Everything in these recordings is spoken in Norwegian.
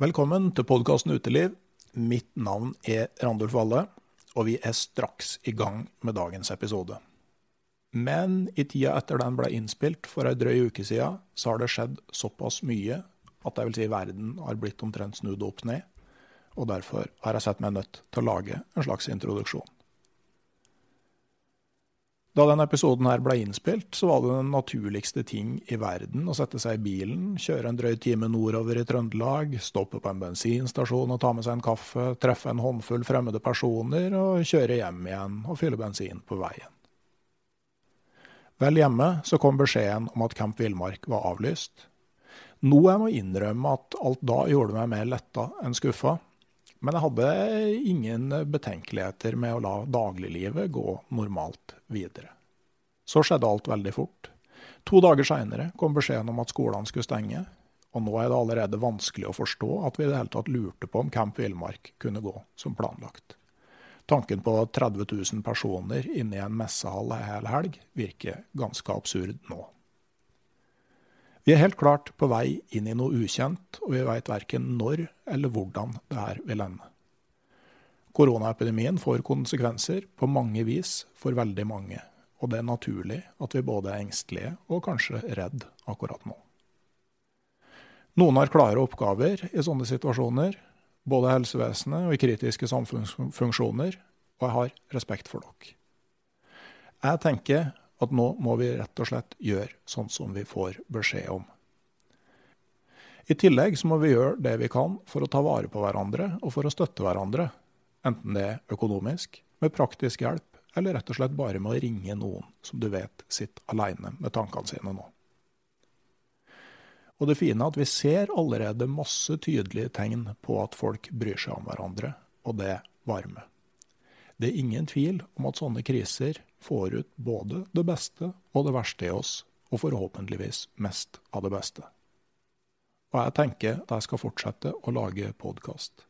Velkommen til podkasten Uteliv. Mitt navn er Randulf Valle, og vi er straks i gang med dagens episode. Men i tida etter den ble innspilt for ei drøy uke siden, så har det skjedd såpass mye at jeg vil si verden har blitt omtrent snudd opp ned, og derfor har jeg sett meg nødt til å lage en slags introduksjon. Da denne episoden her ble innspilt, så var det den naturligste ting i verden å sette seg i bilen, kjøre en drøy time nordover i Trøndelag, stoppe på en bensinstasjon og ta med seg en kaffe, treffe en håndfull fremmede personer og kjøre hjem igjen og fylle bensin på veien. Vel hjemme så kom beskjeden om at Camp Villmark var avlyst. Noe jeg må innrømme at alt da gjorde meg mer letta enn skuffa, men jeg hadde ingen betenkeligheter med å la dagliglivet gå normalt videre. Så skjedde alt veldig fort. To dager seinere kom beskjeden om at skolene skulle stenge, og nå er det allerede vanskelig å forstå at vi i det hele tatt lurte på om Camp Villmark kunne gå som planlagt. Tanken på 30 000 personer inne i en messehall ei hel helg virker ganske absurd nå. Vi er helt klart på vei inn i noe ukjent, og vi veit verken når eller hvordan det her vil ende. Koronaepidemien får konsekvenser på mange vis for veldig mange, og det er naturlig at vi både er engstelige og kanskje redd akkurat nå. Noen har klare oppgaver i sånne situasjoner, både i helsevesenet og i kritiske samfunnsfunksjoner, og jeg har respekt for dere. Jeg tenker at nå må vi rett og slett gjøre sånn som vi får beskjed om. I tillegg så må vi gjøre det vi kan for å ta vare på hverandre og for å støtte hverandre, enten det er økonomisk, med praktisk hjelp, eller rett og slett bare med å ringe noen som du vet sitter alene med tankene sine nå. Og det fine er at vi ser allerede masse tydelige tegn på at folk bryr seg om hverandre, og det varme. Det er ingen tvil om at sånne kriser får ut både det beste og det verste i oss, og forhåpentligvis mest av det beste. Og jeg tenker at jeg skal fortsette å lage podkast.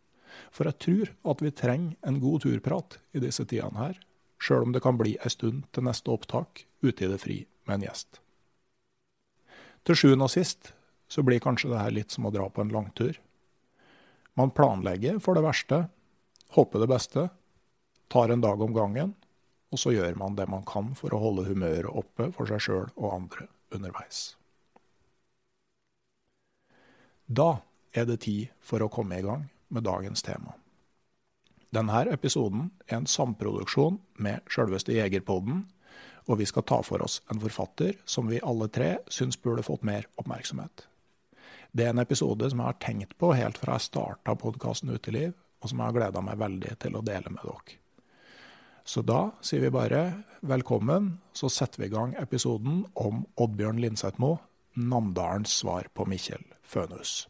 For jeg tror at vi trenger en god turprat i disse tidene her, sjøl om det kan bli ei stund til neste opptak ute i det fri med en gjest. Til sjuende og sist så blir kanskje det her litt som å dra på en langtur. Man planlegger for det verste, håper det beste, tar en dag om gangen, og så gjør man det man kan for å holde humøret oppe for seg sjøl og andre underveis. Da er det tid for å komme i gang med dagens tema. Denne episoden er en samproduksjon med sjølveste Jegerpodden, og vi skal ta for oss en forfatter som vi alle tre syns burde fått mer oppmerksomhet. Det er en episode som jeg har tenkt på helt fra jeg starta podkasten Uteliv, og som jeg har gleda meg veldig til å dele med dere. Så da sier vi bare velkommen, så setter vi i gang episoden om Oddbjørn Lindsetmo, Namdalens svar på Mikkjel Fønhus.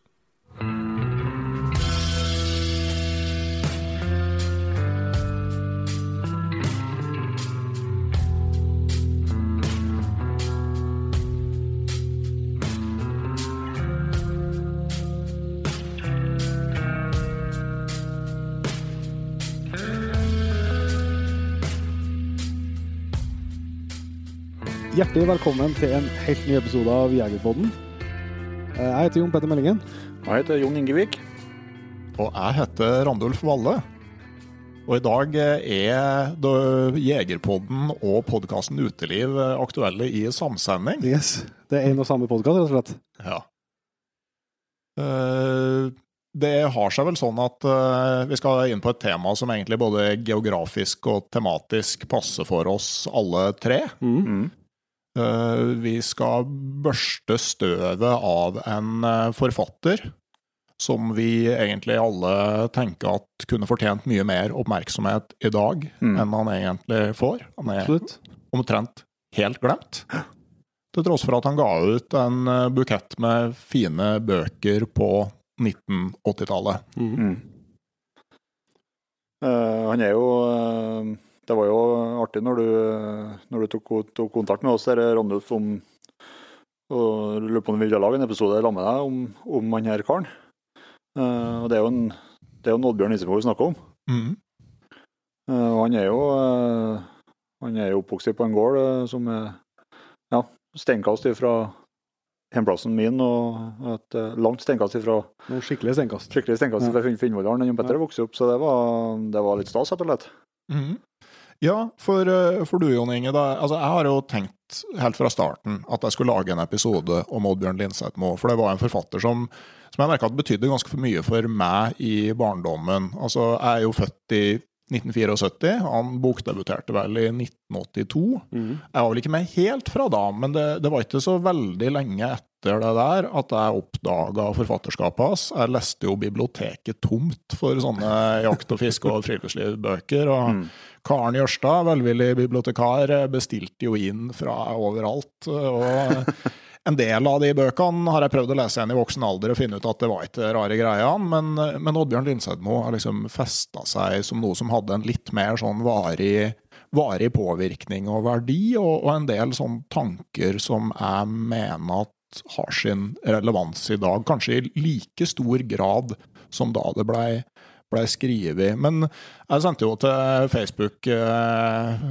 Hjertelig velkommen til en helt ny episode av Jegerpodden. Eh, Jeg heter Jon Petter Meldingen. Jeg heter Jon Ingevik. Og jeg heter Randulf Valle. Og i dag er det Jegerpodden og podkasten Uteliv aktuelle i samsending. Yes. Det er en og samme podkast, rett og slett. Ja. Eh, Det har seg vel sånn at eh, vi skal inn på et tema som egentlig både geografisk og tematisk passer for oss alle tre. Mm. Eh, Vi skal børste støvet av en eh, forfatter som vi egentlig alle tenker at kunne fortjent mye mer oppmerksomhet i dag Mm. enn han egentlig får. Han er Absolutt. omtrent helt glemt. Til tross for at han ga ut en eh, bukett med fine bøker på 1980-tallet. Mm. Mm. Uh, han er jo eh, Det var jo artig når du, når du tok, tok kontakt med oss, Randulf, om og lurer på om vi ville lage en episode sammen med deg om, om han her karen. Uh, og det er jo en det er jo en Oddbjørn Isemo vi snakker om. Mm. Uh, han er jo uh, han er jo oppvokst på en gård som er ja, steinkast fra hjemplassen min og et langt steinkast ifra Noen skikkelige steinkast. skikkelig steinkast Ja. fra Finn- Finnvollaren. Petter Ja. vokste opp, så det var, det var litt stas, rett og slett. Mhm. Ja, for, eh, for du Jon Inge, da, altså jeg har jo tenkt helt fra starten at jeg skulle lage en episode om Oddbjørn Lindsetmo. For det var en forfatter som, som jeg merka betydde ganske for mye for meg i barndommen. Altså, jeg er jo født i 1974. Han bokdebuterte vel i 1982. Mm. Jeg var vel ikke med helt fra da, men det, det var ikke så veldig lenge etter det der at jeg oppdaga forfatterskapet hans. Jeg leste jo biblioteket tomt for sånne jakt- og fiske- og friluftslivbøker. Og Mm. Karen Jørstad, velvillig bibliotekar, bestilte jo inn fra overalt. Og en del av de bøkene har jeg prøvd å lese igjen i voksen alder og finne ut at det var ikke rare greiene, men, men Oddbjørn Lindsedmo har liksom festa seg som noe som hadde en litt mer sånn varig, varig påvirkning og verdi, og, og en del sånne tanker som jeg mener at har sin relevans i dag, kanskje i like stor grad som da det blei ble skrevet. Men jeg sendte jo til Facebook eh,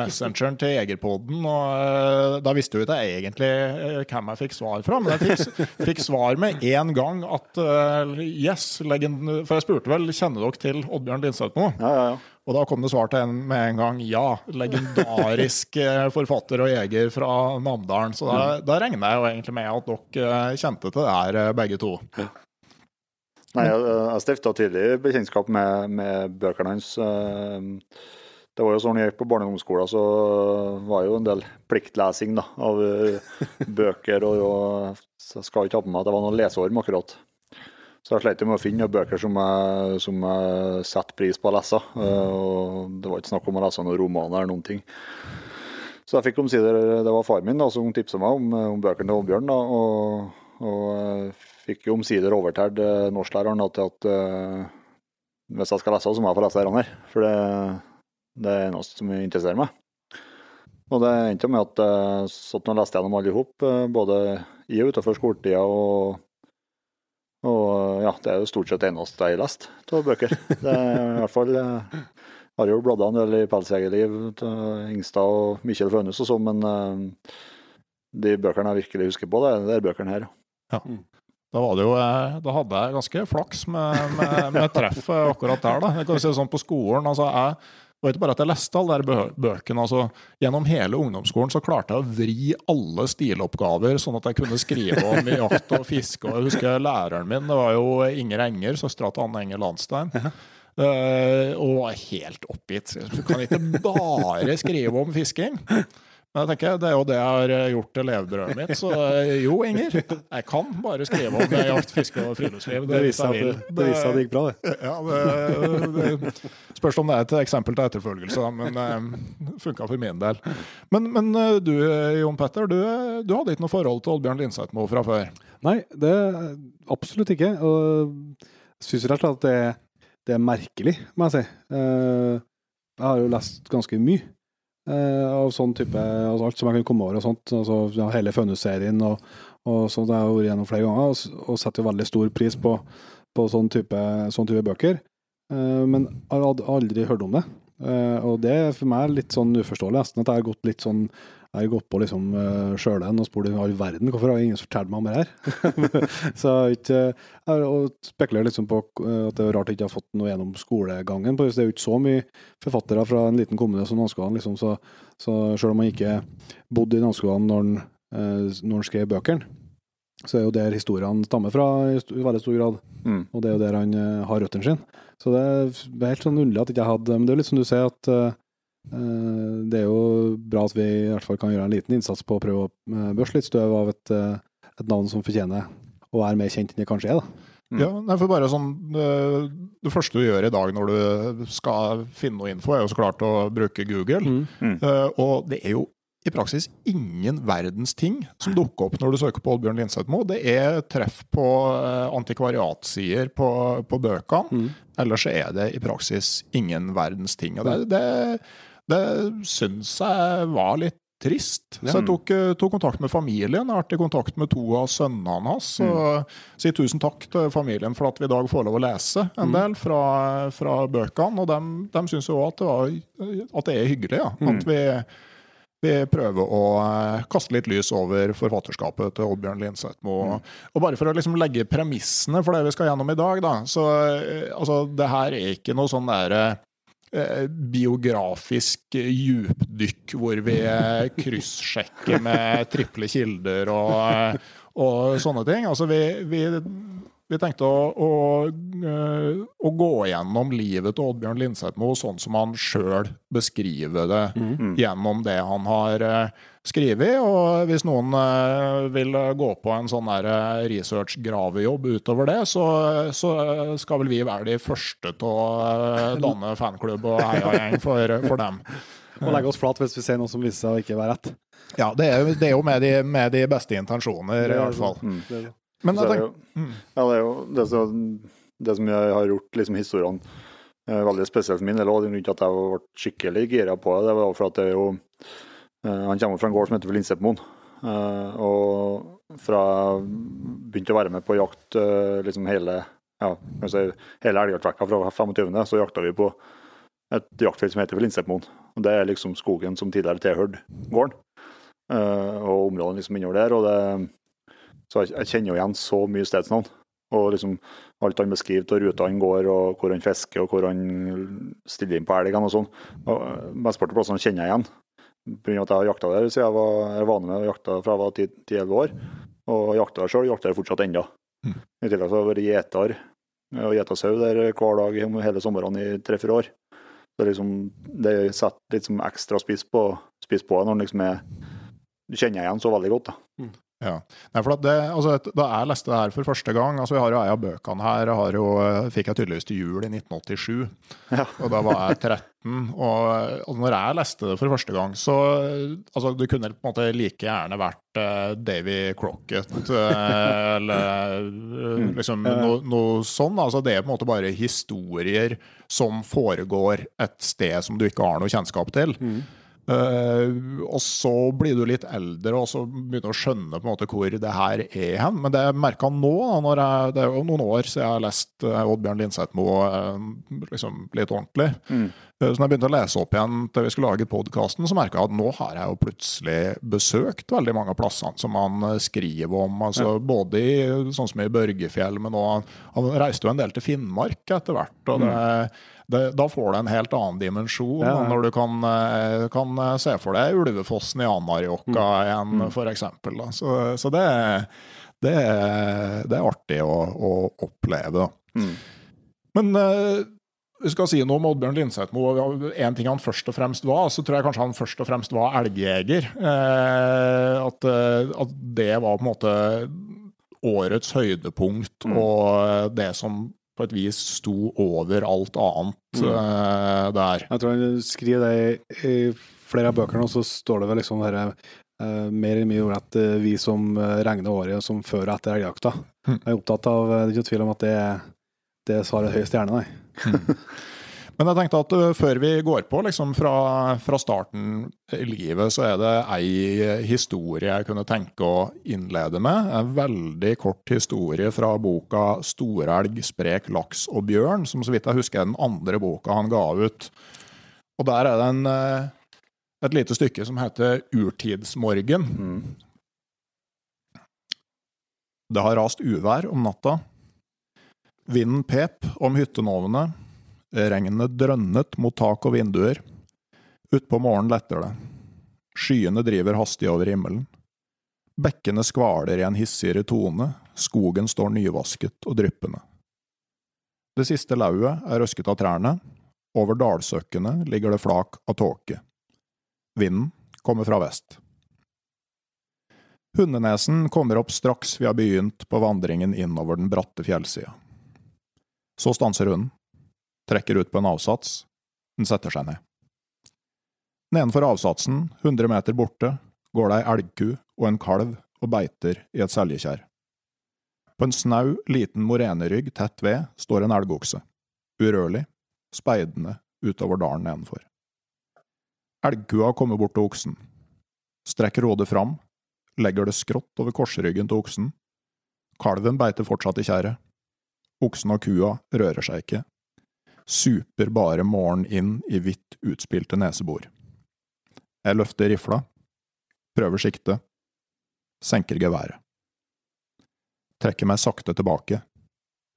Messengeren til Egerpodden, og eh, da visste jo ikke jeg egentlig eh, hvem jeg fikk svar fra. Men jeg fikk, fikk svar med en gang at eh, yes, legend, For jeg spurte vel kjenner dere til Oddbjørn Lindsetmo? Ja, ja, ja. Og da kom det svar til en med en gang ja. Legendarisk eh, forfatter og jeger fra Namdalen. Så da, da regner jeg jo egentlig med at dere eh, kjente til det her, begge to. Nei, jeg, jeg stifta tidlig bekjentskap med, med bøkene hans. eh, Det var jo sånn jeg gikk på barneungdomsskolen, så var jo en del pliktlesing da, av eh, bøker. Og, og så jeg skal ikke ha på meg at det var noen leseorm akkurat. Så jeg slet med å finne bøker som jeg, som jeg setter pris på å lese. eh, Og det var ikke snakk om å lese noen romaner eller noen ting. Så jeg fikk omsider Det var far min da, som tipsa meg om, om bøkene til Oddbjørn. og, og eh, fikk jo omsider overtalt eh, norsklæreren til at eh, hvis jeg skal lese, så må jeg få lese dette her. For det, det er noe som interesserer meg. Og det endte med at jeg satt og leste gjennom alle i hop, eh, både i og utenfor skoletida. Og, og ja, det er jo stort sett det eneste jeg har lest av bøker. Det er i hvert fall eh, har jo bladd en del i Pelsjegerliv til Ingstad og Mikkjel Fønhus og sånn, men eh, de bøkene jeg virkelig husker på, det er de bøkene her. ja. Da, var det jo, eh, da hadde jeg ganske flaks med, med, med treffet akkurat der. da. Jeg kan si sånn på skolen, altså jeg det var ikke bare at jeg leste alle de bøkene. altså Gjennom hele ungdomsskolen så klarte jeg å vri alle stiloppgaver, sånn at jeg kunne skrive om jakt og fiske. og Jeg husker læreren min, det var jo Inger Enger, søstera til Anne Enger Landstein. eh, og var helt oppgitt. Du kan ikke bare skrive om fisking. Men jeg tenker, det er jo det jeg har eh, gjort til levebrødet mitt. Så eh, jo, Inger, jeg kan bare skrive om jakt, fiske og friluftsliv. Det det viste jeg seg vil. at det, det, at det gikk bra, det. Ja, det, det spørs om det er et eksempel til etterfølgelse, men det funka for min del. Men, men eh, du Jon Petter, du, du hadde ikke noe forhold til Oddbjørn Lindsetmo fra før? Nei, det absolutt ikke. Og jeg syns rett og slett at det, det er merkelig, må jeg si. Eh, Jeg har jo lest ganske mye eh, av sånn type altså Alt som jeg kan komme over og sånt. Altså, ja, hele Fønhus-serien og, og sånt det har jeg vært gjennom flere ganger, og, og setter veldig stor pris på, på sånn, type, sånn type bøker. Eh, men jeg hadde aldri hørt om det. Eh, og det er for meg litt sånn uforståelig, nesten. At jeg har gått litt sånn jeg har gått på liksom uh, sjølen og spurt i all verden hvorfor har ingen fortalt meg om det her. så jeg har spekulerer liksom på eh, at det er rart jeg ikke har fått noe gjennom skolegangen. på Det er jo ikke så mye forfattere fra en liten kommune som Nanskogan, liksom, så, så selv om han ikke bodde i Nanskogan når, han, eh, skrev bøkene, så er jo der historiene stammer fra i, veldig stor grad. Mm. Og det er jo der han eh, har røttene sine. Så det er, helt sånn underlig at jeg ikke hadde Men det er jo litt som du sier, at eh, eh, det er jo bra at vi i hvert fall kan gjøre en liten innsats på å prøve å uh, børste litt støv av et, eh, et navn som fortjener å være mer kjent enn det kanskje er. da. Mm. Ja, nei, for bare sånn, det, første du gjør i dag når du skal finne noe info, er jo så klart å bruke Google. Mm. Mm. og det er jo i praksis ingen verdens ting som dukker opp når du søker på Oddbjørn Lindsetmo. Det er treff på antikvariatsider på, på bøkene. Mm. Ellers er det i praksis ingen verdens ting. Og det, det, det syns jeg var litt trist. Så jeg tok, eh, tok kontakt med familien. Jeg har vært i kontakt med to av sønnene hans. Og sier tusen takk til familien for at vi i dag får lov å lese en Mm. del fra, fra bøkene. Og de, de syns jo òg at, at det er hyggelig. Ja. Mm. At vi vi prøver å eh, kaste litt lys over forfatterskapet til Oddbjørn Lindsethmo. Mm. Og bare for å liksom legge premissene for det vi skal gjennom i dag, da. Så eh, altså, det her er ikke noe sånn derre biografisk djupdykk hvor vi kryssjekker med triple kilder og, og sånne ting. Altså, vi, vi vi tenkte å, å, eh, å, gå gjennom livet til Oddbjørn Lindsethmo sånn som han sjøl beskriver det mm. gjennom det han har skrevet. Og hvis noen uh, vil gå på en sånn research-gravejobb utover det, så, så, skal vel vi være de første til å danne fanklubb og heiagjeng for, for dem. Og legge oss flat hvis vi ser noe som viser seg å ikke være rett. Ja, det er, det er jo med de, med de, beste intensjoner, i hvert fall. Mm. Men jeg tenker, mm. ja, det er jo det som, det som jeg har gjort liksom, historiene eh, veldig spesielt for min del. Og grunnen til at jeg ble skikkelig gira på det, det var for at det er jo eh, Han kommer fra en gård som heter Linsepmoen. Eh, og fra begynte å være med på jakt eh, liksom hele ja, si, hele elgjaktvekka fra 25., så jakta vi på et jaktfelt som heter Linsepmoen. Og Det er liksom skogen som tidligere tilhørte gården. Og områdene liksom innover der. og det så jeg kjenner jo igjen så mye stedsnavn. Og liksom alt han beskriver av ruta han går, og hvor han fisker, og hvor han stiller inn på elgene og sånn. Mesteparten av plassene kjenner jeg igjen. Pga. at jeg har jakta der siden jeg var, jeg var med å jakta fra jeg var 10-11 år. Og jakta der sjøl, jakter jeg fortsatt ennå. Mm. I tillegg så har jeg vært gjeter og gjeta sau der hver dag hele sommeren i tre-fire år. Så liksom, det setter litt som ekstra spiss på, spiss på når liksom er Du kjenner igjen så veldig godt. da. Ja. Nei, for det, altså, da jeg leste det her for første gang altså Vi har jo ei av bøkene her. Jeg jo, fikk jeg tydeligvis til jul i 1987. Ja. Og da var jeg 13. Og, og når jeg leste det for første gang, så altså, Det kunne på en måte like gjerne vært uh, Davy Crocket uh, eller uh, liksom noe no sånn. Altså, det er på en måte bare historier som foregår et sted som du ikke har noe kjennskap til. Mm. Uh, og så blir du litt eldre og så begynner du å skjønne på en måte hvor det her er hen. Men det jeg merka nå, da, jeg, det er jo noen år siden jeg har lest uh, Oddbjørn Lindsethmo uh, liksom litt ordentlig. Mm. så når jeg begynte å lese opp igjen til vi skulle lage podkasten, så merka jeg at nå har jeg jo plutselig besøkt veldig mange av plassene som han skriver om. altså ja. Både i, sånn som i Børgefjell, men òg han reiste jo en del til Finnmark etter hvert. og det mm det, da får det en helt annen dimensjon ja, ja. når du kan, eh, kan, eh, se for deg Ulvefossen i Anarjokka mm. igjen, mm. f.eks. Så, så det, det, det, er artig å, å oppleve. Mm. Men uh, vi skal si noe om Oddbjørn Lindsetmo. En ting han først og fremst var, så tror jeg kanskje han først og fremst var elgjeger. Eh, at, at, det var på en måte årets høydepunkt mm. og det som på et vis sto over alt annet mm. uh, der. Jeg tror han skriver det i flere av bøkene, og så står det vel liksom dette uh, mer eller mindre at uh, vi som regner året som før og etter elgjakta, mm. er opptatt av Det er ikke tvil om at det, det svarer høy stjerne, nei. Men jeg tenkte at uh, før vi går på liksom fra, fra, starten i livet, så er det ei historie jeg kunne tenke å innlede med. En veldig kort historie fra boka 'Storelg, sprek, laks og bjørn', som så vidt jeg husker er den andre boka han ga ut. Og der er det en, uh, et lite stykke som heter 'Urtidsmorgen'. Mm. Det har rast uvær om natta. Vinden pep om hyttenovene. Regnet drønnet mot tak og vinduer. Utpå morgenen letter det. Skyene driver hastig over himmelen. Bekkene skvaler i en hissigere tone, skogen står nyvasket og dryppende. Det siste lauet er røsket av trærne, over dalsøkkene ligger det flak av tåke. Vinden kommer fra vest. Hundenesen kommer opp straks vi har begynt på vandringen innover den bratte fjellsida. Så stanser hunden trekker ut på en avsats. Den setter seg ned. Nedenfor avsatsen, 100 meter borte, går det ei elgku og en kalv og beiter i et seljekjær. På en snau, liten morenerygg tett ved står en elgokse, urørlig, speidende utover dalen nedenfor. Elgkua kommer bort til oksen, strekker hodet fram, legger det skrått over korsryggen til oksen. Kalven beiter fortsatt i kjæret. Oksen og kua rører seg ikke, super bare morgenen inn i hvitt utspilte nesebor. Jeg løfter rifla, prøver sikte, senker geværet. Trekker meg sakte tilbake.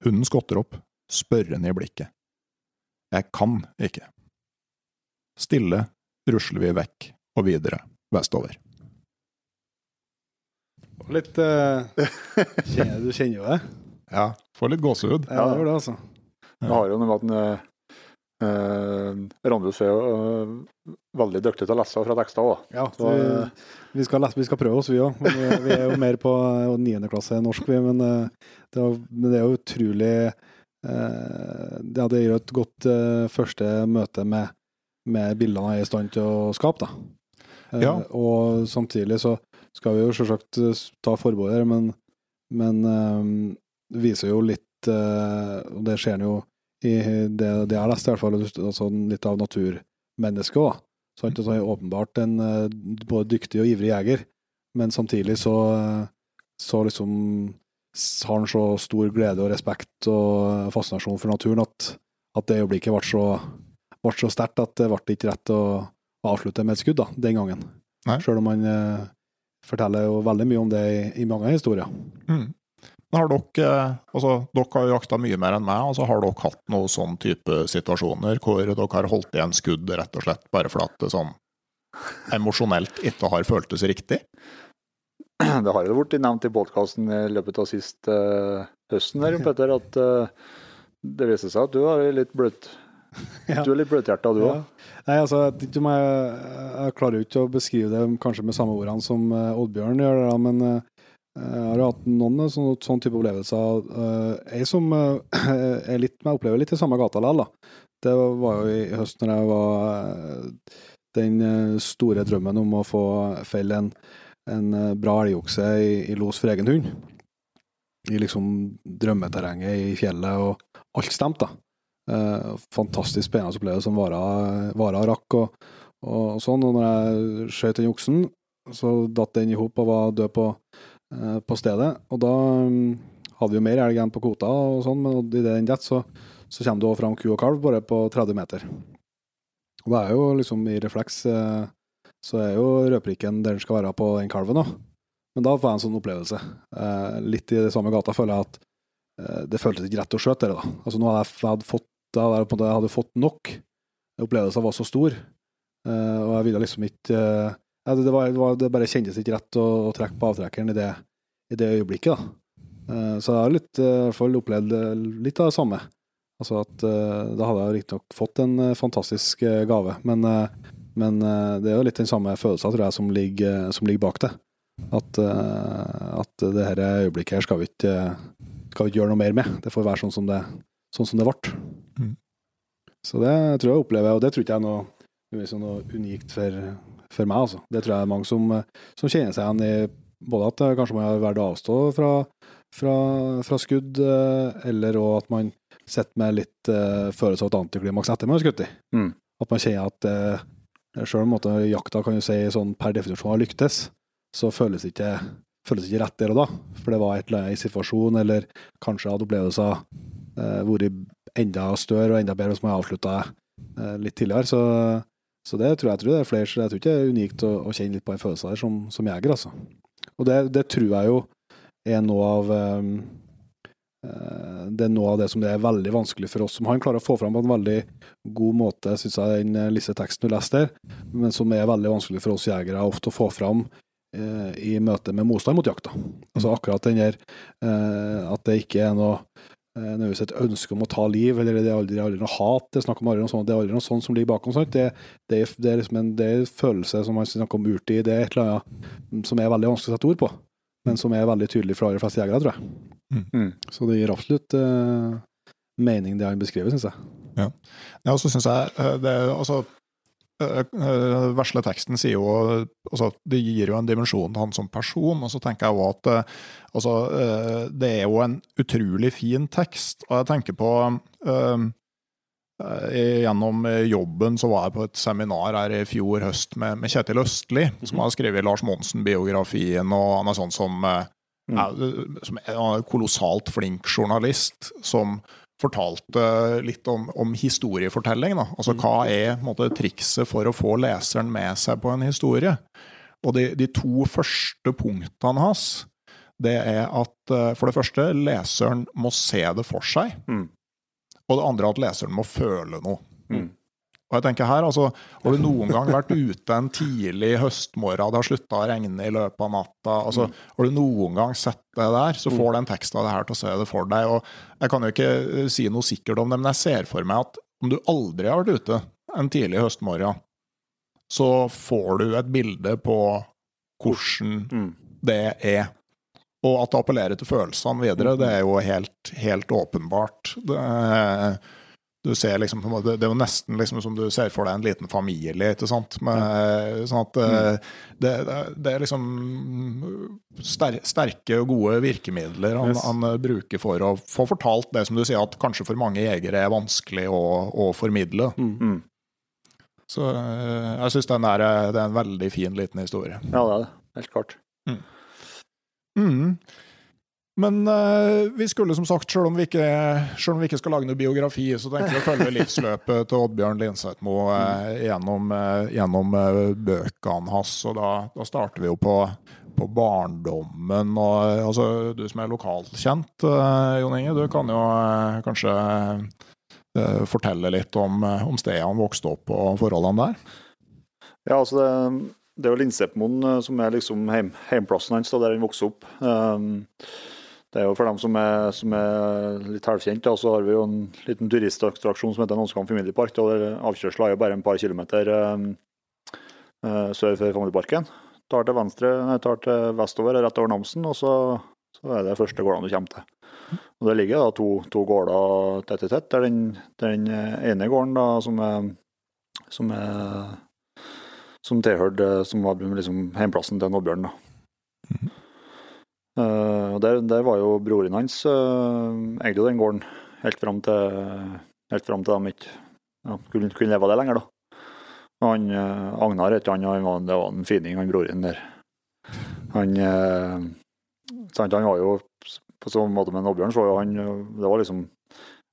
Hunden skotter opp, spørrende i blikket. Jeg kan ikke. Stille rusler vi vekk og videre vestover. Litt uh, kjenner, Du kjenner jo det? Ja, får litt gåsehud. Ja, det gjør det, altså. Det har jo noe med at en, uh, Randulf er jo eh, veldig dyktig til å lese fra tekster òg. Ja, Så, vi, eh, vi, skal, lese- vi skal prøve oss, vi òg. Vi, vi er jo mer på niendeklasse niende klasse norsk, vi. Men, eh, det er, men det er jo utrolig eh, Ja, det gir jo et godt eh, første møte med, med bildene jeg er i stand til å skape, da. Eh, Ja. Og samtidig så skal vi jo selvsagt eh, ta forbehold her, men, men eh, det viser jo litt eh, Og det ser en jo i det, det har i hvert fall, altså litt av naturmennesket òg. Så han er åpenbart en eh, både dyktig og ivrig jeger, men samtidig så, eh, så liksom har han så stor glede og respekt og fascinasjon for naturen at, at det øyeblikket ble så, ble så sterkt at det ble ikke rett å avslutte med et skudd da, den gangen. Nei. Selv om han eh, forteller jo veldig mye om det i, i mange historier. Mm. Har dere, eh, altså, dere har jakta mye mer enn meg, altså har dere hatt noen sånn type situasjoner hvor dere har holdt igjen skudd rett og slett bare for at det sånn emosjonelt ikke har føltes riktig? det har jo blitt nevnt i podkasten i løpet av sist uh, høsten her, Petter, at uh, det viser seg at du har litt bløtt Ja. Du er litt bløthjerta, du òg. Ja. Nei, altså, jeg, jeg, jeg klarer jo ikke å beskrive det kanskje med samme ordene som eh, Oddbjørn gjør, det da, men eh, jeg har du hatt noen sånne, sånn type opplevelser. Uh, jeg som eh, er litt, jeg opplever litt i samme gata likevel, da. Det var jo i høst når jeg var eh, den eh, store drømmen om å få felle en, en eh, bra elgokse i, i los for egen hund. I liksom drømmeterrenget i fjellet, og alt stemte, da. Eh, fantastisk spennende opplevelse som og rakk og, og sånn. Og når jeg skjøt den oksen, så datt den i hop og var død på, eh, på stedet. Og da mm, hadde vi jo mer elg enn på kvota og sånn, men idet den detter, så, så kommer det òg fram ku og kalv bare på 30 meter. Og det er jo liksom i refleks eh, så er jo rødprikken der den skal være på den kalven òg. Men da får jeg en sånn opplevelse. Eh, litt i det samme gata føler jeg at eh, det føltes ikke rett å skjøte det, da. Altså nå hadde jeg, hadde fått jeg hadde fått nok. Opplevelsen var så stor, eh, og jeg ville liksom ikke eh, det, det, var, det, var, det bare kjentes ikke rett å, å trekke på avtrekkeren i det, i det øyeblikket. da. Eh, så jeg har litt, eh, i hvert fall opplevd eh, litt av det samme. Altså at Da hadde jeg riktignok fått en fantastisk gave, men, men det er jo litt den samme følelsen tror jeg, som ligger, som ligger bak det. At, at det her øyeblikket her skal vi ikke, skal vi ikke gjøre noe mer med. Det får være sånn som det, sånn som det ble. Mm. Så det tror jeg jeg opplever, og det tror ikke jeg er noe, noe unikt for, for meg. Altså. Det tror jeg er mange som, som kjenner seg igjen i både at det kanskje man har vært å avstå fra, fra, fra skudd, eh, eller òg at man sitter med litt uh, følelse av et antiklimaks etter man har skutt i. Mm. At man kjenner at uh, selv om jakta kan jo si sånn per definisjon har lyktes, så føles det ikke, føles ikke rett der og da. For det var et eller annet i situasjon, eller kanskje hadde opplevelser uh, vært enda større og enda bedre hvis man avslutta uh, litt tidligere. Så, så det tror jeg, tror det er flere, så jeg tror ikke det er unikt å, å kjenne litt på en følelse der som, som jeger, altså. Og det, det tror jeg jo er noe av um, det er noe av det som det er veldig vanskelig for oss som han klarer å få fram på en veldig god måte, syns jeg, den eh, lille teksten du leste der, men som er veldig vanskelig for oss jegere ofte å få fram eh, i møte med motstand mot jakta. Altså akkurat den der eh, at det ikke er noe nødvendigvis et ønske om å ta liv, eller det er aldri, aldri noe hat, det er snakk om aldri noe sånt, det er aldri noe sånt som ligger bakom. Det, det, er, det, er liksom en, det er en følelse som man snakker om urtid, det er et eller annet som er veldig vanskelig å sette ord på, men som er veldig tydelig for de aller fleste jegere, tror jeg. Mm. Så det gir absolutt uh, mening, det han beskriver, syns jeg. Ja, og så syns jeg eh, det Altså, eh, eh, vesle teksten sier jo altså, Det gir jo en dimensjon til han som person, og så tenker jeg òg at eh, altså, det er jo en utrolig fin tekst, og jeg tenker på Gjennom jobben så var jeg på et seminar her i fjor høst med, med Kjetil Østli, som har skrevet Lars Monsen-biografien, og han er sånn som Mm. er, som er en kolossalt flink journalist, som fortalte litt om, om historiefortelling. Da. Altså hva er måte, trikset for å få leseren med seg på en historie? Og de, de to første punktene hans, det er at eh, for det første, leseren må se det for seg. Mm. Og det andre at leseren må føle noe. Mm. Og jeg tenker her, altså, Har du noen gang vært ute en tidlig høstmorgen, det har slutta å regne i løpet av natta altså, Har du noen gang sett det der, så får den teksten av det her til å se det for deg. og Jeg kan jo ikke eh, si noe sikkert om det, men jeg ser for meg at om du aldri har vært ute en tidlig høstmorgen, så får du et bilde på hvordan Mm. det er. Og at det appellerer til følelsene videre, det er jo helt, helt åpenbart. Det, er- du ser liksom, på en måte- det er jo nesten liksom som du ser for deg en liten familie. ikke sant? Med, sånn at eh, det, det, det er liksom ster, sterke og gode virkemidler han, Yes. han eh, bruker for å få fortalt det som du sier at kanskje for mange jegere er vanskelig å, å formidle. Mm. Så eh, jeg syns det er en veldig fin liten historie. Ja, det er det. Helt klart. Mm. Men uh, vi skulle som sagt, selv om ikke, selv om vi ikke skal lage noe biografi, så tenker vi å følge livsløpet til Oddbjørn Linsethmo uh, gjennom, uh, gjennom eh, bøkene hans. Og da, da starter vi jo på, på barndommen. Og, eh, altså, du som er lokalkjent, eh, Jon Inge, du kan jo eh, kanskje eh, fortelle litt om, eh, om stedet han vokste opp og forholdene der? Ja, altså det, det er jo Linsepmoen eh, som er liksom heim, heimplassen hans, da, der han vokste opp. Um, det er jo For dem som er, som er litt halvkjent, så har vi jo en liten turistattraksjon som heter Nånskamp familiepark. Der Avkjørselen er jo bare en par kilometer eh, sør for familieparken. Tar til venstre, nei, tar til vestover, rett over Namsen, og så, så er det første gårdene du kommer til. Og Det ligger da to, to gårder tett i tett. Der den, den ene gården da, som er, som er som tilhørte som var liksom hjemplassen til Oddbjørn. da. Eh, og der, der var jo broren hans uh, eide jo den gården helt fram til helt fram til de ikke ja, kunne, kunne leve av det lenger. da. Og han uh, Agnar het han, han var, det var en fining, han broren der. Han uh, sant, han var jo på sånn måte med Oddbjørn, så var jo han Det var liksom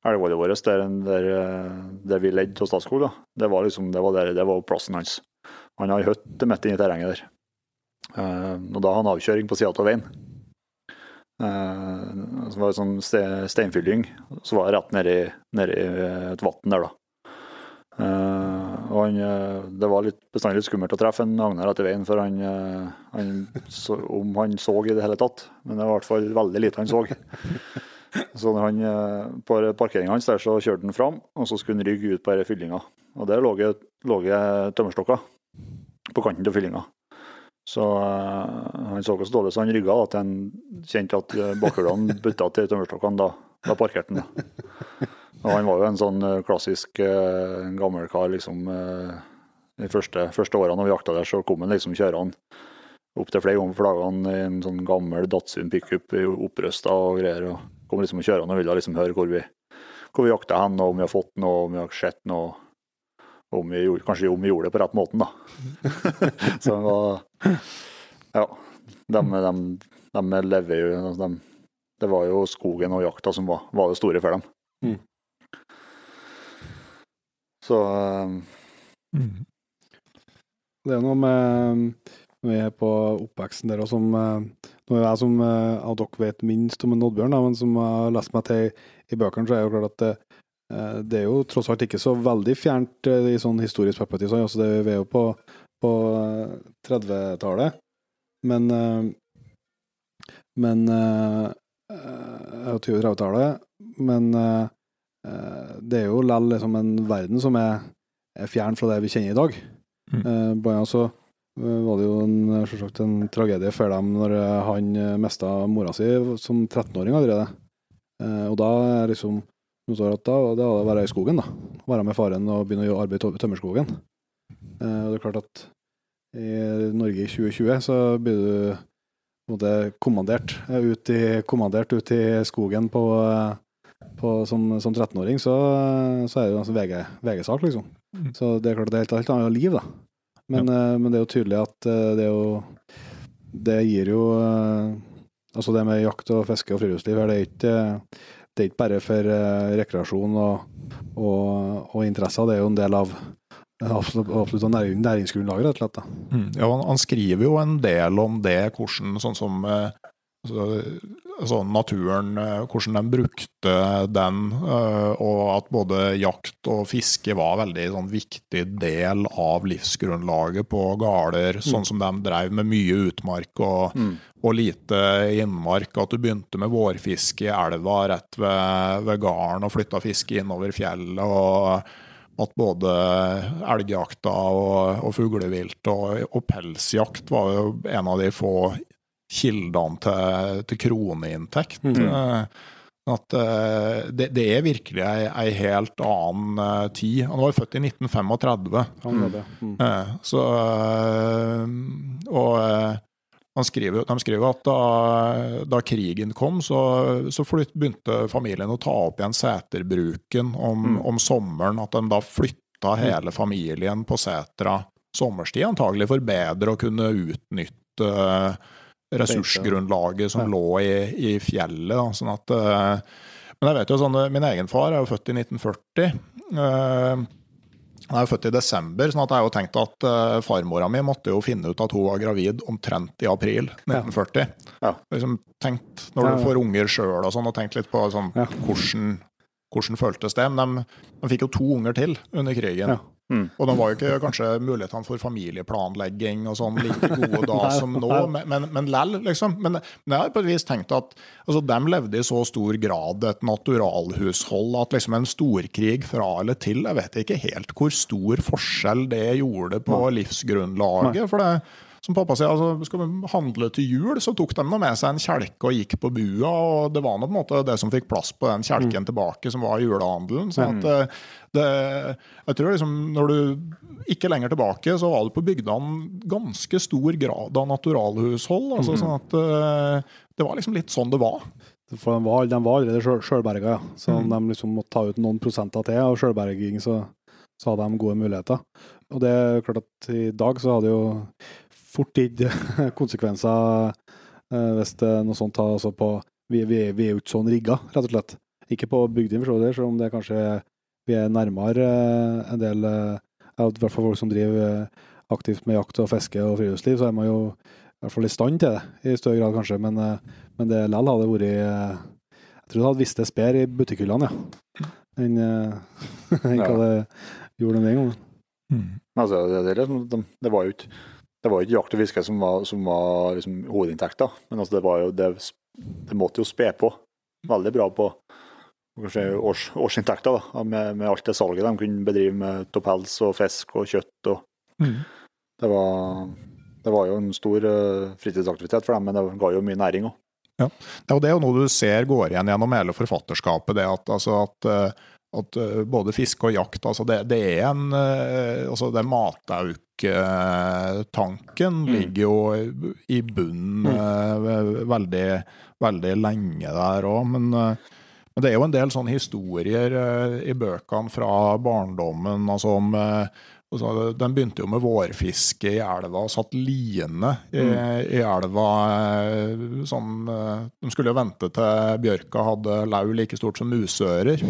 elgvollet vårt der, der, der vi ledde til Statskog. da. Det var liksom, det var, der, det var plassen hans. Han har hytte midt inne i terrenget der. Og da har han avkjøring på sida av veien. Uh, som var sånn ste, steinfylling. Så var jeg rett nedi, nedi et vann der, da. Eh, og han, eh, det var litt, bestandig skummelt å treffe en Agnar etter veien, for han, eh, han så, om han så i det hele tatt. Men det var i hvert fall veldig lite han så. Så han, eh, på parkeringa hans der så kjørte han fram, og så skulle han rygge ut på denne fyllinga. Og der lå det tømmerstokker på kanten til fyllinga. Så eh, han så så dårlig, så han rygga til han kjente at uh, bakhjulene butta til tømmerstokkene. Da, da parkerte han. Da. Og han var jo en sånn eh, klassisk uh, gammel kar, liksom. eh, de første, første årene når vi jakta der, så kom han liksom kjørende opptil flere ganger for dagene i en sånn gammel Datsun pickup opprøsta og greier. og Kom liksom kjørende og ville liksom høre hvor vi, hvor vi jakta hen, og om vi har fått noe, om vi har sett noe. Om vi gjorde, kanskje om vi gjorde det på rett måten, da. så Ja. De, de, de lever jo altså, de, Det var jo skogen og jakta som var, var det store for dem. Mm. Så eh, Det er noe med Når vi er på oppveksten der, og som eh, Nå er jeg som eh, av dere vet minst om en Oddbjørn, men som har lest meg til i bøkene, så er det jo klart at det, eh, er jo tross alt ikke så veldig fjernt eh, i sånn historisk perspektiv. Altså det, vi er jo på, på eh, 30-tallet, men eh, Men eh, eh, 20-30-tallet. Men det er jo likevel liksom en verden som er, er fjern fra det vi kjenner i dag. Mm. Blant annet så var det jo en, selvsagt en tragedie for dem når han mista mora si som 13-åring allerede. Og da er liksom nå år det at da det var det å være i skogen, da. Være med faren og begynne å arbeide i tømmerskogen. Eh, og det er klart at i Norge i 2020 så blir du på en måte kommandert eh, ut i, kommandert ut i skogen på, eh, på, som, som 13-åring, så, så er det jo en sånn VG, VG-sak, liksom. Mm. Så det er klart det er et helt annet liv, da. Men, ja. men det er jo tydelig at det er jo Det gir jo Altså det med jakt og fiske og friluftsliv, er det ikke det er ikke bare for uh, rekreasjon og, og, og interesser, det er jo en del av absolutt, næring, næringsgrunnlaget, rett og slett. Mm. Ja, han, han skriver jo en del om det, hvordan sånn som eh, altså, naturen, eh, hvordan de brukte den, eh, og at både jakt og fiske var en veldig sånn, viktig del av livsgrunnlaget på gårder, sånn som de drev med mye utmark og, Mm. og lite innmark. At du begynte med vårfiske i elva rett ved, ved gården og flytta fiske innover fjellet. og at både elgjakta og, og fuglevilt og, og pelsjakt var jo en av de få kildene til, til kroneinntekt. Mhm. Eh, At eh, det, det er virkelig ei, ei helt annen eh, tid. Han var jo født i 1935. Han var det. Mm. Eh, Så, og han skriver, de skriver at da, da krigen kom, så, så flytt, begynte familien å ta opp igjen seterbruken om, Mm. om sommeren. At de da flytta hele familien på setra sommerstid, antagelig for bedre å kunne utnytte eh, ressursgrunnlaget som Ja. lå i, i fjellet. Da, sånn at, eh, men jeg vet jo sånn, min egen far er jo født i 1940. eh, han er jo født i desember, sånn at jeg har jo tenkt at farmora mi måtte jo finne ut at hun var gravid omtrent i april 1940. Ja. Liksom tenkt, Når du får unger sjøl og sånn, og tenkt litt på sånn, Ja. hvordan, hvordan føltes det. Men de, de fikk jo to unger til under krigen. Ja. Mm. Og de var jo ikke kanskje mulighetene for familieplanlegging og sånn like gode da som nå, men, men, men lell, liksom. Men, men jeg har på et vis tenkt at altså, de levde i så stor grad et naturalhushold at liksom en storkrig fra eller til Jeg vet ikke helt hvor stor forskjell det gjorde på livsgrunnlaget. For det, som pappa sier, altså, skal vi handle til jul, så tok de nå med seg en kjelke og gikk på bua, og det var nå på en måte det som fikk plass på den kjelken tilbake, som var julehandelen. Så at mm. det, jeg tror liksom når du ikke lenger tilbake, så var det på bygdene ganske stor grad av naturalhushold. altså sånn at eh, Det var liksom litt sånn det var. For de var, de var allerede sjøl- sjølberga, ja. Så Mm. de liksom måtte ta ut noen prosenter til av sjølberging, så, så hadde de gode muligheter. Og det er klart at i dag så hadde jo fort gitt konsekvenser eh, hvis det er noe sånt tar altså på vi, vi, vi er jo ikke sånn rigga, rett og slett. Ikke på bygdene, for så vidt, selv om det er kanskje vi er nærmere eh, en del eh, I hvert fall folk som driver aktivt med jakt og fiske og friluftsliv, så er man jo i hvert fall i stand til det, i større grad kanskje. Men, men det likevel hadde vært Jeg tror det hadde vist det sper i butikkhyllene, ja. Enn hva det gjorde den gangen. Altså, det, det, det var jo ikke det var ikke jakt og fiske som var, som var liksom hovedinntekta, men altså det, var jo, det, det måtte jo spe på veldig bra på kanskje års, årsinntekta da, med, med alt det salget de kunne bedrive med av pels og fisk og kjøtt. Og Mm. det, var, det var jo en stor eh, fritidsaktivitet for dem, men det ga jo mye næring òg. Ja, og Det er jo noe du ser går igjen gjennom hele forfatterskapet. det at, altså at, eh, at eh, både fiske og jakt altså det, det er en eh, altså det Matauk-tanken ligger jo i bunnen eh, veldig, veldig lenge der òg. Men, men det er jo en del sånne historier i bøkene fra barndommen altså om Altså, de begynte jo med vårfiske i elva og satt liene i, i elva. Sånn, de skulle jo vente til bjørka hadde lau like stort som musører.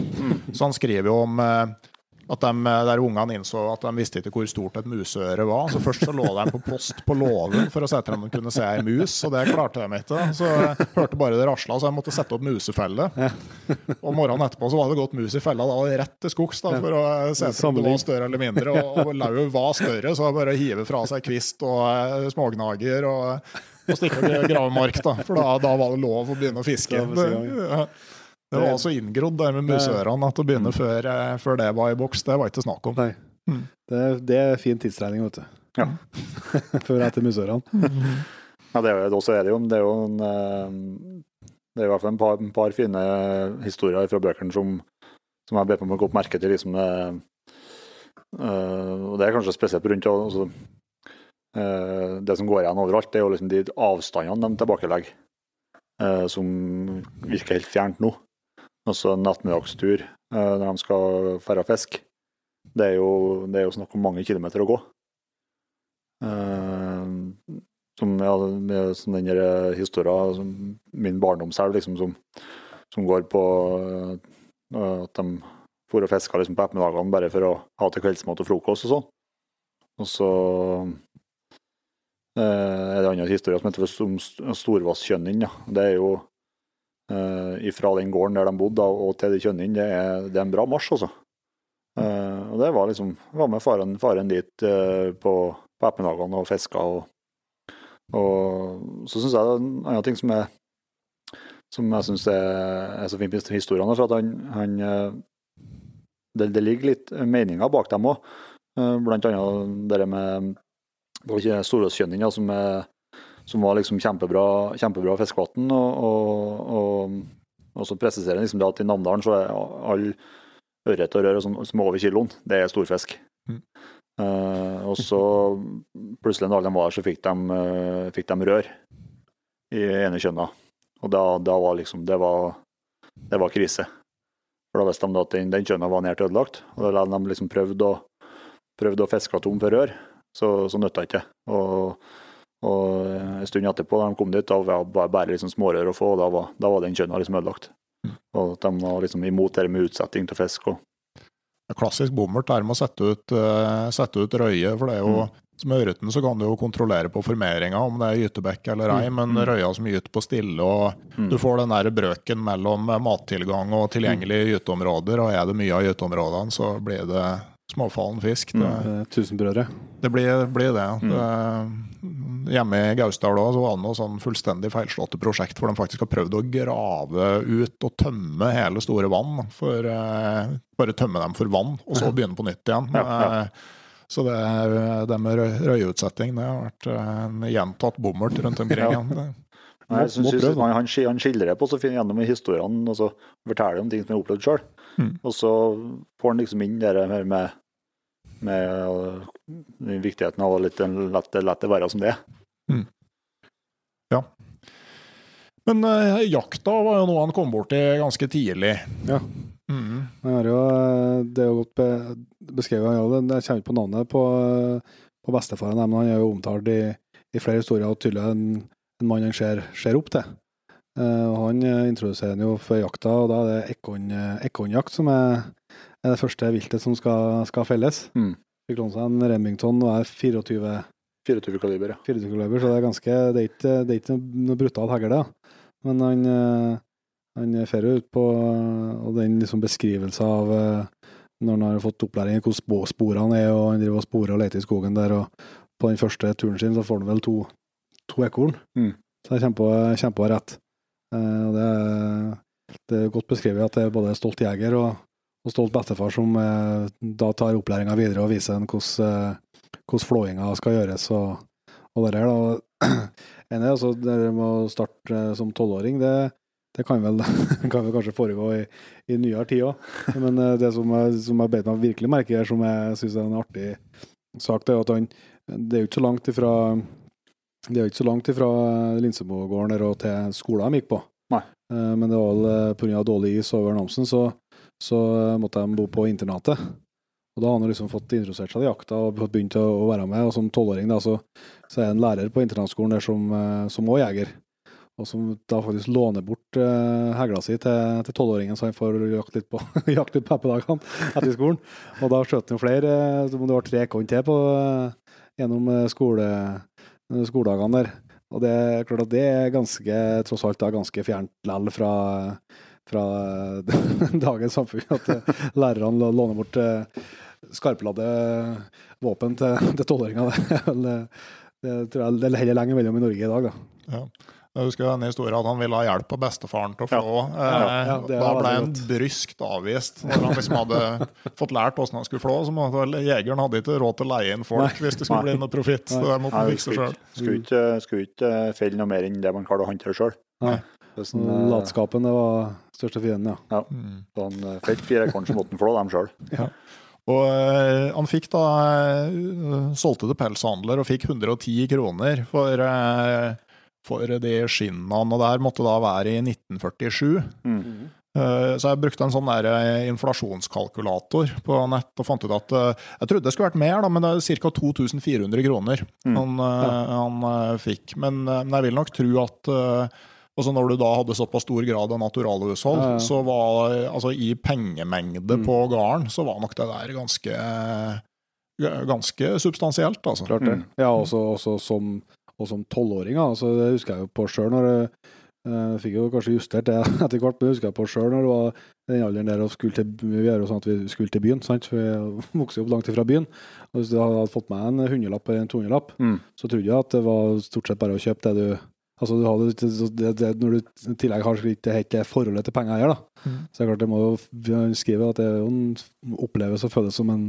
Så han skriver jo om eh, at de, der ungene innså at de visste ikke hvor stort et museøre var. Så først så lå de på post på låven for å se etter om de kunne se ei mus, og det klarte de ikke. Så jeg hørte bare det rasla, så jeg måtte sette opp musefelle. Og morgenen etterpå så var det gått mus i fella, da var det rett til skogs da, for å se etter om det var større eller mindre. Og, og lauvet var større, så bare å hive fra seg kvist og eh, smågnager og, og stikke og grave mark, da. For da, da var det lov å begynne å fiske. Det. Det var altså inngrodd der med musørene at å begynne før, eh, før det var i boks, det var ikke snakk om. Nei. Mm. Det, det er fin tidsregning, vet du. Ja. Før etter musørene. Ja, det er jo, også er det jo, det er jo en, eh, det er i hvert fall en par, en par fine historier fra bøkene som, som jeg ber på meg å gå opp merke til. Liksom, eh, eh, og det er kanskje spesielt rundt altså, eh, Det som går igjen overalt, det er jo liksom de avstandene de tilbakelegger, eh, som virker helt fjernt nå. Altså en ettermiddagstur eh, når de skal ferde fisk. Det er, jo, det jo snakk om mange kilometer å gå. Eh, som ja, med sånn den der historien som min barndomselv, liksom, som, som går på at de for og fiska liksom på ettermiddagene bare for å ha til kveldsmat og frokost og sånn. Og så er det en annen historie som heter Storvasskjønning. Ja. Det er jo uh, ifra den gården der de bodde og til de Kjønning, det er, det er en bra marsj, altså. Uh, og det var liksom var med faren, faren dit uh, på, på ettermiddagene og fiska. Og, og så syns jeg det er en annen ting som er som jeg syns er, er, så fint i historiene. For at han, han det, det, ligger litt meninger bak dem òg. Blant annet det med det var ikke Storåskjønninga som som, som, var liksom kjempebra, kjempebra fiskevann. Og, og, og, så presiserer liksom det at i Namdalen så er all ørret og rør sånn, som er over kiloen, det er storfisk. Mm. Uh, og så plutselig en dag de var der, så fikk de, uh, fikk de rør i ene kjønna. Og da, da, var liksom det var, det var krise. For da visste de at den, den kjønna var nært ødelagt. Og da hadde de liksom prøvd å, prøvd å fiske tom for rør, så, så nytta ikke. Og, og en stund etterpå, da de kom dit, da var det bare liksom smårør å få, og da var, da var den kjønna liksom ødelagt. Og at de var liksom imot det med utsetting til fisk. Og... Klassisk bommert der med å sette ut, uh, sette ut røye, for det er jo mm. Som ørreten så kan du jo kontrollere på formeringa om det er gytebekk eller ei, mm. men mm. røya som gyter på stille, og mm. du får den der brøken mellom mattilgang og tilgjengelige gyteområder, og er det mye av gyteområdene, så blir det småfallen fisk. Det, mm. Tusenbrødre. Det blir, blir det. Mm. det. Hjemme i Gausdal òg så var det noe sånn fullstendig feilslåtte prosjekt hvor de faktisk har prøvd å grave ut og tømme hele store vann. For, eh, bare tømme dem for vann, og så begynne på nytt igjen. Ja, ja. Eh, så det, det med røyeutsetting det har vært en gjentatt bommert rundt omkring. Ja. Nei, jeg synes, han, han, skildrer på så fint gjennom historiene og så forteller om ting som har opplevd sjøl. Mm. Og så får han liksom inn det med med viktigheten av å la det være som det er. Mm. Ja. Men uh, jakta var jo noe han kom borti ganske tidlig. Ja. Mm. Jo, eh, det er jo godt be beskrevet. Ja, jeg kjenner ikke på navnet på, på bestefaren, men han er jo omtalt i, i flere historier og tydelig en, en mann han ser, ser opp til. Uh, han introduserer han jo for jakta, og da er det ekornjakt som er er det første viltet som skal, skal felles. Mm. Fikk låne seg en Remington og er 24 24 kaliber, ja. 24 kaliber, så det er ganske Det er ikke, det er ikke noe brutalt hagl, da. Men han, eh, han fer ut på Og den liksom beskrivelsen av eh, når han har fått opplæring i hvor sporene er, og han driver og sporer og leter i skogen der, og på den første turen sin så får han vel to, to ekorn. Mm. Så det kommer på rett. Eh, og det, det er godt beskrevet at det er både stolt jeger og og stolt bestefar som eh, da tar opplæringa videre og viser en hvordan, eh, flåinga skal gjøres og, og det der. da. En er altså det med å starte eh, som tolvåring, det, det kan, vel, kan vel kanskje foregå i, i nyere tid òg. Men eh, det som jeg, som jeg beit meg virkelig merke i, som jeg syns er en artig sak, det er at han Det er jo ikke så langt ifra det er jo ikke så langt ifra Linsebogården og til skolen de gikk på. Nei. Eh, men det var vel pga. dårlig is over Namsen, så så måtte de bo på internatet. Og da har han liksom fått introdusert seg til jakta og begynt å, være med. Og som tolvåring så, så, er jeg en lærer på internatskolen der som også jeger. Og som da faktisk låner bort uh, hegla si til tolvåringen, så han får jakte litt på jakt litt på etter skolen. Og da skjøt han flere, det var tre korn til på, gjennom skole, skoledagene der. Og det er klart at det er ganske, tross alt da, ganske fjernt lell fra fra dagens samfunn at eh, lærerne låner bort eh, skarpladde våpen til tolvåringer. Det, tror jeg det heller lenger mellom i Norge i dag. Da. Ja. Jeg husker denne historien at han ville ha hjelp av bestefaren til å flå. Ja. Ja, ja, da ble han bryskt avvist. Når han liksom hadde fått lært hvordan han skulle flå, så måtte jegeren hadde ikke råd til å leie inn folk Nei. hvis det skulle Nei. bli noe profitt. Så det måtte han fikse sjøl. Skulle ikke, skulle ikke felle noe mer enn det man klarer å håndtere sjøl. Latskapen det var største fienden, ja. ja. Mm. Så han uh, fikk fire korn som måtte flå dem sjøl. Ja. Og uh, han fikk da uh, solgte til pelshandler og fikk 110 kroner for, uh, for de skinnene. Og der måtte da være i 1947. Mm. Så jeg brukte en sånn der inflasjonskalkulator på nett og fant ut at Jeg trodde det skulle vært mer, da, men det er ca. 2400 kroner mm. han, ja. han fikk. Men, men, jeg vil nok tro at Og så når du da hadde såpass stor grad av naturalhushold, Ja, ja. så var altså i pengemengde Mm. på gården, så var nok det der ganske ganske substansielt, altså. Klart det. Mm. Ja, også, også som, og som tolvåring, altså, det husker jeg jo på sjøl når jeg jeg fikk jo kanskje justert det etter hvert, men det husker jeg på sjøl når det var den alderen der og skulle til, vi gjør jo sånn at vi skulle til byen, sant? for vi vokste opp langt ifra byen. Og hvis du hadde fått med en hundrelapp eller en tohundrelapp, Mm. så trodde jeg at det var stort sett bare å kjøpe det du Altså du hadde, det, det, når du i tillegg har ikke helt forholdet til penger her, da. Mm. Så det er klart det må jo skrive at det er jo en oppleves og føles som en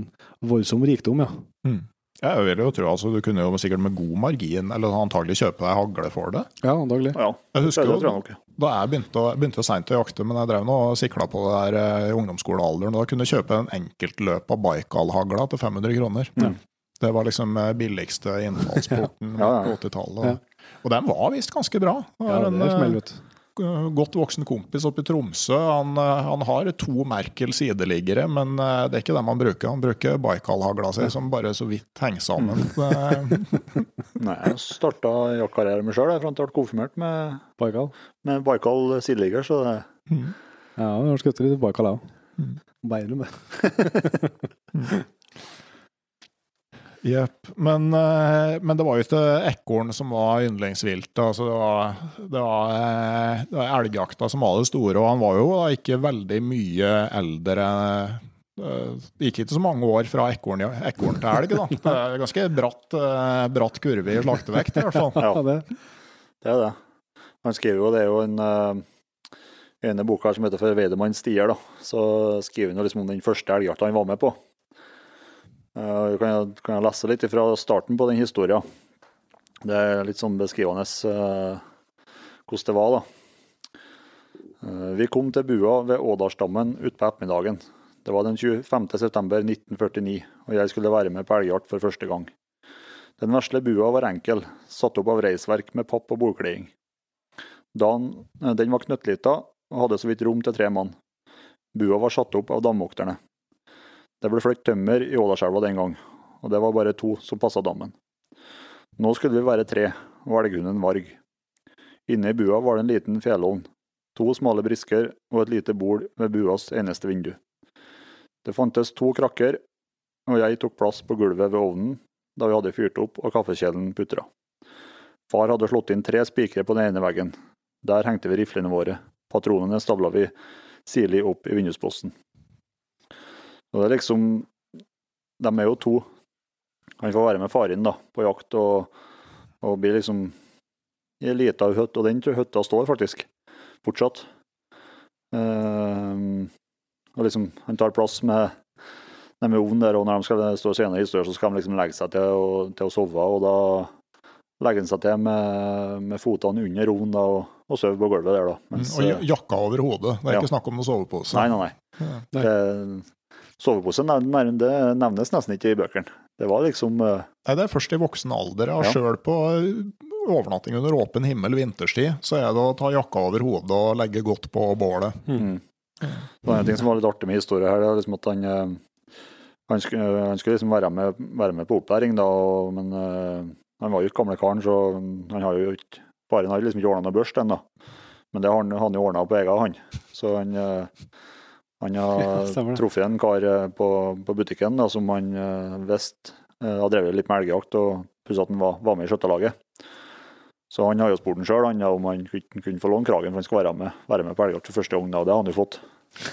voldsom rikdom, ja. Mm. Jeg vil jo tro altså, Du kunne jo sikkert med god margin, eller antagelig kjøpe deg hagle for det. Ja, antagelig. Ja, Jeg husker det jo jeg da jeg begynte, begynte jo seint å jakte, men jeg drev nå og sikla på det der eh, i ungdomsskolealderen. Da kunne jeg kjøpe en enkeltløp av Baikal-hagla til 500 kroner. Mm. Det var liksom eh, billigste innfallsporten Ja, ja. på 80-tallet. Og den var visst ganske bra. Ja, det er smell, eh, vet godt voksen kompis oppe i Tromsø. Han, eh, han har to Merkel sideliggere, men eh, det er ikke dem han bruker. Han bruker Baikal-hagla si, som bare så vidt henger sammen. Mm. Eh, Nei, jeg starta jaktkarrieren min sjøl fram til jeg ble konfirmert med, Baikal. med Baikal sideligger, så det mm. Ja, jeg har skutt litt Baikal, jeg òg. Mm. Beirum, det. Jepp. Men, eh, men det var jo ikke ekorn som var yndlingsvilt. Altså det, var, det, var, eh, det var elgjakta som var det store, og han var jo da ikke veldig mye eldre. eh, Det gikk ikke så mange år fra ekorn, ekorn til elg. da. Det er ganske bratt, bratt kurve i slaktevekt, i hvert fall. Ja. Det. Det er det. Han skriver jo, det er jo en ene boka som heter 'For Weidemann stier', da. Så skriver han jo liksom om den første elgjakta han var med på. Uh, kan, kan jeg lese litt fra starten på den historien? Det er litt sånn beskrivende uh, hvordan det var, da. Uh, vi kom til bua ved Ådalsdammen utpå ettermiddagen. Det var den 25. september 1949, og jeg skulle være med på elgjakt for første gang. Den vesle bua var enkel, satt opp av reisverk med papp og bordkleding. Eh, den var knøttlita og hadde så vidt rom til tre mann. Bua var satt opp av damvokterne. Det ble flyttet tømmer i Ådalselva den gang, og det var bare to som passa dammen. Nå skulle vi være tre, og elghunden Varg. Inne i bua var det en liten fjellovn, to smale brisker og et lite bord ved buas eneste vindu. Det fantes to krakker, og jeg tok plass på gulvet ved ovnen da vi hadde fyrt opp og kaffekjelen putra. Far hadde slått inn tre spikere på den ene veggen. Der hengte vi riflene våre. Patronene stabla vi sirlig opp i vindusposten. Og det er liksom De er jo to. Han får være med faren da, på jakt og, og blir liksom i ei lita hytte, og den hytta står faktisk fortsatt. Ehm, og liksom, han tar plass med med ovn der, og når de skal stå senere i historien, så skal de liksom legge seg til å, til å sove. Og da legger han seg til med, med fotene under ovnen da, og, og sover på gulvet der. da. Mens, Og eh, jakka over hodet. Det er Ja. ikke snakk om noe sovepose. nei, nei, nei. Ja. Det, sovepose nevnes nesten ikke i bøkene. Det var liksom eh, Nei, det er først i voksen alder. Ja. sjøl på overnatting under åpen himmel vinterstid, så er det å ta jakka over hodet og legge godt på bålet. mm. Det var en ting som var litt artig med historien her, det er liksom at han eh, han skulle, han skulle liksom være med, være med på opplæring, da, og, men eh, han var jo ikke gamle karen, så han har jo ikke Faren har liksom ikke ordna noe børst ennå. Men det har han, han jo ordna på egen hånd. Så han, eh, han har truffet en kar eh, på, på butikken da, som han uh, visste eh, har drevet litt med elgjakt, og plutselig at han var, var med i skjøttelaget. Så han har jo spurt han sjøl om han kunne, kunne få låne kragen, for han skal være med, være med på elgjakt for første gang. da, og Det har han jo fått.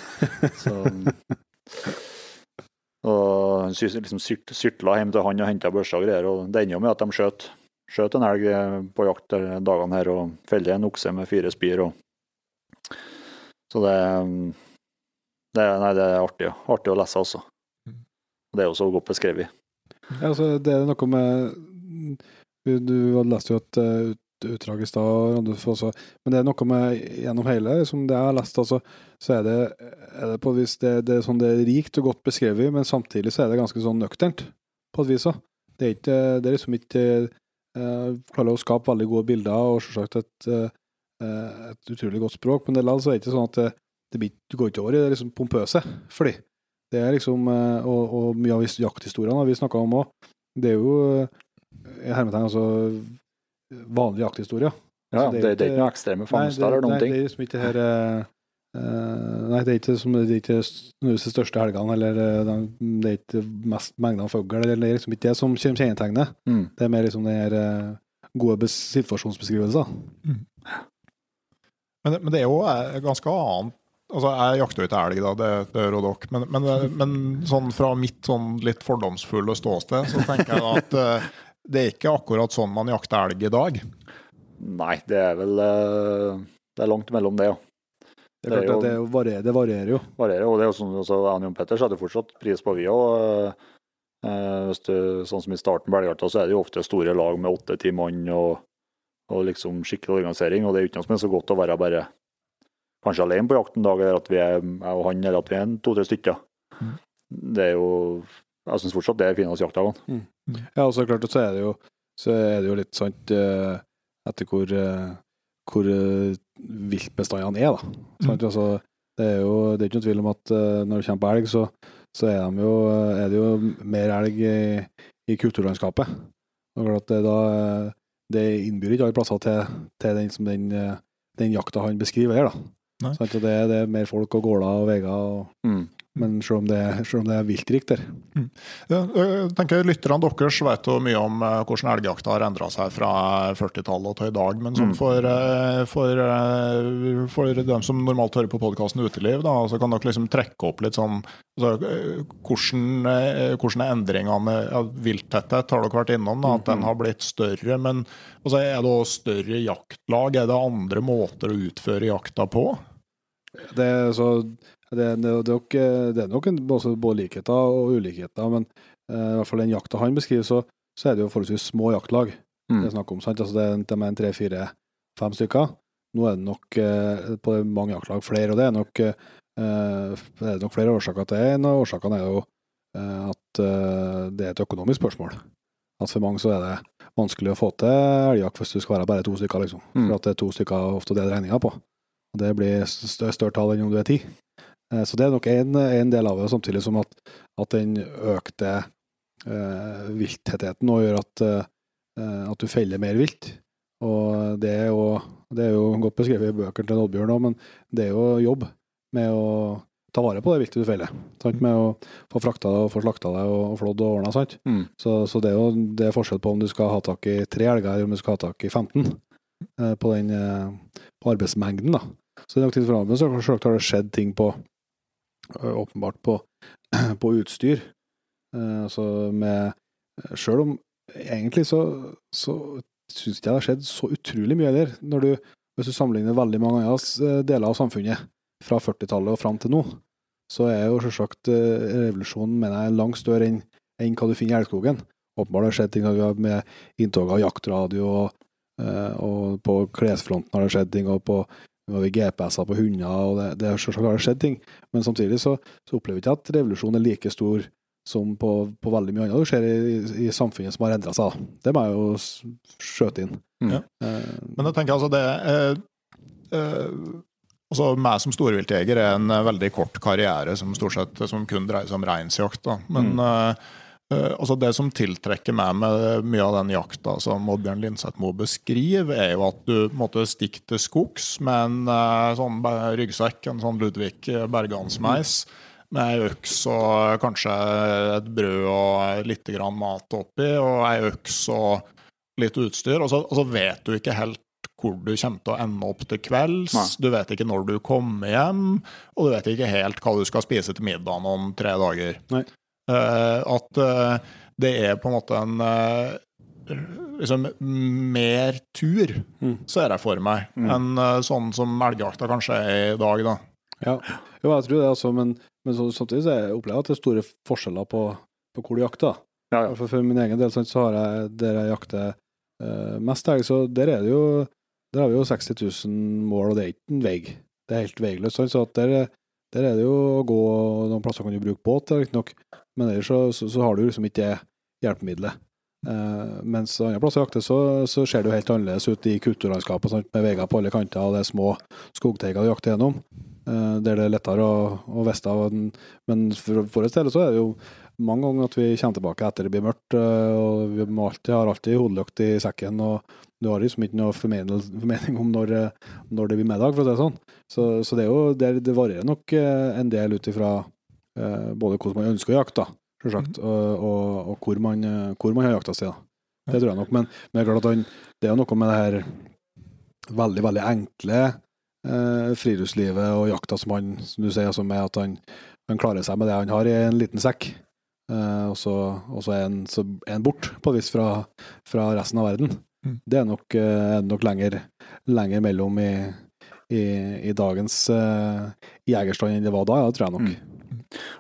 Så, og han liksom syrtla hjem til han og henta børsa og greier. og Det ender jo med at de skjøt, skjøt en elg eh, på jakt dagene her og feller en okse med fire spir. Og, så det, det, nei, det er artig, artig å lese, altså. Mm. Det er jo så godt beskrevet. Ja, altså, det er noe med Du, du hadde lest jo et eh, ut, utdrag i stad, også, men det er noe med gjennom hele som det jeg har lest, altså, så er det, er det på et vis det, det, er sånn, det er rikt og godt beskrevet, men samtidig så er det ganske sånn nøkternt, på et vis. også. Det er, ikke, det er liksom ikke eh, Klarer å skape veldig gode bilder, og selvsagt et, eh, et utrolig godt språk, men det er likevel så det ikke sånn at det blir, du går ikke over i det liksom pompøse, fordi det er liksom, eh, og, og mye av jakthistoriene vi snakka om òg, det er jo eh, i hermetegn altså vanlige jakthistorier. Ja, altså, det, det, er ikke noe ekstreme fangster eller noen nei, ting. det er liksom ikke det her eh, Nei, det er ikke som det er ikke de største helgene, eller de- det er ikke mest mengden av fugl, eller det er liksom ikke det som kjennetegner. Mm. Det er mer liksom den her gode situasjonsbeskrivelser. Mm. Men, det- men det er jo ganske annet Altså, Jeg jakter jo ikke elg, da, det, det gjør jo dere. Men, men, men sånn fra mitt sånn litt fordomsfulle ståsted, så tenker jeg da at uh, det er ikke akkurat sånn man jakter elg i dag. Nei, det er vel uh, Det er langt mellom det, ja. Det, Det jo- det, er jo varierer, det varierer jo. varierer. Og det er jo sånn, altså, jeg og Jon Petter setter fortsatt pris på vi òg. Uh, sånn som i starten på elgjakta, så er det jo ofte store lag med åtte-ti mann og, og liksom skikkelig organisering. Og det er jo ikke noe som er så godt å være bare kanskje alene på jakt en dag, eller at vi er jeg og han, eller at vi er to-tre stykker. Mm. Det er jo Jeg syns fortsatt det er finest jaktdagene. Ja, og så klart så er det jo, så er det jo litt sant eh, etter hvor, eh, hvor eh, viltbestandene er, da. Sant? Altså, det er jo det er ikke noe tvil om at når det kommer på elg, så, så er, de jo, er det jo mer elg i, i kulturlandskapet. Og klart det, da, det innbyr ikke alle plasser til, til den, som den, den jakta han beskriver her, da. Og det, det er mer folk og gårder og veier, og, Mm. men selv om, det, selv om det er viltrikt der. Ja, jeg tenker Lytterne deres vet jo mye om hvordan elgjakta har endra seg fra 40-tallet til i dag. Men sånn Mm. for, for, for dem som normalt hører på podkasten Uteliv, da, så kan dere liksom trekke opp litt sånn altså, hvordan, hvordan er endringene ja, Vilttetthet har dere vært innom, da, at den har blitt større. Men altså, er det også større jaktlag? Er det andre måter å utføre jakta på? Det, er så, det, det, det, er nok, det er nok både, både likheter og ulikheter, men uh, i hvert fall den jakta han beskriver, så, så er det jo forholdsvis små jaktlag Mm. det er snakk om. sant? Altså det, er- de er en tre, fire, fem stykker. Nå er det nok uh, på mange jaktlag flere, og det er nok, uh, det er nok flere årsaker til det. En av årsakene er jo at det er et økonomisk spørsmål. At for mange så er det vanskelig å få til elgjakt hvis du skal være bare to stykker, liksom. Mm. For at det er to stykker ofte det er regninga på. Og det blir større, tall enn om du er ti. Eh, Så det er nok en, en del av det, samtidig som at, at den økte eh, vilthettheten nå gjør at, eh, at du feller mer vilt. Og det er jo, det er jo godt beskrevet i bøkene til Oddbjørn òg, men det er jo jobb med å ta vare på det viltet du feller. Sant? Med å få frakta det og få slakta det og, flådd og ordna. Mm. Så, så det er jo det er forskjell på om du skal ha tak i tre elger, eller om du skal ha tak i 15 eh, på den eh, på arbeidsmengden. da. Så i den tid så har det skjedd ting på åpenbart på, på utstyr. Eh, altså med Sjøl om egentlig så, så syns jeg det har skjedd så utrolig mye der. Når du, hvis du sammenligner veldig mange andre deler av samfunnet fra 40-tallet og fram til nå, så er jo selvsagt eh, revolusjonen mener jeg, langt større enn enn hva du finner i Elgskogen. Åpenbart har det skjedd ting med inntog av jaktradio, og, eh, og på klesfronten har det skjedd ting, og på har vi GPS-er på hunder, og det, det, selvsagt har det skjedd ting. Men samtidig så, så opplever vi ikke at revolusjonen er like stor som på, på veldig mye annet det skjer i, i samfunnet som har endra seg. Det må jeg jo skjøte inn. Mm. Ja. Eh, Men jeg tenker altså det eh, eh, altså meg som storviltjeger er en eh, veldig kort karriere som stort sett som kun dreier seg om reinsjakt. Men Mm. Eh, altså det som tiltrekker meg med mye av den jakta som Oddbjørn Lindseth må beskriver, er jo at du måtte stikke til skogs med en eh, sånn ryggsekk, en sånn Ludvig Bergansmeis. Med ei øks og kanskje et brød og litt grann mat oppi, og ei øks og litt utstyr. Og så, og så vet du ikke helt hvor du kommer til å ende opp til kvelds. Nei. Du vet ikke når du kommer hjem, og du vet ikke helt hva du skal spise til middagen om tre dager. Nei. Eh, at eh, det er på en måte en eh, liksom mer tur, Mm. ser jeg for meg, Mm. enn sånn som elgjakta kanskje er i dag, da. Ja, jo, jeg tror det, altså, men, men så, samtidig så jeg opplever jeg at det er store forskjeller på, på hvor du jakter. Ja, ja. For, for min egen del så har jeg der jeg jakter uh, mest elg, så der er det jo der har vi jo 60 000 mål, og det er ikke en vei. Det er helt veiløst. sant, Så at der, der er det jo å gå Noen plasser kan du bruke båt, riktignok, men ellers så, så, så har du liksom ikke det hjelpemiddelet. Uh, mens andre plasser jakter, så, så ser det jo helt annerledes ut i kulturlandskapet, sant? med veier på alle kanter, og det er små skogteiger du jakter gjennom. Uh, der det er lettere å, å vite av. Men for vår del så er det jo mange ganger at vi kommer tilbake etter det blir mørkt, Uh, og vi alltid, har alltid hodelykt i sekken. og du har liksom ikke noe formening, formening om når, når, det blir middag, for å si det sånn. Så, så det, er jo, det, det varierer nok en del ut ifra både hvordan man ønsker å jakte, selvsagt, mm. og, og, og, hvor, man, hvor man har jakta si. Det tror jeg nok. Men, men det er klart at han, det er noe med det her veldig, veldig enkle eh, friluftslivet og jakta som han, som du sier, som er at han, han, klarer seg med det han har i en liten sekk. Eh, og så, er han, så er han bort, på et vis, fra, fra, resten av verden. Mm. Det er nok, eh, nok lenger, lenger mellom i, i, i dagens eh, jegerstand enn det var da, ja, tror jeg nok. Mm.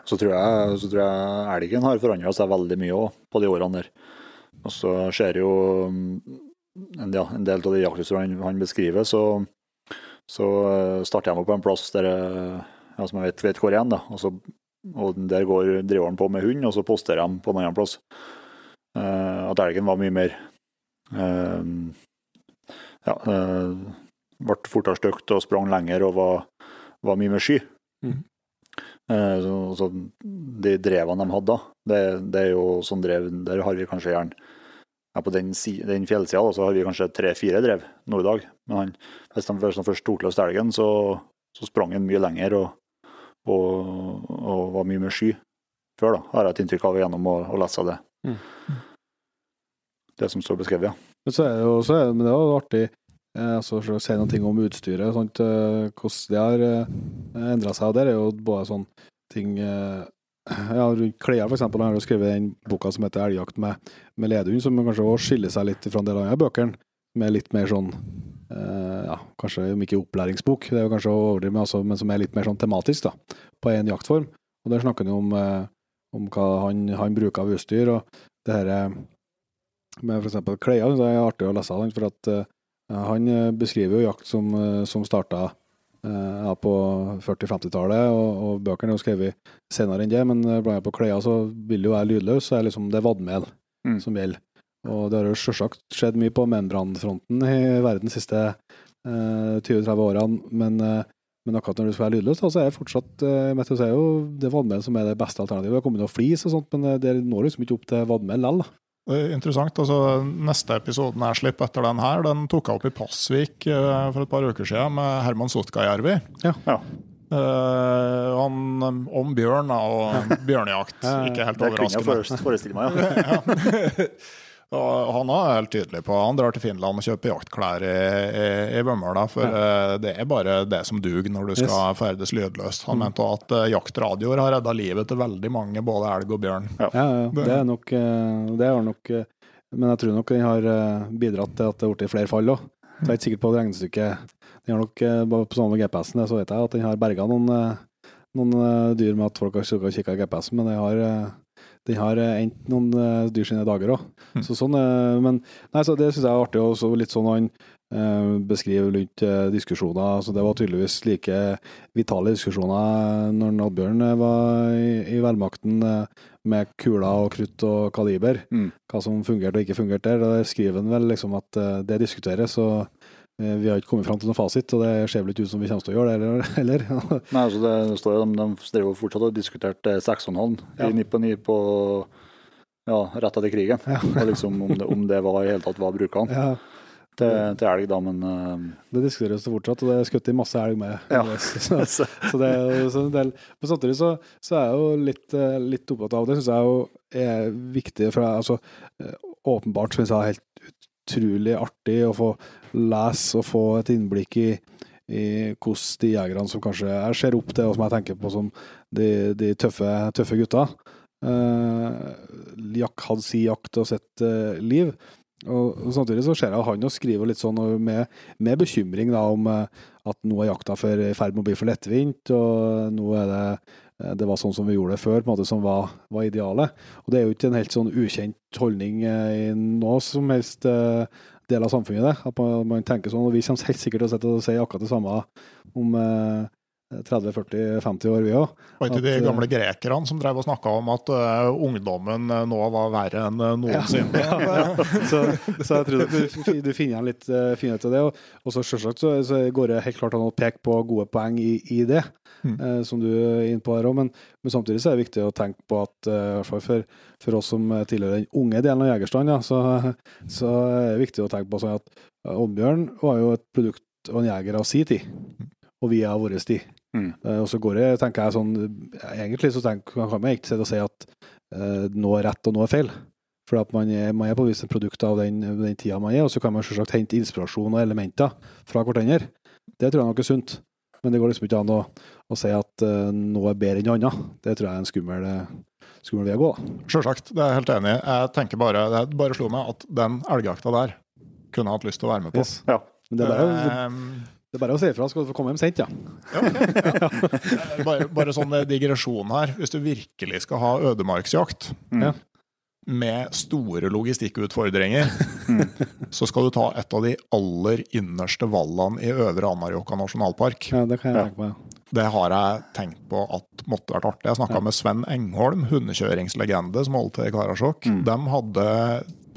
Så tror jeg, så tror jeg elgen har forandra seg veldig mye òg på de årene der. Og så ser jo mm, en, ja, en del av de jakthusene han, beskriver, så, så eh, starter jeg meg på en plass der ja, som jeg vet, vet hvor igjen. da. Og, så, og Der går driveren på med hund, og så posterer de på en annen plass. Uh, at elgen var mye mer uh, Ja, uh, ble fortere stygt og sprang lenger og var, var mye mer sky. Mm. Eh, så, så de drevene de hadde, det, det, er jo sånn drev Der har vi kanskje gjerne ja, På den, den fjellsida så har vi kanskje tre-fire drev nå i dag. Men han, hvis han først tok løs elgen, så, så, sprang han mye lenger og, og, og, var mye mer sky før, da, har jeg et inntrykk av gjennom å, å lese det. Mm. Det som står beskrevet, ja. Men, så er det jo, så er det, men det er jo artig Eh, altså, for å si noe om utstyret, sånt, eh, hvordan det har eh, endra seg. og Der er jo både sånne ting ja, rundt klær, f.eks. har du skrevet den boka som heter 'Elgjakt med, med ledhund', som kanskje også skiller seg litt fra en del av bøker. Med litt mer sånn ja, kanskje om ikke opplæringsbok, det er jo kanskje å overdrive, men, altså, men som er litt mer sånn tematisk, da, på en jaktform. Og Der snakker han jo om, om hva han, han, bruker av utstyr. og det her med f.eks. klær, det er artig å lese den, for at han eh, beskriver jo jakt som, eh, som starta eh, ja, på 40-50-tallet, og, og, bøkene er jo skrevet senere enn det. Men blant annet på klær så vil jo være lydløs, så er liksom det vadmel mm. som gjelder. Og det har jo selvsagt skjedd mye på membranfronten i verden de siste eh, 20-30 årene, men, eh, men, akkurat når du skal være lydløs, da, så er det fortsatt eh, så er jo det vadmel som er det beste alternativet. Det har kommet noe flis og sånt, men det når liksom ikke opp til vadmel likevel. Interessant. altså Neste episoden jeg slipper etter den her, den tok jeg opp i Pasvik uh, for et par uker siden med Herman Sotkajärvi. Ja. ja. Uh, om bjørn og bjørnejakt. Ikke helt overraskende. Det kunne jeg forestille meg, ja. Og han er helt tydelig på Han drar til Finland og kjøper jaktklær i, i, i Vømmøla. For ja. Eh, det er bare det som duger når du skal yes. ferdes lydløst. Han mm. mente at uh, jaktradioer har redda livet til veldig mange, både elg og bjørn. Ja, ja, ja. Det er nok, eh, det er nok Men jeg tror nok den har bidratt til at det har blitt flere fall òg. Jeg er ikke sikker på det regnestykket. Den har nok, På samme GPS-en så vet jeg at den har berga noen, noen dyr med at folk har kikka i GPS-en, men den har den har eh, endt noen uh, dyr sine dager òg. Mm. Så sånn, uh, men nei, så det syns jeg er artig. Også litt sånn han beskriver rundt diskusjoner. Så det var tydeligvis like vitale diskusjoner når Oddbjørn var i, i velmakten med kuler og krutt og kaliber. Mm. Hva som fungerte og ikke fungerte der. Der skriver han vel liksom at det diskuteres. og Eh, vi har ikke kommet fram til noen fasit, og det ser vel ikke ut som vi kommer til å gjøre det heller. Nei, altså det står jo, De, de jo fortsatt og diskuterte seksånhallen ja. i Nipponi på ja, rett etter krigen. Ja. og liksom om det, om det var i hele tatt var brukene ja. til, til, elg, da, men uh... Det diskuteres fortsatt, og det er skutt i masse elg med. Ja. så, så det er så en del. Men samtidig så, så er jeg jo litt, eh, litt opptatt av det, syns jeg jo er viktig. For jeg, altså, åpenbart syns jeg er helt utrolig artig å få lese og få et innblikk i, i hvordan de jegerne som kanskje jeg ser opp til, og som jeg tenker på som de, de tøffe, tøffe gutta, eh, hadde si jakt og sitt eh, liv. Og, og, Samtidig så ser jeg han og skriver litt sånn med, med bekymring da, om eh, at nå er jakta i ferd med å bli for lettvint, og nå er det Eh, det var sånn som vi gjorde det før, på en måte som var, var idealet. Og det er jo ikke en helt sånn ukjent holdning eh, i noe som helst eh, del av samfunnet, det. At man, man, tenker sånn. Og vi kommer helt sikkert til å si akkurat det samme om, 30-40-50 år, vi òg. Var ikke de eh, gamle grekerne som drev og snakka om at uh, ungdommen eh, nå var verre enn eh, noensinne? så, så jeg tror du, du finner igjen litt uh, finhet til det. Og, og så selvsagt så, så går det helt klart an å peke på gode poeng i, i det, Mm. eh, som du er inne på her òg. Men, men samtidig så er det viktig å tenke på at eh, i hvert fall for, for oss som tilhører den unge delen av jegerstanden, ja, så, så er det viktig å tenke på sånn at eh, Oddbjørn var jo et produkt og en jeger av si tid, og vi er av vår tid. Mm. Og så går det, tenker jeg sånn Egentlig så tenker, kan man ikke sitte og si at eh, noe er rett og noe er feil. For at man er, man er på en vis et produkt av den, den tida man er, og så kan man selvsagt hente inspirasjon og elementer fra hverandre. Det tror jeg nok er sunt. Men det går liksom ikke an å, å si at uh, noe er bedre enn noe annet. Det tror jeg er en skummel, eh, skummel vei å gå. da. Sjølsagt, det er jeg helt enig i. Jeg tenker bare, Det bare slo meg at den elgjakta der kunne jeg hatt lyst til å være med på. Yes. Ja. Men det er bare, Ehm, det er bare å si ifra, skal du få komme hjem sent, ja. Ja, ja. Bare, bare sånn digresjon her. Hvis du virkelig skal ha ødemarksjakt Mm. Ja. med store logistikkutfordringer, så skal du ta et av de aller innerste vallene i Øvre Anárjohka nasjonalpark. ja. Det kan jeg Ja. tenke meg. Det har jeg tenkt på at måtte vært artig. Jeg snakka med Sven Engholm, hundekjøringslegende som holdt til i Karasjok. Mm. De hadde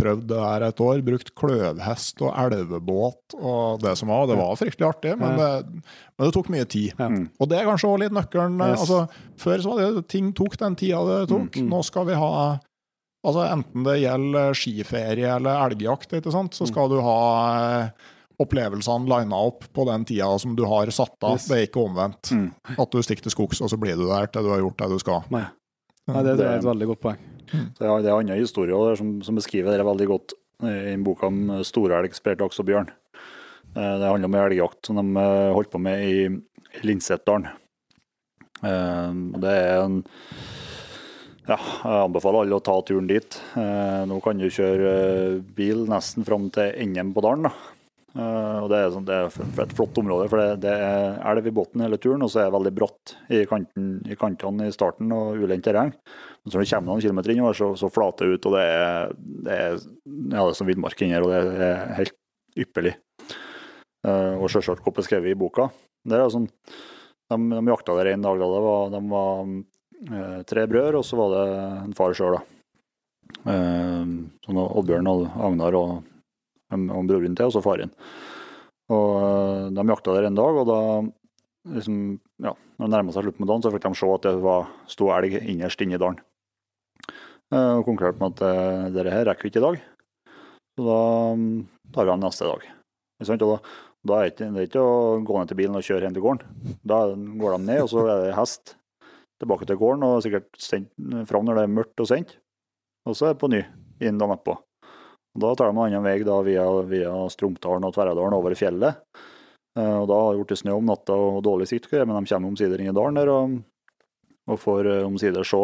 prøvd det her et år, brukt kløvhest og elvebåt og det som var. Det var fryktelig artig, men det, men det tok mye tid. Ja. Mm. Og det er kanskje også litt nøkkelen. Yes. Altså, før så var det ting tok den tida det tok. Mm, mm. Nå skal vi ha altså Enten det gjelder skiferie eller elgjakt, ikke sant? Mm. så skal du ha eh, opplevelsene lina opp på den tida som du har satt av. Yes. Det er ikke omvendt. Mm. At du stikker til skogs, og så blir du der til du har gjort det du skal. Nei. Nei, det det, er et veldig godt poeng. Så ja, Det er andre historier der som, som beskriver det veldig godt eh, i en bok om storelg, spredtaks og bjørn. Eh, Det handler om en elgjakt som de eh, holdt på med i Linsetdalen. Eh, Det er en Ja, jeg anbefaler alle å ta turen dit. Eh, Nå kan du kjøre eh, bil nesten fram til enden på dalen. da. Eh, og Det er, sånn, det er et flott område, for det, det er elv i bunnen hele turen, og så er det veldig bratt i, kanten, i kantene i starten og ulendt terreng. Men så når du kommer noen kilometer innover, så, så flater det ut, og det er, det er, ja, er som villmark inni her, og det er helt ypperlig. Og selvsagt godt beskrevet i boka. Det er sånn, de, de jakta der en dag da det var, de var tre brødre, og så var det en far sjøl, da. Eh, sånn Oddbjørn og Agnar og, og broren til, og så faren. Og eh, de jakta der en dag, og da liksom, ja, når det nærma seg slutten på dagen, så fikk de se at det var, sto elg innerst inne i dalen. Eh, Og konkluderte med at eh, dette her rekker vi ikke i dag. Så da mm, tar vi dem neste dag. Og da, da er det ikke å gå ned til bilen og kjøre hjem til gården. Da går de ned, og så er det hest tilbake til gården, og sikkert sendt fram når det er mørkt og sent. Og så er det på ny inn dagen etterpå. Da tar de en annen vei da via, via Stromdalen og Tverradalen over fjellet. Eh, Og da har det blitt snø om natta og dårlig sikt, men de kommer omsider inn i dalen der og, og får eh, omsider se,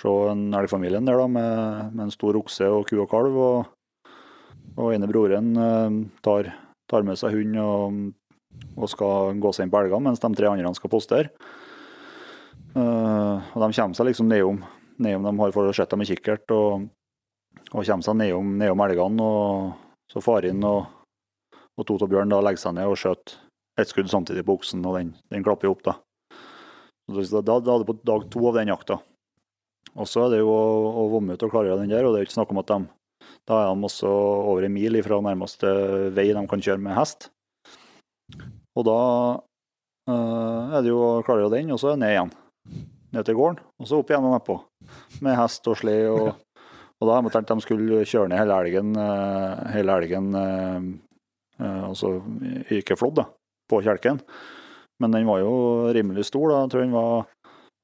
se en elgfamilien der da, med, med en stor okse og ku og kalv. Og, og ene broren eh, tar, tar med seg hund og, og skal gå seg inn på elgene, mens de tre andre skal postere. Eh, og de kommer seg liksom nedom, nedom de har fått sett dem med kikkert, og, og kommer seg nedom, nedom elgene. Og så faren og, og Toto Bjørn da legger seg ned og skjøter ett skudd samtidig på oksen, og den, den klapper jo opp, da. Så Da, da er det på dag to av den jakta. Og så er det jo å, å vomme ut og klargjøre den der, og det er jo ikke snakk om at de Da er de også over en mil fra nærmeste vei de kan kjøre med hest. Og da eh, er det jo å klargjøre den, og så er det ned igjen. Ned til gården, og så opp igjen nedpå. Med hest og slede. Og, og da har de tenkt de skulle kjøre ned hele elgen, eh, hele elgen eh, eh, altså ikke flådd, da, på kjelken. Men den var jo rimelig stor. da, jeg tror den var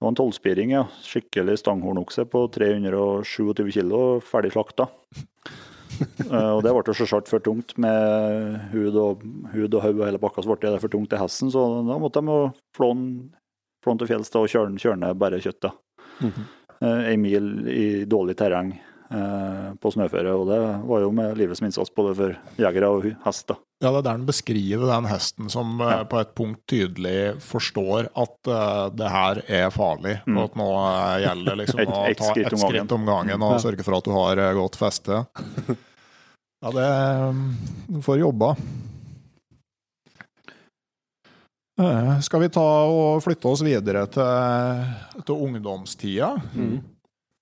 det var en tolvspiring, ja. Skikkelig stanghornokse på 327 kilo, ferdig slakta. uh, og det ble selvsagt for tungt med hud og, hud og hode og hele pakka, så ble det for tungt til hesten. Så da måtte de flå den den til fjells da, og kjøre, den- ned bare kjøttet. Mm -hmm. En mil i dårlig terreng eh, på snøføre, og det var jo med livet som innsats både for jegere og hest. da. Ja, det er der den beskriver den hesten som eh, Ja. på et punkt tydelig forstår at uh, det her er farlig, Mm. og at nå eh, gjelder det liksom Et- å ta ett skritt om gangen og Ja. sørge for at du har eh, godt feste. Ja, det um, får jobba. Eh, Skal vi ta og flytte oss videre til, til ungdomstida?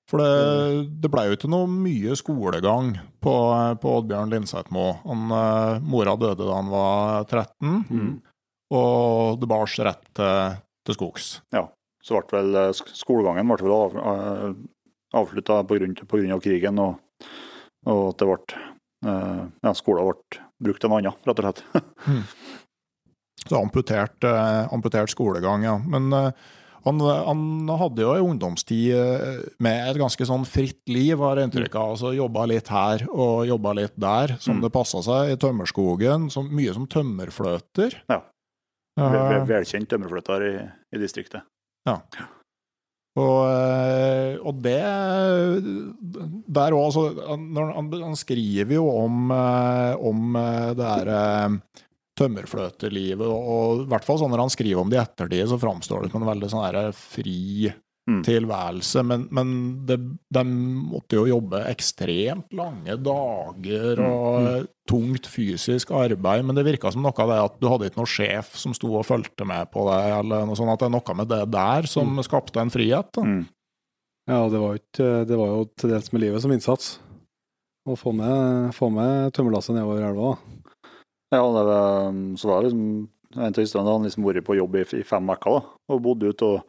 For det, det ble jo ikke noe mye skolegang på, på Oddbjørn Lindseth-Mo. Han, eh, Mora døde da han var 13, og det bars rett til, til skogs. Så ble vel eh, skolegangen ble vel av, uh, avslutta pga. krigen, og, og at det ble Ja, skolen ble brukt til noe annet, rett og slett. Så amputert, eh, amputert skolegang, ja. Men eh, han, han hadde jo en ungdomstid eh, med et ganske sånn fritt liv, har jeg inntrykk av. Altså Jobba litt her og jobba litt der, som Mm. det passa seg. I tømmerskogen. Som, mye som tømmerfløter. Ja. Vel- Velkjent tømmerfløter i, i distriktet. Og, eh, og det Der òg, altså han, han, skriver jo om, om det derre tømmerfløtelivet, og, i hvert fall sånn når han skriver om det i ettertid, så framstår det som en veldig sånn her fri Mm. tilværelse. Men, men det, de måtte jo jobbe ekstremt lange dager og tungt fysisk arbeid, men det virka som noe av det at du hadde ikke noen sjef som sto og fulgte med på deg, eller noe sånt, at det er noe med det der som skapte en frihet. Da. Mm. Ja, det var, ikke, det var jo til dels med livet som innsats. Å få med, få med tømmerlasset nedover elva. Ja, det var, så var det liksom en av historiene, Han liksom vært på jobb i, i fem uker og bodd ute. Og,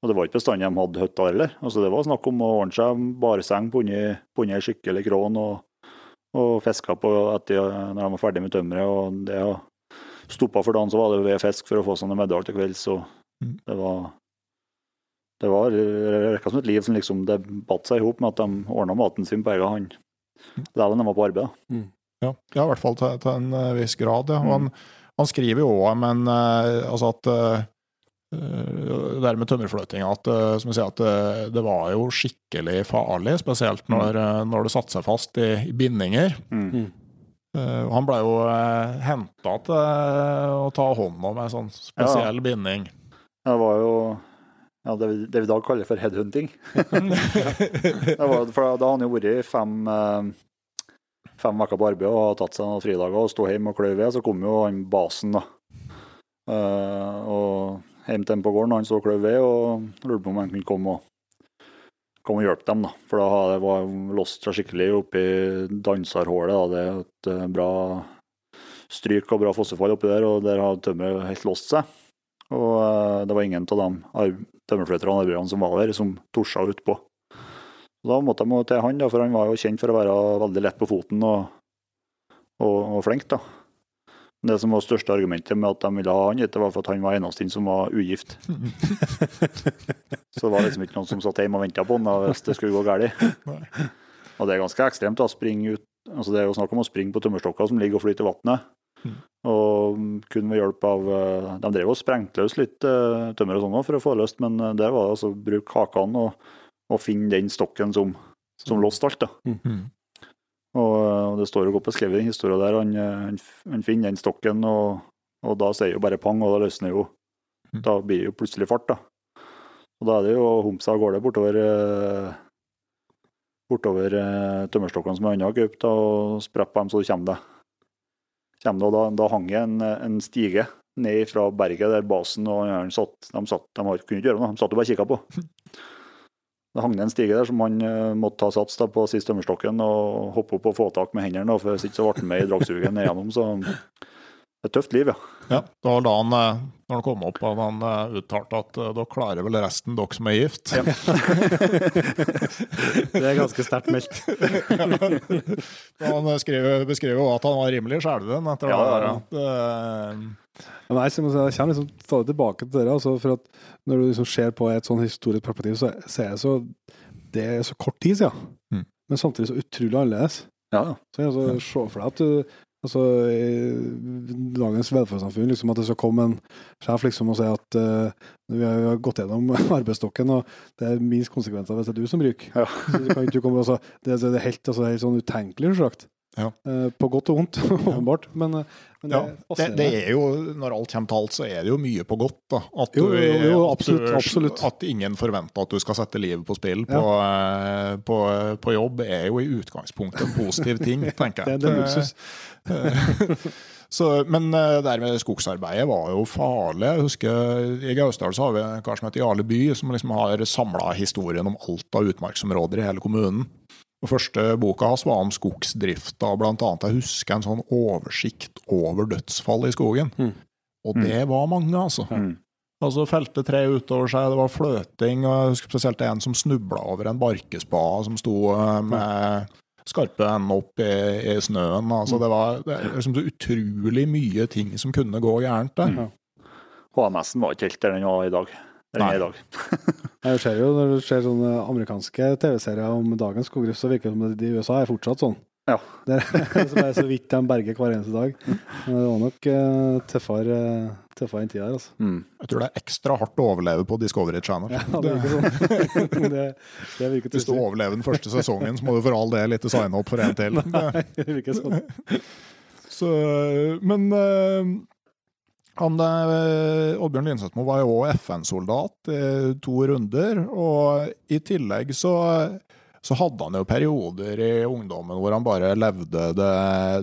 og det var ikke bestandig de hadde hytta heller. Altså, det var snakk om å ordne seg barseng på under ei skikkelig krån og, og fiska på etter når de var ferdig med tømmeret. Og det å stoppa for dagen, så var det ved fisk for å få sånne medaljer til kvelds. Og Mm. det var det var virka som et liv som liksom det batt seg i hop med at de ordna maten sin på egen hånd. Dæven, de var på arbeid. da. Ja, ja, i hvert fall til, til en eh, viss grad. Ja. Og han, han skriver jo òg, men eh, altså at eh, det der med tømmerfløtinga, at, som jeg sier, at det, det var jo skikkelig farlig, spesielt når, eh, når det satte seg fast i, i bindinger. Mm. Eh, og han ble jo uh, henta til uh, å ta hånd om en sånn spesiell binding. Det var jo ja, det, vi, det vi i dag kaller for headhunting. det var, for da hadde han jo vært i fem fem uker på arbeid og tatt seg noen fridager og stå hjemme og kløyv ved. Så kom jo han basen, da. Uh, og hjem til ham på gården, han sto og kløyv ved og lurte på om han kunne komme og, komme og hjelpe dem. da. For da hadde- var låst seg skikkelig oppi danserhullet, da. Det er et eh, bra stryk og bra fossefall oppi der, og der hadde tømmeret helt låst seg. Og uh, det var ingen av de tømmerflytterne og arbeiderne som var der, som torsa utpå. Så Da måtte de til han, da, for han var jo kjent for å være veldig lett på foten og, og, og flink. da. Det som var største argumentet med at de ville ha han det var for at han var eneste som var ugift. Så det var liksom ikke noen som satt hjemme og venta på han da, hvis det skulle gå galt. Og det er ganske ekstremt å springe ut altså Det er jo snakk om å springe på tømmerstokker som ligger og flyter i vannet. Mm. Og kun ved hjelp av eh, De drev og sprengte løs litt eh, tømmer og sånn for å få løst, men det var altså å bruke hakene og, og finne den stokken som, som låste alt. da. Mm. Eh, og det står jo godt beskrevet i den historien der. Han, han, han finner den stokken, og, og da sier jo bare pang, og da løsner jo Mm. Da blir det jo plutselig fart, da. Og da er det jo homsa av gårde bortover eh, bortover eh, tømmerstokkene som er unna gaup, og spreppe på dem så du kommer deg. Og da, da hang det en, en stige ned fra berget der basen og han satt, de, satt, de kunne ikke gjøre noe, de satt og bare kikka på. Det hang en stige der som han eh, måtte ta sats da, på sist tømmerstokken og hoppe opp og få tak med hendene, for hvis ikke så ble han med i dragsuget ned igjennom. Så det er et tøft liv, ja. Ja, det var da han, eh, når han kom opp, og han eh, uttalte at da klarer vel resten, dere som er gift. Det er ganske sterkt meldt. han eh, beskriver jo at han var rimelig skjelven etter Ja, det ja, der. ja. At, eh, Men jeg, kommer- jeg kommer liksom stadig tilbake til det. Altså, for at når du liksom ser på et sånn historisk perspektiv, så, ser jeg så Det er så kort tid siden. Mm. Men samtidig så utrolig annerledes. ja. Så jeg altså, Se for deg at du altså, i dagens velferdssamfunn, liksom at det skal komme en sjef liksom og si at uh, vi har vi har gått gjennom arbeidsstokken, og det er minst konsekvenser hvis det er du som ryker. Ja. Så du kan ikke komme, altså, det, det er helt, altså, helt sånn utenkelig, selvsagt. Ja. Eh, på godt og vondt, åpenbart. Men, eh, men ja, det, det er jo, når alt kommer til alt, så er det jo mye på godt. da. At, Jo, jo, jo, at absolutt, du- absolutt. At ingen forventer at du skal sette livet på spill på, eh, på, på jobb, er jo i utgangspunktet en positiv ting, tenker jeg. det er luksus. Så, men det med skogsarbeidet var jo farlig. Jeg husker I Gausdal så har vi en kar som heter Jarle By, som liksom har samla historien om alt av utmarksområder i hele kommunen. Og Første boka hans var om skogsdrifta, blant annet jeg husker en sånn oversikt over dødsfall i skogen. Mm. Og det var mange, altså. Mm. Altså Felte tre utover seg, det var fløting, og jeg husker spesielt en som snubla over en barkespade som sto eh, med skarpe ender opp i, i snøen. Altså Det var det liksom så utrolig mye ting som kunne gå gærent der. Mm. HMS-en var ikke helt der den var i dag. Er i dag. Jeg ser jo Når du ser sånne amerikanske TV-serier om dagens skogdrift, så virker det som det de i USA er fortsatt sånn. Ja. Det er så, vidt de berger hver eneste dag. Men det var nok uh, tøffere, uh, tøffere enn tida her, altså. Mm. Jeg tror det er ekstra hardt å overleve på Discovery Channel. Ja, det virker sånn. det, det virker Hvis du overlever den første sesongen, så må du for all del ikke signe opp for en til. Nei, det virker sånn. Så, men eh, han, eh, Oddbjørn Linseth var jo også FN-soldat i to runder, og i tillegg så, så hadde han jo perioder i ungdommen hvor han bare levde det,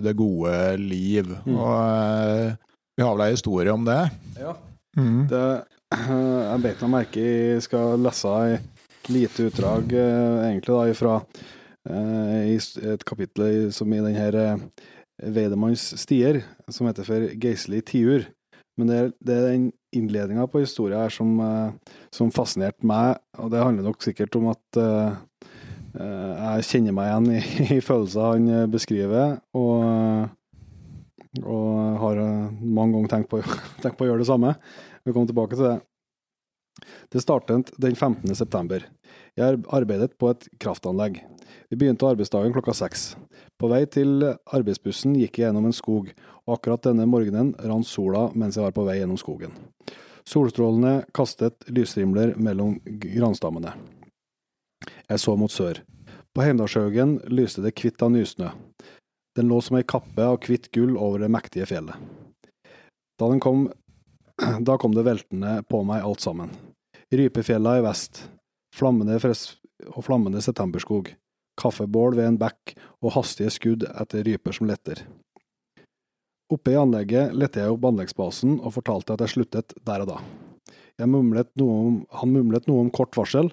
det gode liv. Mm. Og eh, vi har vel ei historie om det. Ja. Mm. Det, jeg beit meg merke i skal lese et lite utdrag eh, egentlig da fra eh, i et kapittel som i denne eh, Weidemanns stier, som heter for Geisli tiur. Men det det er den innledninga på historien her som, eh, som fascinerte meg, og det handler nok sikkert om at eh, jeg kjenner meg igjen i, i følelser han beskriver, og, og har mange ganger tenkt på, tenkt på å gjøre det samme. Vi kommer tilbake til det. Det startet den 15. september. Jeg arbeidet på et kraftanlegg. Vi begynte arbeidsdagen klokka seks. På vei til arbeidsbussen gikk jeg gjennom en skog, og akkurat denne morgenen rant sola mens jeg var på vei gjennom skogen. Solstrålene kastet lysrimler mellom granstammene. Jeg så mot sør. På Heimdalshaugen lyste det hvitt av nysnø. Den lå som ei kappe av hvitt gull over det mektige fjellet. Da den kom da kom det veltende på meg alt sammen. Rypefjella i vest, flammende og flammende septemberskog, kaffebål ved en bekk og hastige skudd etter ryper som letter. Oppe i anlegget lette jeg opp anleggsbasen og fortalte at jeg sluttet der og da. Mumlet om, han mumlet noe om kort varsel,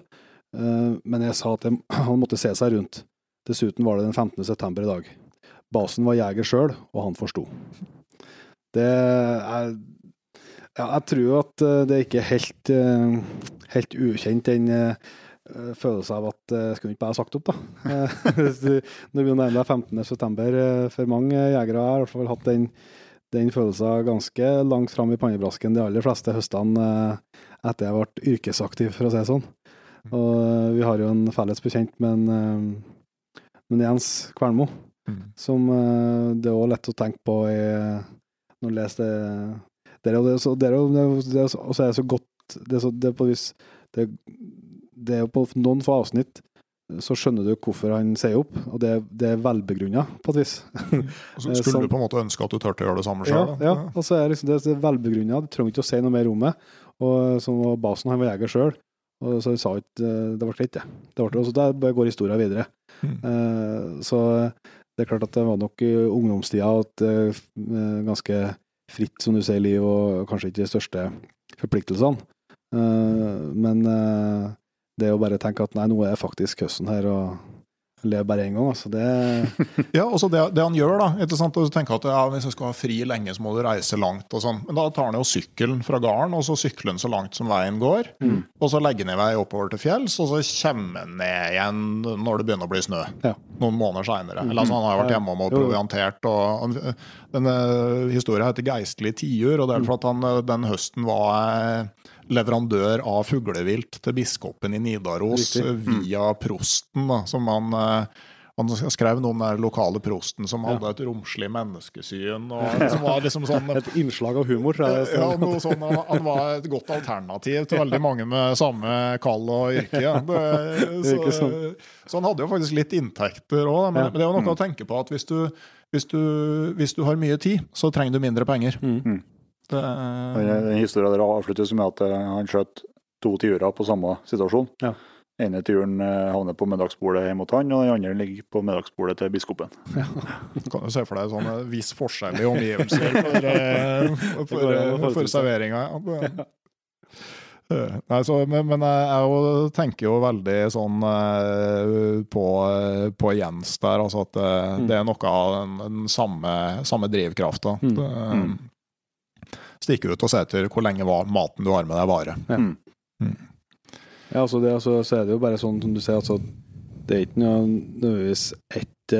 eh, men jeg sa at jeg, han måtte se seg rundt. Dessuten var det den 15. september i dag. Basen var jeger sjøl, og han forsto. Det er ja, jeg tror at eh, det ikke er helt, eh, helt ukjent, den eh, følelsen av at jeg skulle ikke bare sagt opp, da. Eh, hvis du- Når vi nærmer deg 15. september, eh, for mange jegere har i hvert fall hatt den, den følelsen ganske langt fram i pannebrasken de aller fleste høstene eh, etter jeg ble yrkesaktiv, for å si det sånn. Og eh, vi har jo en felles bekjent med, en, eh, med Jens Kvernmo, Mm. som eh, det er også lett å tenke på i, når du leser det det er jo så, er er er og er godt Det er, så, det er på vis det, det er jo på noen få avsnitt så skjønner du hvorfor han sier opp, og det, det er velbegrunna, på et vis. Så Eh, skulle sånn- du på en måte ønske at du turte å gjøre det samme Ja, sjøl? ja, og så er det liksom det, det velbegrunna, du trenger ikke å si noe mer om det. Og som basen, han var jeger sjøl, og så sa ikke Det ble greit, det. det ble, og så der går historia videre. Mm. Eh, så det er klart at det var nok i ungdomstida at eh, ganske fritt, som du sier, liv, og kanskje ikke de største forpliktelsene. Eh, men eh, det å bare tenke at nei, nå er faktisk høsten her, og lever bare én gang. Altså, det Ja, og så det, det han gjør, da. Ikke sant? Og tenker at ja, Hvis jeg skal ha fri lenge, så må du reise langt. og sånn. Men da tar han jo sykkelen fra gården, og så sykler han så langt som veien går. Mm. Og så legger han i vei oppover til fjells, og så kommer han ned igjen når det begynner å bli snø. Ja. Noen måneder seinere. Eller altså, han har jo vært hjemme om og proviantert. og han, Denne historien heter 'Geistlig tiur', og det er for at han eh, den høsten var eh, leverandør av fuglevilt til biskopen i Nidaros eh, via prosten, da, som han eh, han skrev noe om den lokale prosten som hadde et romslig menneskesyn. og som var liksom sånn Et innslag av humor, jeg. ja, noe sånn, han- Han var et godt alternativ til veldig mange med samme kall og yrke. ja. Det, så, så han hadde jo faktisk litt inntekter òg, men, men det er jo noe å tenke på at hvis du, hvis, du, hvis du har mye tid, så trenger du mindre penger. Mm. Det, Den, den historien der avsluttes med at eh, han skjøt to tiurer på samme situasjon. Ja. ene turen eh, havner på middagsbordet hjemme hos han, og den andre ligger på middagsbordet til biskopen. Du kan jo se for deg sånn viss forskjell i omgivelser for, for, for, for, serveringa. Ja. Eh, Nei, så, men, men jeg, jeg tenker jo veldig sånn eh, på, på Jens der, altså at det, Mm. det er noe av den, den samme, samme drivkrafta. Mm. Det, Mm. Stikke ut og ser etter hvor lenge var maten du har med deg, varer. Ja, altså det, altså, så er det jo bare sånn som du sier, altså, det er ikke nødvendigvis ett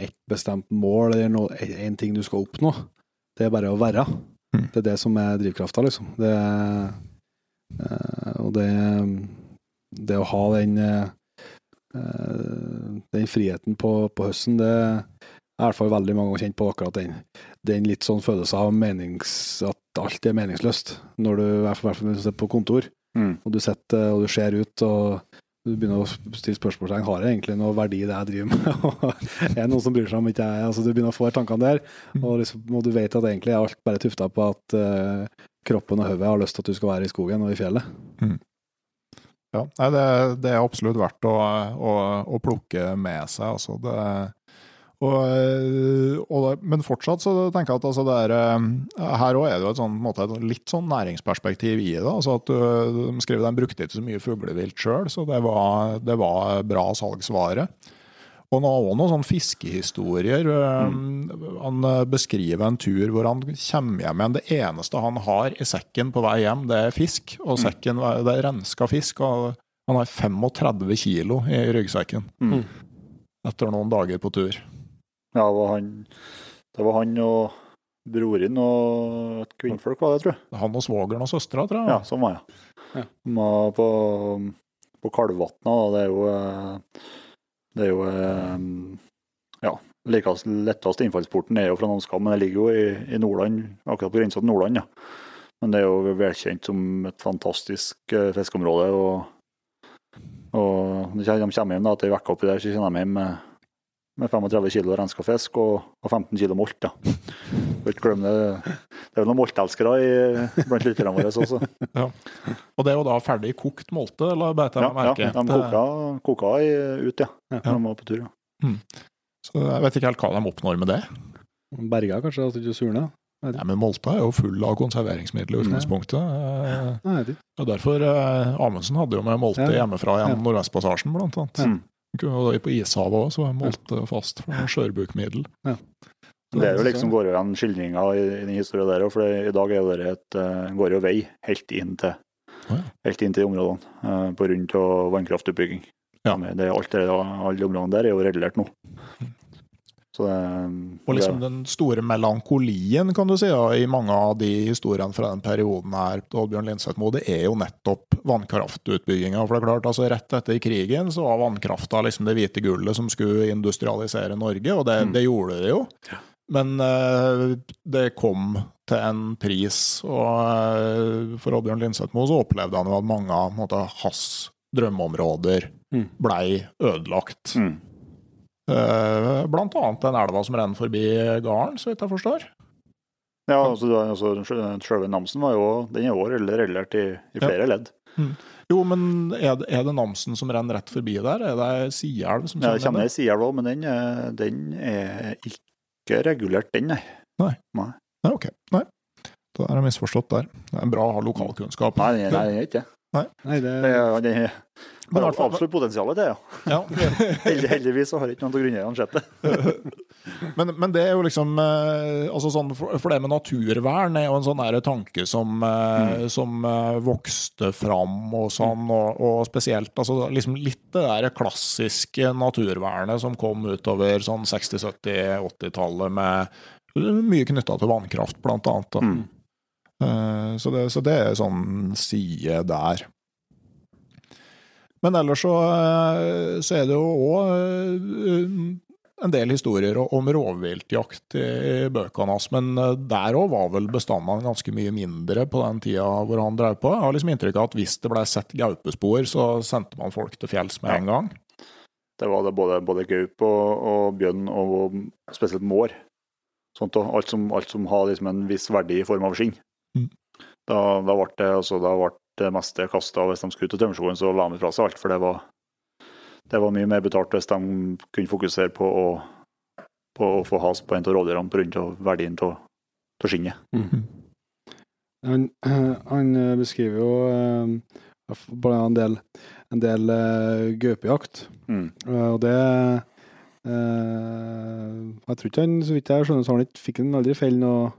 et bestemt mål eller én en ting du skal oppnå. Det er bare å være. Mm. Det er det som er drivkrafta, liksom. Det, eh, og det, det å ha den eh, eh, den friheten på, på høsten, det er i hvert fall veldig mange har kjent på akkurat den. Den litt sånn følelse av menings, at alt er meningsløst, når du i hvert fall i når du sitter på kontor Mm. og du sitter og du ser ut og du begynner å stille spørsmålstegn har det egentlig noe verdi det jeg driver med. Er det noen som bryr seg om ikke jeg altså Du begynner å få tankene der, og, liksom, og du vet at egentlig er alt bare tufta på at uh, kroppen og hodet har lyst til at du skal være i skogen og i fjellet. Ja, nei, det, det er absolutt verdt å, å, å plukke med seg, altså. Det, og, og, det- men fortsatt så tenker jeg at altså er, eh, her òg er det jo et, sånn, måte, et litt sånn næringsperspektiv i det. altså at du, De skriver de brukte ikke så mye fuglevilt sjøl, så det var, det var bra salgsvare. Og han har også noen sånne fiskehistorier. Mm. Han eh, beskriver en tur hvor han kommer hjem igjen. Det eneste han har i sekken på vei hjem, det er fisk. Og sekken det er renska fisk. og Han har 35 kilo i ryggsekken Mm. etter noen dager på tur. Ja, det var han, det var han og broren og et kvinnfolk, var det, tror jeg. Han og svogeren og søstera, tror jeg. Ja, sånn var jeg. Ja. De var på, på Kalvvatna, og det er jo eh, Det er jo eh, Ja, likest, letteste innfallsporten er jo fra Namskam, men det ligger jo i, i Nordland, akkurat på grensa til Nordland, ja. Men det er jo velkjent som et fantastisk eh, fiskeområde. Og, og de kommer hjem da, etter ei uke oppi der, så kjenner de hjem med, med 35 kilo renska fisk og, og 15 kilo molt. da. Ikke glem det, det er vel noen moltelskere i- blant lytterne våre også. Og det er jo da ferdig kokt molte, eller beit jeg Ja, merke. ja, de koka, koka i, ut, ja. Ja. De var på tur. Ja. Så jeg vet ikke helt hva de oppnår med det. Berga kanskje, at du ikke surner? Ja, men Molta er jo full av konserveringsmidler i utgangspunktet. Nei, ikke. Og derfor eh, Amundsen hadde jo med molte Ja. hjemmefra gjennom Ja. Nordvestpassasjen, blant annet. Mm. Og på ishavet òg, så er molte fast for skjørbukmiddel. skjørbukmiddel. Det er jo liksom går jo igjen skildringer i, i den historien der òg, for i dag er det et, eh, går jo vei helt inn til, oh, ja. helt inn til områdene eh, på rundt og vannkraftutbygging. Ja. Det, alt det, alle de områdene der er jo regulert nå. Så det, Og liksom den store melankolien, kan du si, da, i mange av de historiene fra den perioden her Oddbjørn Linseth det er jo nettopp vannkraftutbygginga. For det er klart, altså rett etter krigen så var vannkrafta liksom det hvite gullet som skulle industrialisere Norge, og det, Mm. det gjorde det jo. Men uh, det kom til en pris, og uh, for Oddbjørn Lindsetmo så opplevde han jo at mange av måte, hans drømmeområder Mm. blei ødelagt. mm. Eh, Blant annet den elva som renner forbi gården, så vidt jeg forstår. Ja, altså, altså Sjølve Namsen var jo Den er jo relert i, i flere ledd. Jo, men er det, er det Namsen som renner rett forbi der? Er det Sielv som Ja, det kommer kommer ei sideelv òg, men den, er- den er ikke regulert, den, nei. Nei, Nei, ok. Nei. Da er jeg misforstått der. Det er bra å ha lokalkunnskap. Nei, nei, er ikke Nei. Nei, det Det Men har absolutt potensial til det, ja. Ja. Heldigvis så har ikke noen av grunneierne sett det. Men, men det er jo liksom eh, altså sånn, for, det med naturvern er jo en sånn tanke som, mm. som eh, vokste fram og sånn, og, og spesielt altså liksom litt det der klassiske naturvernet som kom utover sånn 60-, 70-, 80-tallet med mye knytta til vannkraft, blant annet. Mm. Eh, Så det, så det er sånn side der. Men ellers så, eh, så er det jo òg en del historier om rovviltjakt i bøkene hans, men eh, der òg var vel bestandene ganske mye mindre på den tida hvor han drev på. Jeg har liksom inntrykk av at hvis det ble sett gaupespor, så sendte man folk til fjells med en gang. Det var det både, både gaup og, og bjørn og spesielt mår. Sånt, alt, som, alt som har liksom en viss verdi i form av skinn. Mm. Da, da ble det, altså, da ble det meste jeg kasta. Hvis de skulle til tømmerskogen, så la de fra seg alt. For det var, det var mye mer betalt hvis de kunne fokusere på å, på å få has på en av rovdyrene pga. verdien av skinnet. Mm -hmm. Han, han eh, beskriver jo eh, bare en del, en del eh, gaupejakt, Mm. Eh, og det eh, Jeg tror ikke han, så vidt jeg skjønner, så han ikke, fikk han aldri felle noe,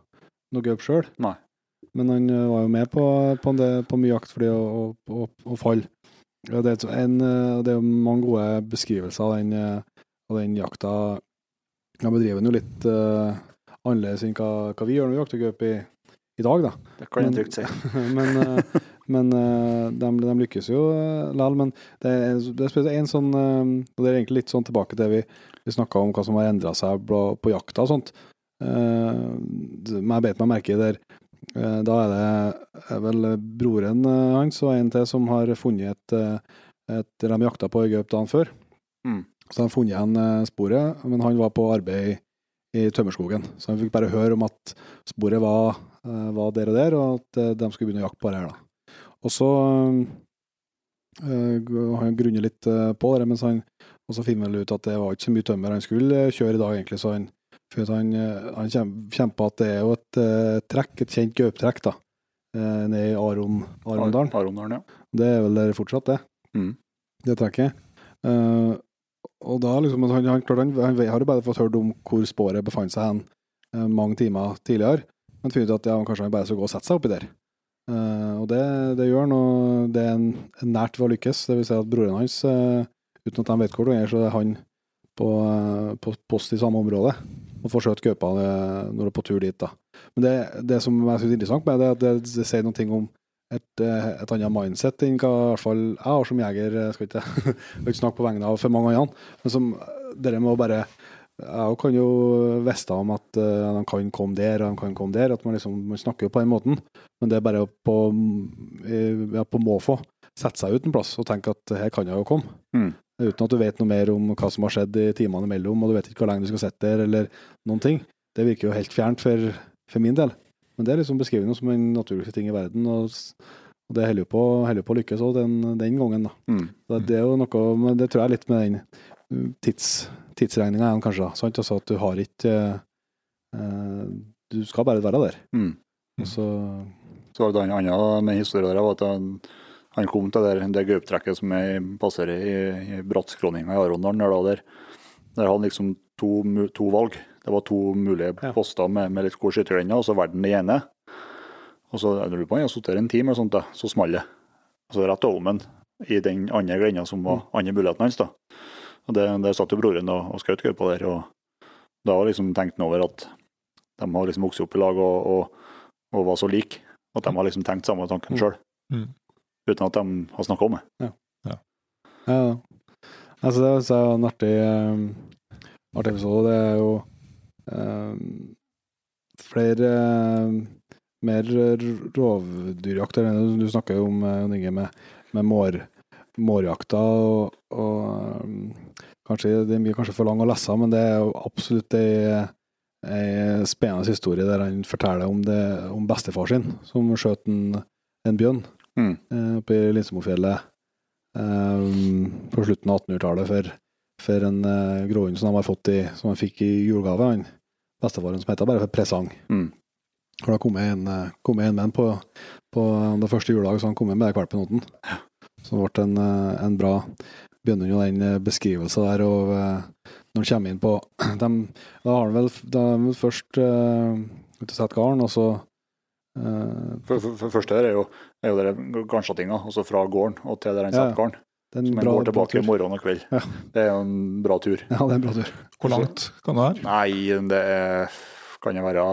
noe gaup sjøl. Nei. Men han eh, var jo med på, på, det, på mye jakt og, og, falle. Ja, det, er en, eh, det er mange gode beskrivelser av den, eh, av den jakta. Han bedriver den jo litt uh, annerledes enn hva, hva vi gjør når vi jakter gaupe i, i dag, da. Det kan Men- trygt si. men uh, men uh, de, de lykkes jo likevel. Men det er, det er en sånn Og det er egentlig litt sånn tilbake til vi, vi snakka om hva som har endra seg på, på jakta og sånt. Uh, jeg beit meg merke i der Da er det vel broren eh, hans og en til som har funnet et, eh, et De jakta på ei gaup dagen før. Mm. Så de har funnet igjen eh, sporet, men han var på arbeid i tømmerskogen. Så han fikk bare høre om at sporet var, eh, var der og der, og at eh, de skulle begynne å jakte på det her. da. Og så øh, har han grunnet litt på det, mens han og så finner han ut at det var ikke så mye tømmer han skulle kjøre i dag, egentlig. Så han, for han, øh, han kommer på at det er jo et uh, trekk, et kjent gaupetrekk, da, Uh, nede i Aron, Arondalen. Arondalen, ja. Det er vel der fortsatt, det. Mm. Det trekket. Uh, og da liksom, han, han, klart, han, han har jo bare fått hørt om hvor sporet befant seg hen eh, mange timer tidligere, men finner ut at ja, kanskje han bare skal gå og sette seg oppi der. Uh, og det, det gjør han, og det er en, en nært ved å lykkes. Det vil si at broren hans, uh, uten at de vet hvor det er, så er han på, uh, på post i samme område og får skjøt gaupa eh, når du er på tur dit. da. Men det, det som jeg synes er interessant med det, er at det, det sier noe om et, eh, et annet mindset enn hva i hvert fall jeg har som jeger. Jeg skal ikke, jeg ikke snakke på vegne av for mange andre, men som dere må bare Jeg kan jo vite om at eh, de kan komme der og de kan komme der, at man liksom man snakker jo på den måten, men det er bare på, eh, ja, på måfå sette seg ut en plass og tenke at her kan jeg jo komme. Mm. Uten at du vet noe mer om hva som har skjedd i timene imellom, og du vet ikke hvor lenge du skal sitte der, eller noen ting. Det virker jo helt fjernt for, for min del. Men det er liksom beskrevet som en naturlig ting i verden, og, og det holder jo på, på å lykkes òg den, den gangen, da. Mm. Det, det er jo noe, men det tror jeg er litt med den uh, tids, tidsregninga igjen, kanskje. da, sant? Altså at du har ikke eh, Du skal bare være der. Mm. Og så Så var det en annen med historie der, var at han, kom til det, det gaupetrekket som er, passerer i, i brattskråninga i Arondalen. Der, der, hadde han liksom to, to valg. Det var to mulige Ja. poster med, med litt god skyttergrener, og så valgte han det ene. Og så jeg lurer på han har sittet der en time, eller sånt, da, så smalt det. Altså rett over men i den andre grenda som var andre muligheten hans. da. Og det, Der satt jo broren og, og skjøt gaupa der, og da liksom tenkt han over at de har liksom vokst opp i lag og, og, og var så like. At de har liksom tenkt samme tanken Mm. sjøl, Mm. Uten at de har snakka om det. Ja. Altså, det er jo en artig, um, artig episode. Det er jo um, flere um, mer rovdyrjakt. eller Du snakker jo om uh, Jon Inge, med, med mår, mårjakta. Og, og um, kanskje, det blir kanskje for lang å lese, men det er jo absolutt ei, ei spennende historie der han forteller om, det, om bestefar sin, som skjøt en, en bjørn Mm. eh, oppe i Linsemofjellet um, på slutten av 1800-tallet for, for en uh, gråhund som de har fått i, som han fikk i julegave, han bestefaren som heter bare for presang. Mm. For da kom jeg en, eh, kom jeg en med han på, på det første juledag, så han kom inn med valpen åten. Så det ble en, eh, en bra begynner jo den eh, beskrivelsen der, og eh, når han kommer inn på de, Da har han vel, vel først uh, ute og setter garn, og så eh, For, for, for første her er jo, er jo dere garnsattinga, altså fra gården og til der han Ja, setter garn. det Som en går tilbake i morgen og kveld. Ja. Det er jo en bra tur. Ja, det er en bra tur. Hvor langt kan det være? Nei, det er, kan jo være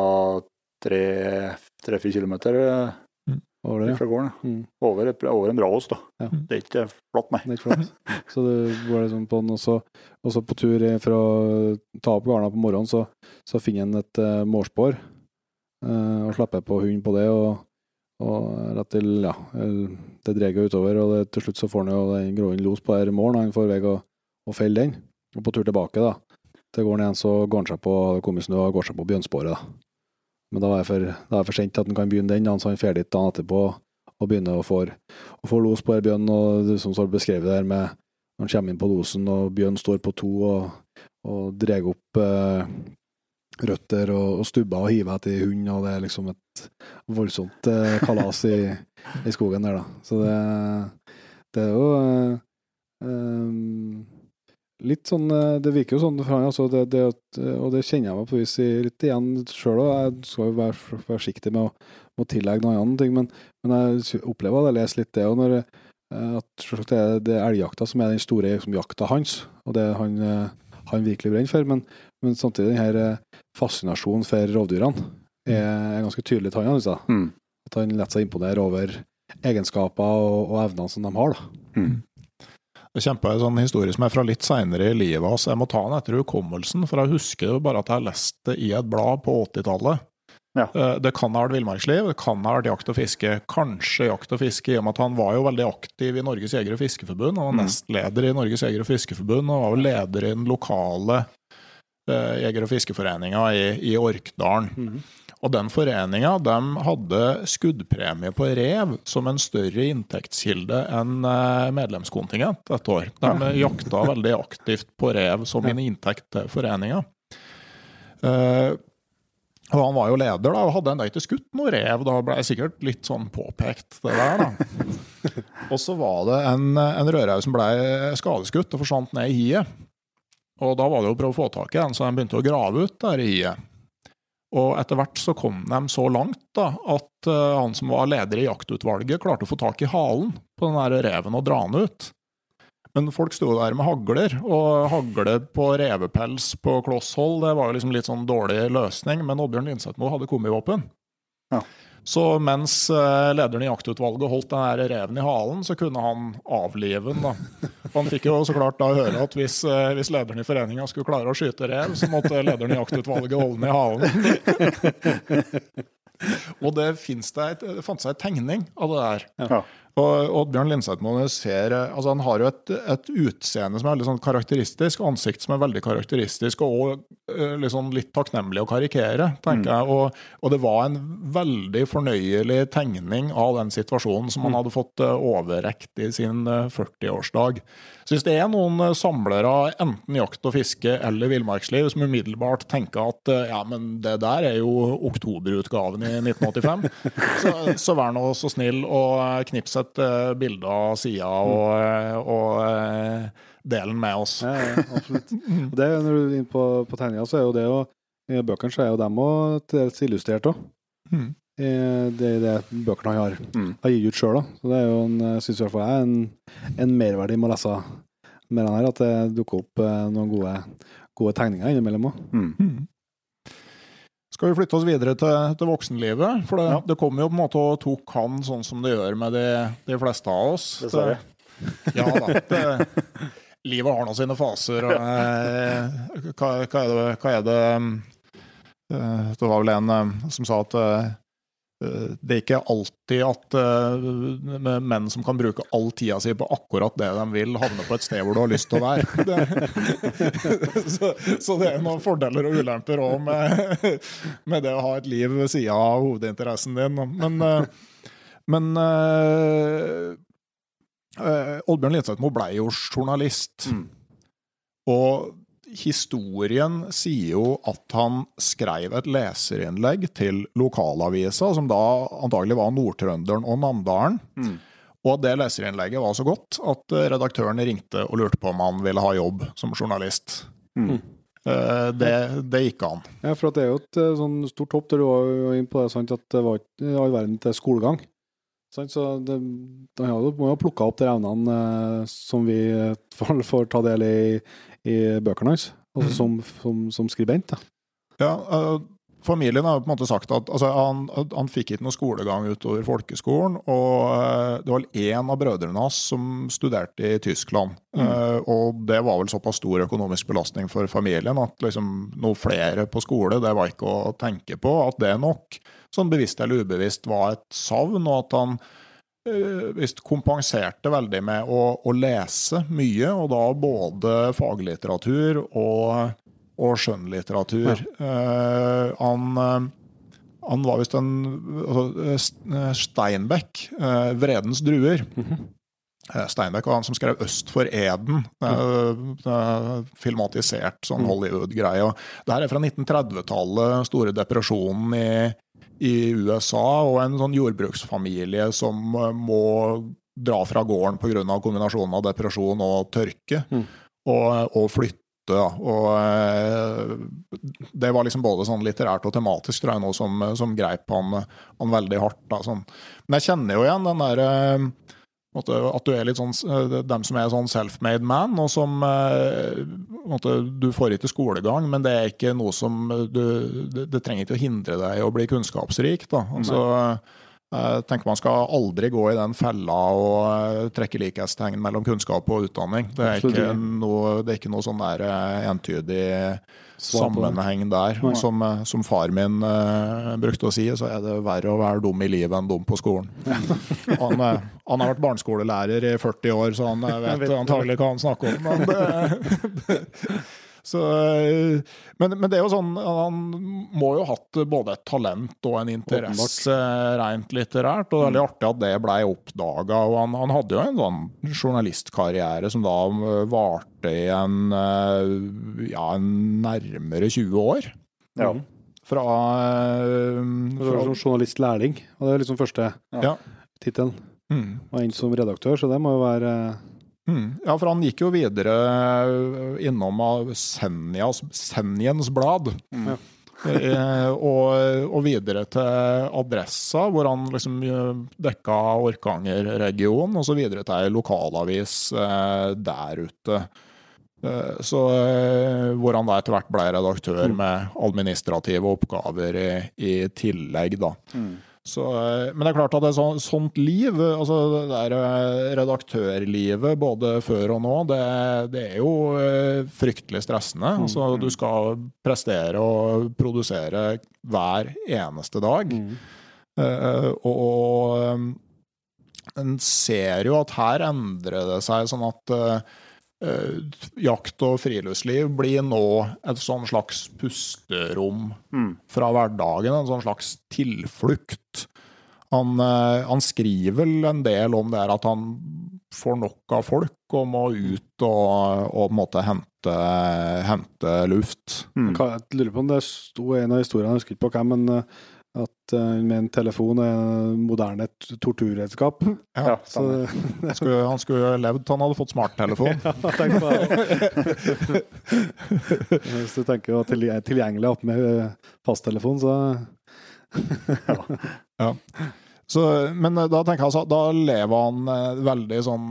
tre-fire kilometer mm. Over det, ja. fra gården. Mm. Over, over en bra ås, da. Ja. Det er ikke flatt, nei. Det er ikke flatt. Så du går liksom på den, og så, på tur for å ta opp garna på morgenen, så, så finner en et uh, mårspor eh, og slipper på hund på det, og, og rett til, ja, det dreier utover, og det, til slutt så får han jo den gråhunden los på her morgen, han får vei å, å felle den, og på tur tilbake da, til gården igjen, så går han seg på, kommer og går seg på bjønnsporet da. Men da er det for, for sent til at han kan begynne den, så han drar dit dagen etterpå, og begynner å få, å få los på Bjørn, og det som står beskrevet der med når han kommer inn på losen, og Bjørn står på to og, og drar opp eh, røtter og, og stubber og hiver etter hund, og det er liksom et voldsomt eh, kalas i, i, skogen der, da. Så det, det er jo eh, um, litt sånn eh, Det virker jo sånn altså, det, det, og det kjenner jeg meg på vis litt igjen sjøl òg. Jeg skal jo være forsiktig med å, med å tillegge noen annen ting, men, men jeg opplever at jeg leser litt det. og når at det er, det er elgjakta som er den store liksom, jakta hans, og det han, han virkelig brenner for. Men, men samtidig denne fascinasjonen for rovdyrene er, er ganske tydelig til han. Altså. Mm. At han lar seg imponere over egenskaper og, og evnene som de har. da. Mm. Jeg kjemper en sånn historie som er fra litt seinere i livet hans. Jeg må ta den etter hukommelsen, for jeg husker jo bare at jeg har lest det i et blad på 80-tallet. Ja. Eh, det kan ha vært villmarksliv, det kan ha vært jakt og fiske. Kanskje jakt og fiske, i og med at han var jo veldig aktiv i Norges jeger- og fiskeforbund. Han var mm. nestleder i Norges jeger- og fiskeforbund, og var jo leder i den lokale jeger- og fiskeforeninga i, i Orkdalen. Mm. Og den foreninga de hadde skuddpremie på rev som en større inntektskilde enn eh, medlemskontingent et år. De jakta veldig aktivt på rev som en inntekt til foreninga. Uh, og han var jo leder, da, og hadde ennå ikke skutt noe rev. Da ble jeg sikkert litt sånn påpekt, det der, da. og så var det en, en rødrev som ble skadeskutt og forsvant ned i hiet. Og da var det jo å prøve å få tak i den, så de begynte å grave ut der i hiet. Og etter hvert så kom de så langt da, at uh, han som var leder i jaktutvalget, klarte å få tak i halen på den der reven og dra den ut. Men folk sto der med hagler, og hagle på revepels på kloss hold, det var jo liksom litt sånn dårlig løsning. Men Oddbjørn Linseth-Moe hadde våpen. Ja. Så mens eh, lederen i jaktutvalget holdt den reven i halen, så kunne han avlive den. da. Han fikk jo så klart da høre at hvis, eh, hvis lederen i foreninga skulle klare å skyte rev, så måtte lederen i jaktutvalget holde den i halen. Og det, det fantes ei tegning av det der. Ja. Og Oddbjørn Lindseth ser altså Han har jo et, et, utseende som er veldig sånn karakteristisk, ansikt som er veldig karakteristisk, og liksom litt takknemlig å karikere, tenker mm. jeg. Og, og, det var en veldig fornøyelig tegning av den situasjonen som han mm. hadde fått overrekt i sin 40-årsdag. Så hvis det er noen samlere, enten jakt og fiske eller villmarksliv, som umiddelbart tenker at ja, men det der er jo oktoberutgaven i 1985, så, så vær nå så snill å knipse et bilde av sida og, og uh, del med oss. Ja, ja absolutt. Og det, når du er inne på, på tegninga, så er jo det jo I bøkene så er jo dem òg til dels illustrert òg. Mm. Det er det bøkene han har, mm. har gitt ut sjøl. Så det er jo en, synes i hvert fall jeg, en, en merverdi med å lese mer enn her, at det dukker opp eh, noen gode, gode tegninger innimellom òg. Mm. mm. Skal vi flytte oss videre til, til voksenlivet? For det, ja. det kom jo på en måte og tok han sånn som det gjør med de, de fleste av oss. Dessverre. Ja da. Det, livet har nå sine faser. Og, eh, hva, hva, er det, hva, er det, eh, Det var vel en eh, som sa at Eh, det er ikke alltid at uh, menn som kan bruke all tida si på akkurat det de vil, havner på et sted hvor du har lyst til å være. Det, så, så, det er noen fordeler og ulemper òg med, med, det å ha et liv ved sida av hovedinteressen din. Men, uh, men uh, Oddbjørn Linseth-Moe ble jo journalist. Mm. Og historien sier jo at han skrev et leserinnlegg til lokalavisa, som da antagelig var Nord-Trønderen og Namdalen. Mm. Og det leserinnlegget var så godt at redaktøren ringte og lurte på om han ville ha jobb som journalist. Mm. Eh, det, det, gikk an. Ja, for det er jo et eh, sånn stort hopp der du var inne på det, sant, at det var ikke all verden til skolegang. Sant? Så det, de må jo ha plukka opp de evnene eh, som vi får, får ta del i i bøkene hans, altså mm. som, som, som, skribent. Da. Ja, uh, Familien har på en måte sagt at altså, han, han, fikk ikke noe skolegang utover folkeskolen. Og uh, det var én av brødrene hans som studerte i Tyskland. Mm. Uh, og det var vel såpass stor økonomisk belastning for familien at liksom, noe flere på skole, det var ikke å tenke på. At det nok, sånn bevisst eller ubevisst, var et savn. og at han visst kompenserte veldig med å, å, lese mye, og da både faglitteratur og, og skjønnlitteratur. Ja. Uh, han, Han var visst en altså, eh, eh, Steinbeck, eh, 'Vredens druer'. Eh, Steinbeck var han som skrev 'Øst for Eden'. eh, eh, filmatisert sånn Hollywood-greie. og Det her er fra 1930-tallet, store depresjonen i, i USA, og en sånn jordbruksfamilie som eh, må dra fra gården pga. kombinasjonen av depresjon og tørke, Mm. og, og flytte. Da. Og eh, det var liksom både sånn litterært og tematisk tror jeg, noe som, som greip han, han veldig hardt. Da, sånn. Men jeg kjenner jo igjen den der eh, at du er litt sånn eh, dem som er sånn self-made man, og som eh, Du får ikke skolegang, men det er ikke noe som du Det, det trenger ikke å hindre deg i å bli kunnskapsrik. Da. Altså, jeg tenker Man skal aldri gå i den fella og eh, trekke likhetstegn mellom kunnskap og utdanning. Det er ikke noe, det er ikke noe sånn der eh, entydig sammenheng der. Som, eh, som far min uh, brukte å si, så er det verre å være dum i livet enn dum på skolen. Han, eh, han har vært barneskolelærer i 40 år, så han eh, vet vet antagelig hva han snakker om. Men det, så, eh, men, men det er jo sånn Han må jo ha hatt både et talent og en interesse rent litterært. Og det er veldig artig at det blei oppdaga. Og han, han hadde jo en sånn journalistkarriere som da eh, varte i en, eh, ja, en nærmere 20 år. Ja. Fra, fra som journalistlærling, og det er liksom første Ja. tittelen. mm. Og inn som redaktør, så det må jo være Mm. Ja, for han gikk jo videre øh, innom av Senjas, Senjens blad. Ja. Eh, og, og videre til Adressa, hvor han liksom øh, dekka Orkanger-regionen, og så videre til ei lokalavis eh, der ute. Eh, så, eh, hvor han da etter hvert ble redaktør med administrative oppgaver i, i tillegg, da. Mm. Så, eh, men det er klart at et sånt, sånt liv, eh, altså det der eh, redaktørlivet både før og nå, det, det er jo fryktelig stressende. Altså, du skal prestere og produsere hver eneste dag. Eh, og og eh, en ser jo at her endrer det seg sånn at eh, jakt og friluftsliv blir nå et sånn slags pusterom Mm. fra hverdagen, en sånn slags tilflukt. Han, eh, han skriver vel en del om det her at han får nok av folk og må ut og, og på en måte hente, hente luft. Mm. Jeg lurer på om det sto en av historiene, jeg husker ikke på hvem, men eh, at eh, med en telefon er en moderne torturredskap. Ja, Så. Han skulle, han skulle levd til han hadde fått smarttelefon. tenk på det. Hvis du tenker å er tilgjengelig opp med eh, fasttelefon, så Så, men eh, da tenker jeg altså, da lever han eh, veldig sånn,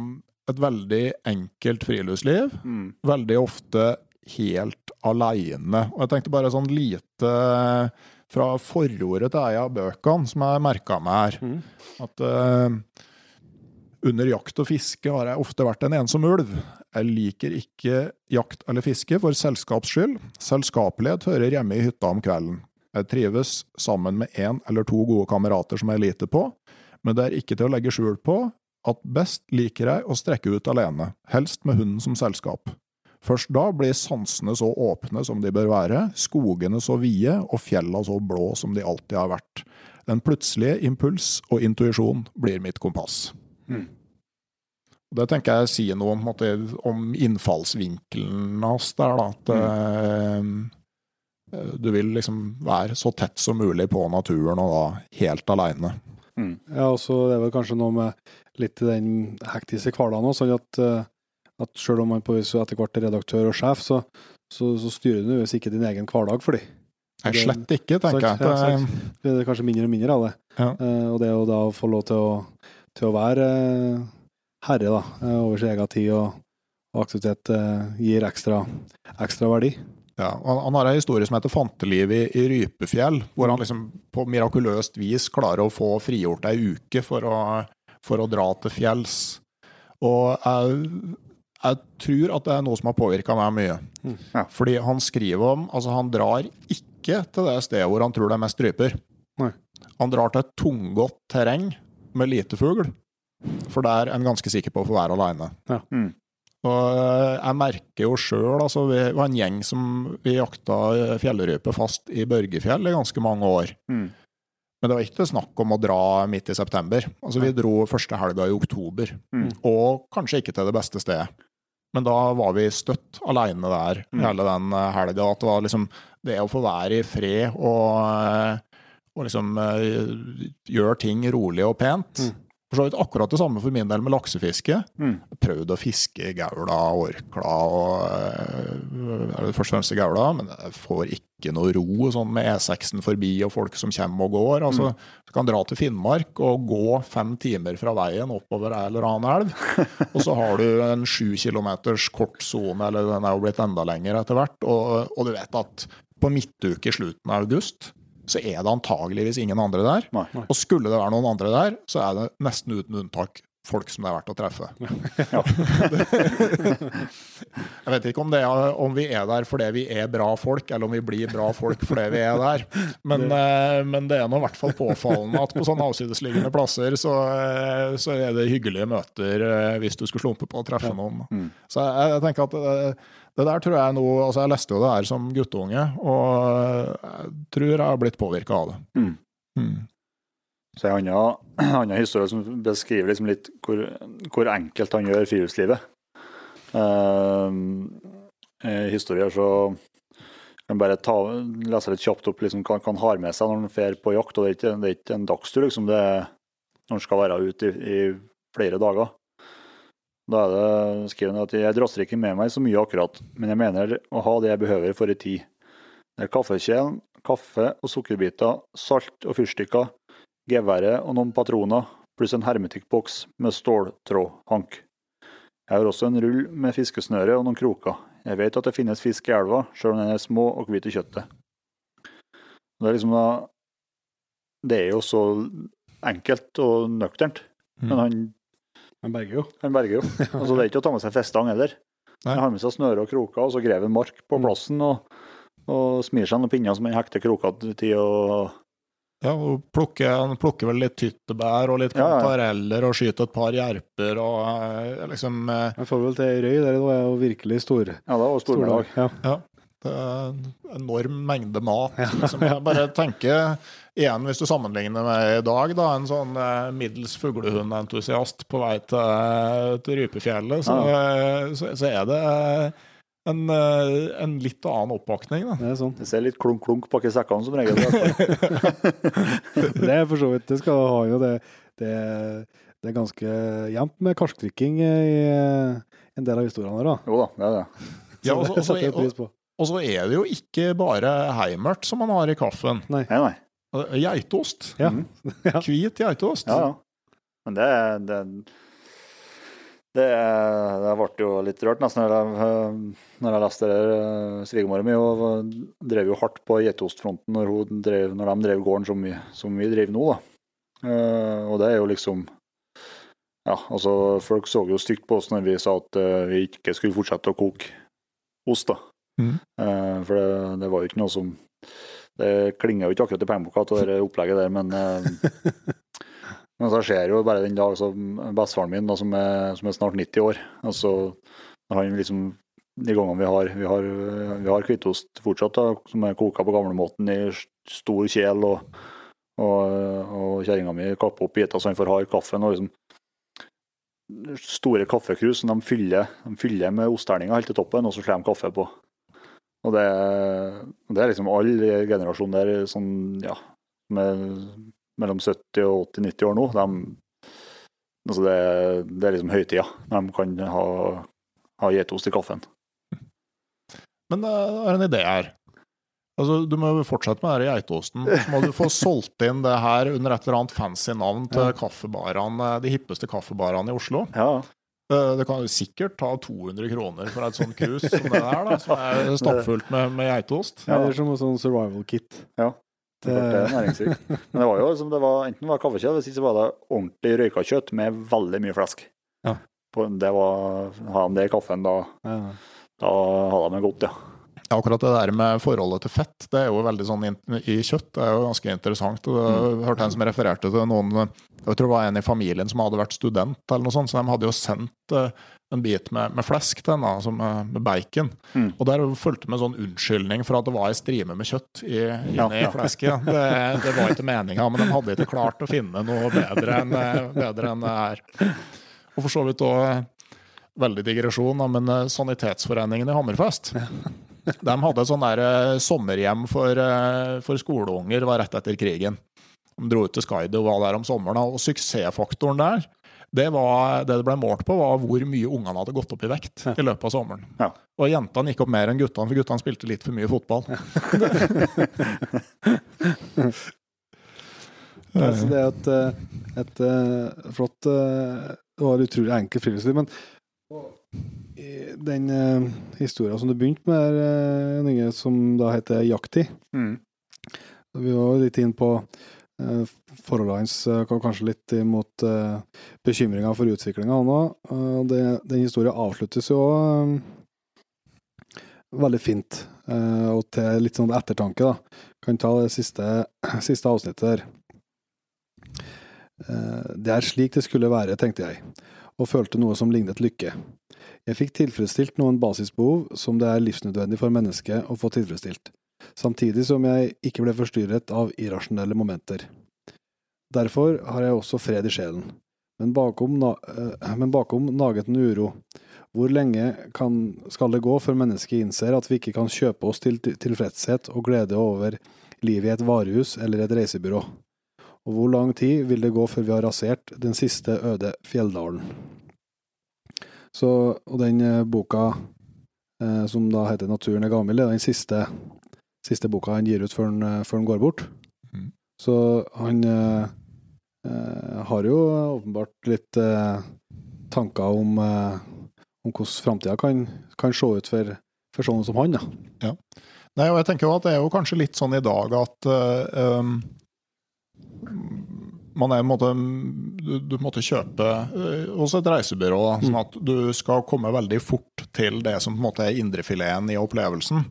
et veldig enkelt friluftsliv. Mm. veldig ofte helt aleine. Og jeg tenkte bare sånn lite fra forordet til ei av bøkene som jeg merka meg her. Mm. At uh, under jakt og fiske har jeg ofte vært en ensom ulv. Jeg liker ikke jakt eller fiske for selskaps skyld. Selskapelighet hører hjemme i hytta om kvelden. Jeg trives sammen med én eller to gode kamerater som jeg liter på, men det er ikke til å legge skjul på at best liker jeg å strekke ut alene, helst med hunden som selskap. Først da blir sansene så åpne som de bør være, skogene så vide og fjella så blå som de alltid har vært. Den plutselige impuls og intuisjon blir mitt kompass. Mm. Det tenker jeg sier noe om, om innfallsvinkelen hans der, da. At eh, du vil liksom være så tett som mulig på naturen, og da helt aleine. Ja, og så er det vel kanskje noe med litt i den hektiske hverdagen òg, sånn at, eh, at selv om man på etter hvert er redaktør og sjef, så, så, så styrer du visst ikke din egen hverdag for dem. Nei, slett ikke, tenker jeg. ja, Det, er kanskje mindre og mindre av det. Ja. Uh, og det å da få lov til å, til å være uh, herre da, eh, over sin egen tid og, og aktivitet gir ekstra, ekstra verdi. Ja, han, han har en historie som heter 'Fanteliv i, i Rypefjell', hvor han liksom på mirakuløst vis klarer å få frigjort ei uke for å, for å dra til fjells. Og jeg, jeg tror at det er noe som har påvirka meg mye. Mm. Ja. Fordi han skriver om Altså, han drar ikke til det stedet hvor han tror det er mest ryper. Nei. Han drar til et tunggått terreng med lite fugl, for der er han ganske sikker på å få være aleine. Mm. Og eh, jeg merker jo sjøl, altså vi var en gjeng som vi jakta fjellrype fast i Børgefjell i ganske mange år. Mm. Men det var ikke snakk om å dra midt i september. Altså Vi dro første helga i oktober, Mm. og kanskje ikke til det beste stedet. Men da var vi støtt aleine der Mm. hele den eh, helga. At det var liksom det å få være i fred og, eh, og liksom eh, gjøre ting rolig og pent. Mm. For så vidt akkurat det samme for min del med laksefiske. Mm. Prøvd å fiske gaula, orkla og det først og fremst gaula, men jeg får ikke noe ro sånn med E6-en forbi og folk som kommer og går. altså Du kan dra til Finnmark og gå fem timer fra veien oppover ei eller annen elv, og så har du en sju kilometers kort sone, eller den er jo blitt enda lenger etter hvert, og, og du vet at på midtuke i slutten av august så er det antageligvis ingen andre der. Nei. Og skulle det være noen andre der, så er det nesten uten unntak folk som det er verdt å treffe. Jeg vet ikke om, det er, om vi er der fordi vi er bra folk, eller om vi blir bra folk fordi vi er der. Men, det, men det er nå i hvert fall påfallende at på sånne avsidesliggende plasser så, eh, så er det hyggelige møter eh, hvis du skulle slumpe på å treffe noen. Mm. Så jeg, jeg tenker at det, det der tror jeg nå altså Jeg leste jo det her som guttunge, og jeg tror jeg har blitt påvirka av det. Mm. Mm. Så en annen, annen historie som beskriver liksom litt hvor, hvor enkelt han gjør friluftslivet. Uh, historier så kan bare ta, lese litt kjapt opp liksom, hva han har med seg når han drar på jakt. og Det er ikke, det er ikke en dagstur, liksom, det er når han skal være ute i, i flere dager. Da er det, skrevet at jeg drasser ikke med meg så mye akkurat, men jeg mener å ha det jeg behøver for ei tid. Det er kaffekjelen, kaffe og sukkerbiter, salt og fyrstikker, geværet og noen patroner, pluss en hermetikkboks med ståltrådhank. Jeg har også en rull med fiskesnøre og noen kroker. Jeg vet at det finnes fisk i elva, sjøl om den er små og hvit i kjøttet. Det er liksom da Det er jo så enkelt og nøkternt, men han, Han berger jo. han berger jo. Altså, det er ikke å ta med seg festang heller. Nei. Han har med seg snøre og kroker, og så greven mark på plassen, og, og smir seg noen pinner som han hekter krokene til, og Ja, og plukker, han plukker vel litt tyttebær og litt Ja, ja. kantareller og skyter et par jerper og eh, liksom eh, Han får vel til ei røy der, det er jo virkelig stor. Ja, det var stormiddag. Ja. det er en enorm mengde mat. Liksom. Jeg bare tenker igjen, hvis du sammenligner med i dag, da, en sånn eh, middels fuglehundentusiast på vei til, til Rypefjellet, så, ja. så, så er det en, eh, en litt annen oppvåkning. Da. Det er sånn. Det ser litt klunk-klunk bak i sekkene som regel. Det er for så vidt Det skal ha jo det Det, det er ganske jevnt med karskdrikking i en del av historiene her, da. Jo da, det er det. Ja, og og så- pris på. Og så er det jo ikke bare heimert som man har i kaffen. Nei, nei. Geitost. Ja. Mhm. Hvit geitost. Ja, ja. Men det Det, det, det ble jo litt rørt nesten når jeg, når jeg leste det. der. Svigermora mi drev jo hardt på geitostfronten når, drev, når de drev gården som vi, som vi driver nå. da. Eh, og det er jo liksom Ja, altså folk så jo stygt på oss når vi sa at eh, vi ikke skulle fortsette å koke ost, da. Eh, for det, det var jo ikke noe som Det klinger jo ikke akkurat i pengeboka til det opplegget der, men eh, men så skjer jo bare den dag som bestefaren min, da, som, er, som er snart 90 år altså han liksom De gangene vi har vi har, vi har hvitost fortsatt, da, som er koka på gamlemåten i stor kjel, og, og, og kjerringa mi kapper opp biter så han får hard kaffe og liksom Store kaffekrus som de fyller, de fyller med osterninger helt til toppen, og så slår de kaffe på. Og det, det er liksom alle generasjoner der sånn, ja, med mellom 70 og 80-90 år nå, de, altså det, det er liksom høytida. når De kan ha, ha geitost i kaffen. Men det er en idé her. Altså, du må jo fortsette med den geitosten. Så må du få solgt inn det her under et eller annet fancy navn til Ja. de hippeste kaffebarene i Oslo. Ja, Det kan jo sikkert ta 200 kroner for et sånt krus som det her, da, som er stappfullt med, med geitost. Ja, det er som en sånn survival kit. er det næringsrikt. Men det var jo som det var, enten var kaffekjøtt, hvis ikke så var det ordentlig røyka kjøtt med veldig mye flesk. Ja. På, det var, Hadde de det i kaffen, da, Ja. da hadde de det godt, ja. Akkurat det der med forholdet til fett, det er jo veldig sånn i kjøtt, det er jo ganske interessant. Og jeg hørte en som refererte til noen Jeg tror det var en i familien som hadde vært student, eller noe sånt, så de hadde jo sendt eh, en bit med, med flesk til henne, altså med, med bacon. Mm. Og der fulgte med sånn unnskyldning for at det var ei strime med kjøtt i, inni Ja, ja. flesket. Det, det var ikke meninga, men de hadde ikke klart å finne noe bedre enn, bedre enn det her. Og for så vidt òg veldig digresjon, men eh, Sanitetsforeningen i Hammerfest de hadde et sånn der eh, sommerhjem for, eh, for skoleunger var rett etter krigen. De dro ut til Skaidi og var der om sommeren, og suksessfaktoren der det, var, det det ble målt på, var hvor mye ungene hadde gått opp i vekt i løpet av sommeren. Ja. Og jentene gikk opp mer enn guttene, for guttene spilte litt for mye fotball. Altså, det er et, et, et, eh, flott og Det var utrolig enkelt friluftsliv, men den uh, historien som du begynte med, der, Jon Inge, som da heter Jakti Mm. Vi var litt inn på uh, forholdet hans, eh, kanskje litt imot uh, bekymringer for utviklinga nå. òg. den historien avsluttes jo eh, veldig fint, eh, og til litt sånn ettertanke, da. Kan ta det siste, siste avsnittet der. Eh, Det er slik det skulle være, tenkte jeg, og følte noe som lignet lykke. Jeg fikk tilfredsstilt noen basisbehov som det er livsnødvendig for mennesket å få tilfredsstilt, samtidig som jeg ikke ble forstyrret av irrasjonelle momenter. Derfor har jeg også fred i sjelen, men bakom, eh, men bakom naget en uro. Hvor lenge kan, skal det gå før mennesket innser at vi ikke kan kjøpe oss til- tilfredshet og glede over livet i et varehus eller et reisebyrå? Og hvor lang tid vil det gå før vi har rasert den siste øde fjelldalen? Så, og den eh, boka eh, som da heter 'Naturen er gammel', det er den siste, siste boka han gir ut før han, eh, før han går bort. Mm. Så han eh, har jo åpenbart litt eh, tanker om, eh, om hvordan framtida kan, kan se ut for, for sånne som han. da. Nei, og jeg tenker jo at det er jo kanskje litt sånn i dag at um, man er måte Du, du måtte kjøpe eh, hos et reisebyrå, sånn at du skal komme veldig fort til det som på en måte er indrefileten i opplevelsen.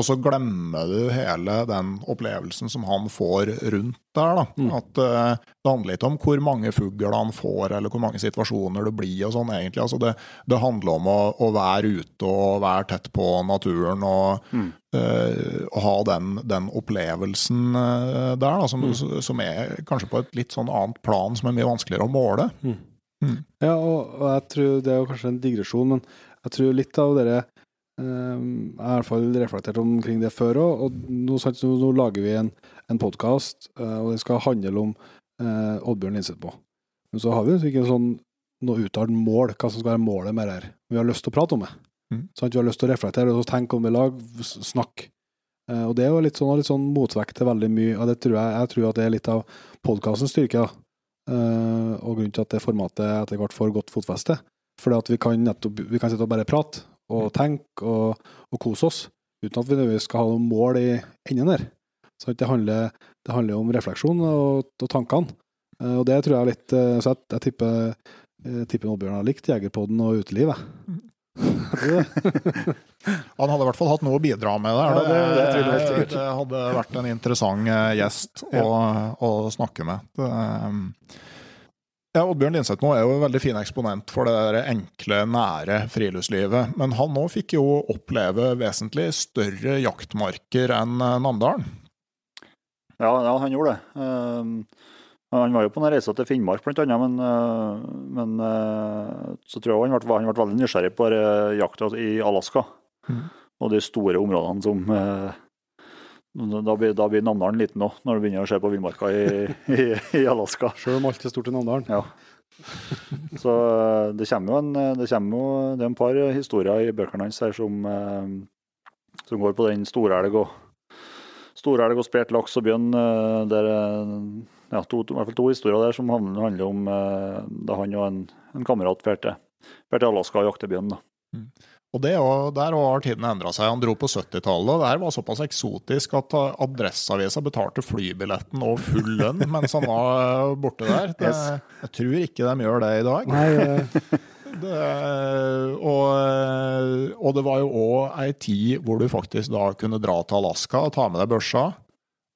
Og så glemmer du hele den opplevelsen som han får rundt der. da. Mm. At uh, Det handler ikke om hvor mange fugler han får, eller hvor mange situasjoner det blir. og sånn egentlig. Altså det, det handler om å, å være ute og være tett på naturen og, Mm. uh, og ha den, den opplevelsen eh, der, da, som, Mm. som er kanskje på et litt sånn annet plan, som er mye vanskeligere å måle. Ja, og, og jeg tror det er kanskje en digresjon, men jeg tror litt av dere eh, Jeg har i hvert fall reflektert omkring det før òg, og nå, nå lager vi en, en podkast, og det skal handle om eh, Oddbjørn på. Men så har vi ikke sånn noe uttalt mål, hva som skal være målet med det her. Vi har lyst til å prate om det. Mm. Sånn, Vi har lyst til å reflektere og tenke om det i lag, snakke. Eh, og det er jo litt sånn, litt sånn motvekt til veldig mye, og det tror jeg, jeg tror at det er litt av podkastens styrke. da. Eh, og grunnen til at det formatet etter hvert får godt fotfeste. At vi kan nettopp vi kan sitte og bare prate og tenke og, og kose oss, uten at vi nødvendigvis skal ha noe mål i enden der. Så det handler, det handler om refleksjon og, og tankene. Eh, og det tror jeg er litt eh, Så jeg, jeg tipper, jeg tipper Oddbjørn har likt Jegerpodden og utelivet. Han hadde i hvert fall hatt noe å bidra med der. Ja, det- det det, det hadde vært en interessant eh, gjest å, å snakke med. Det, eh, ja, Oddbjørn Linseth nå er jo en veldig fin eksponent for det der enkle, nære friluftslivet. Men han nå fikk jo oppleve vesentlig større jaktmarker enn eh, Namdalen. Ja, ja, han gjorde det. Uh, han var jo på en reise til Finnmark, annet, men, uh, men uh, så tror jeg han ble, han ble veldig nysgjerrig på jakta i Alaska. Mm. Og de store områdene som Da blir, da blir Namdalen liten òg, når du begynner å se på villmarka i, i, i Alaska. Selv om alt er stort i Namdalen. Ja. Så eh, det kommer jo en, det kommer jo, det er en par historier i bøkene hans her som, eh, som går på den storelg og storelg og spert laks og bjørn. Det Der, eh, ja, to, I hvert fall to historier der som handler, om eh, da han og en, en kamerat drar til, Alaska og jakter bjørn. da. Og det, og der har tiden endra seg. Han dro på 70-tallet, og det her var såpass eksotisk at eh, Adresseavisa betalte flybilletten og full lønn mens han var eh, borte der. Det, Jeg tror ikke de gjør det i dag. Nei, eh, Det, og, og det var jo òg ei tid hvor du faktisk da kunne dra til Alaska og ta med deg børsa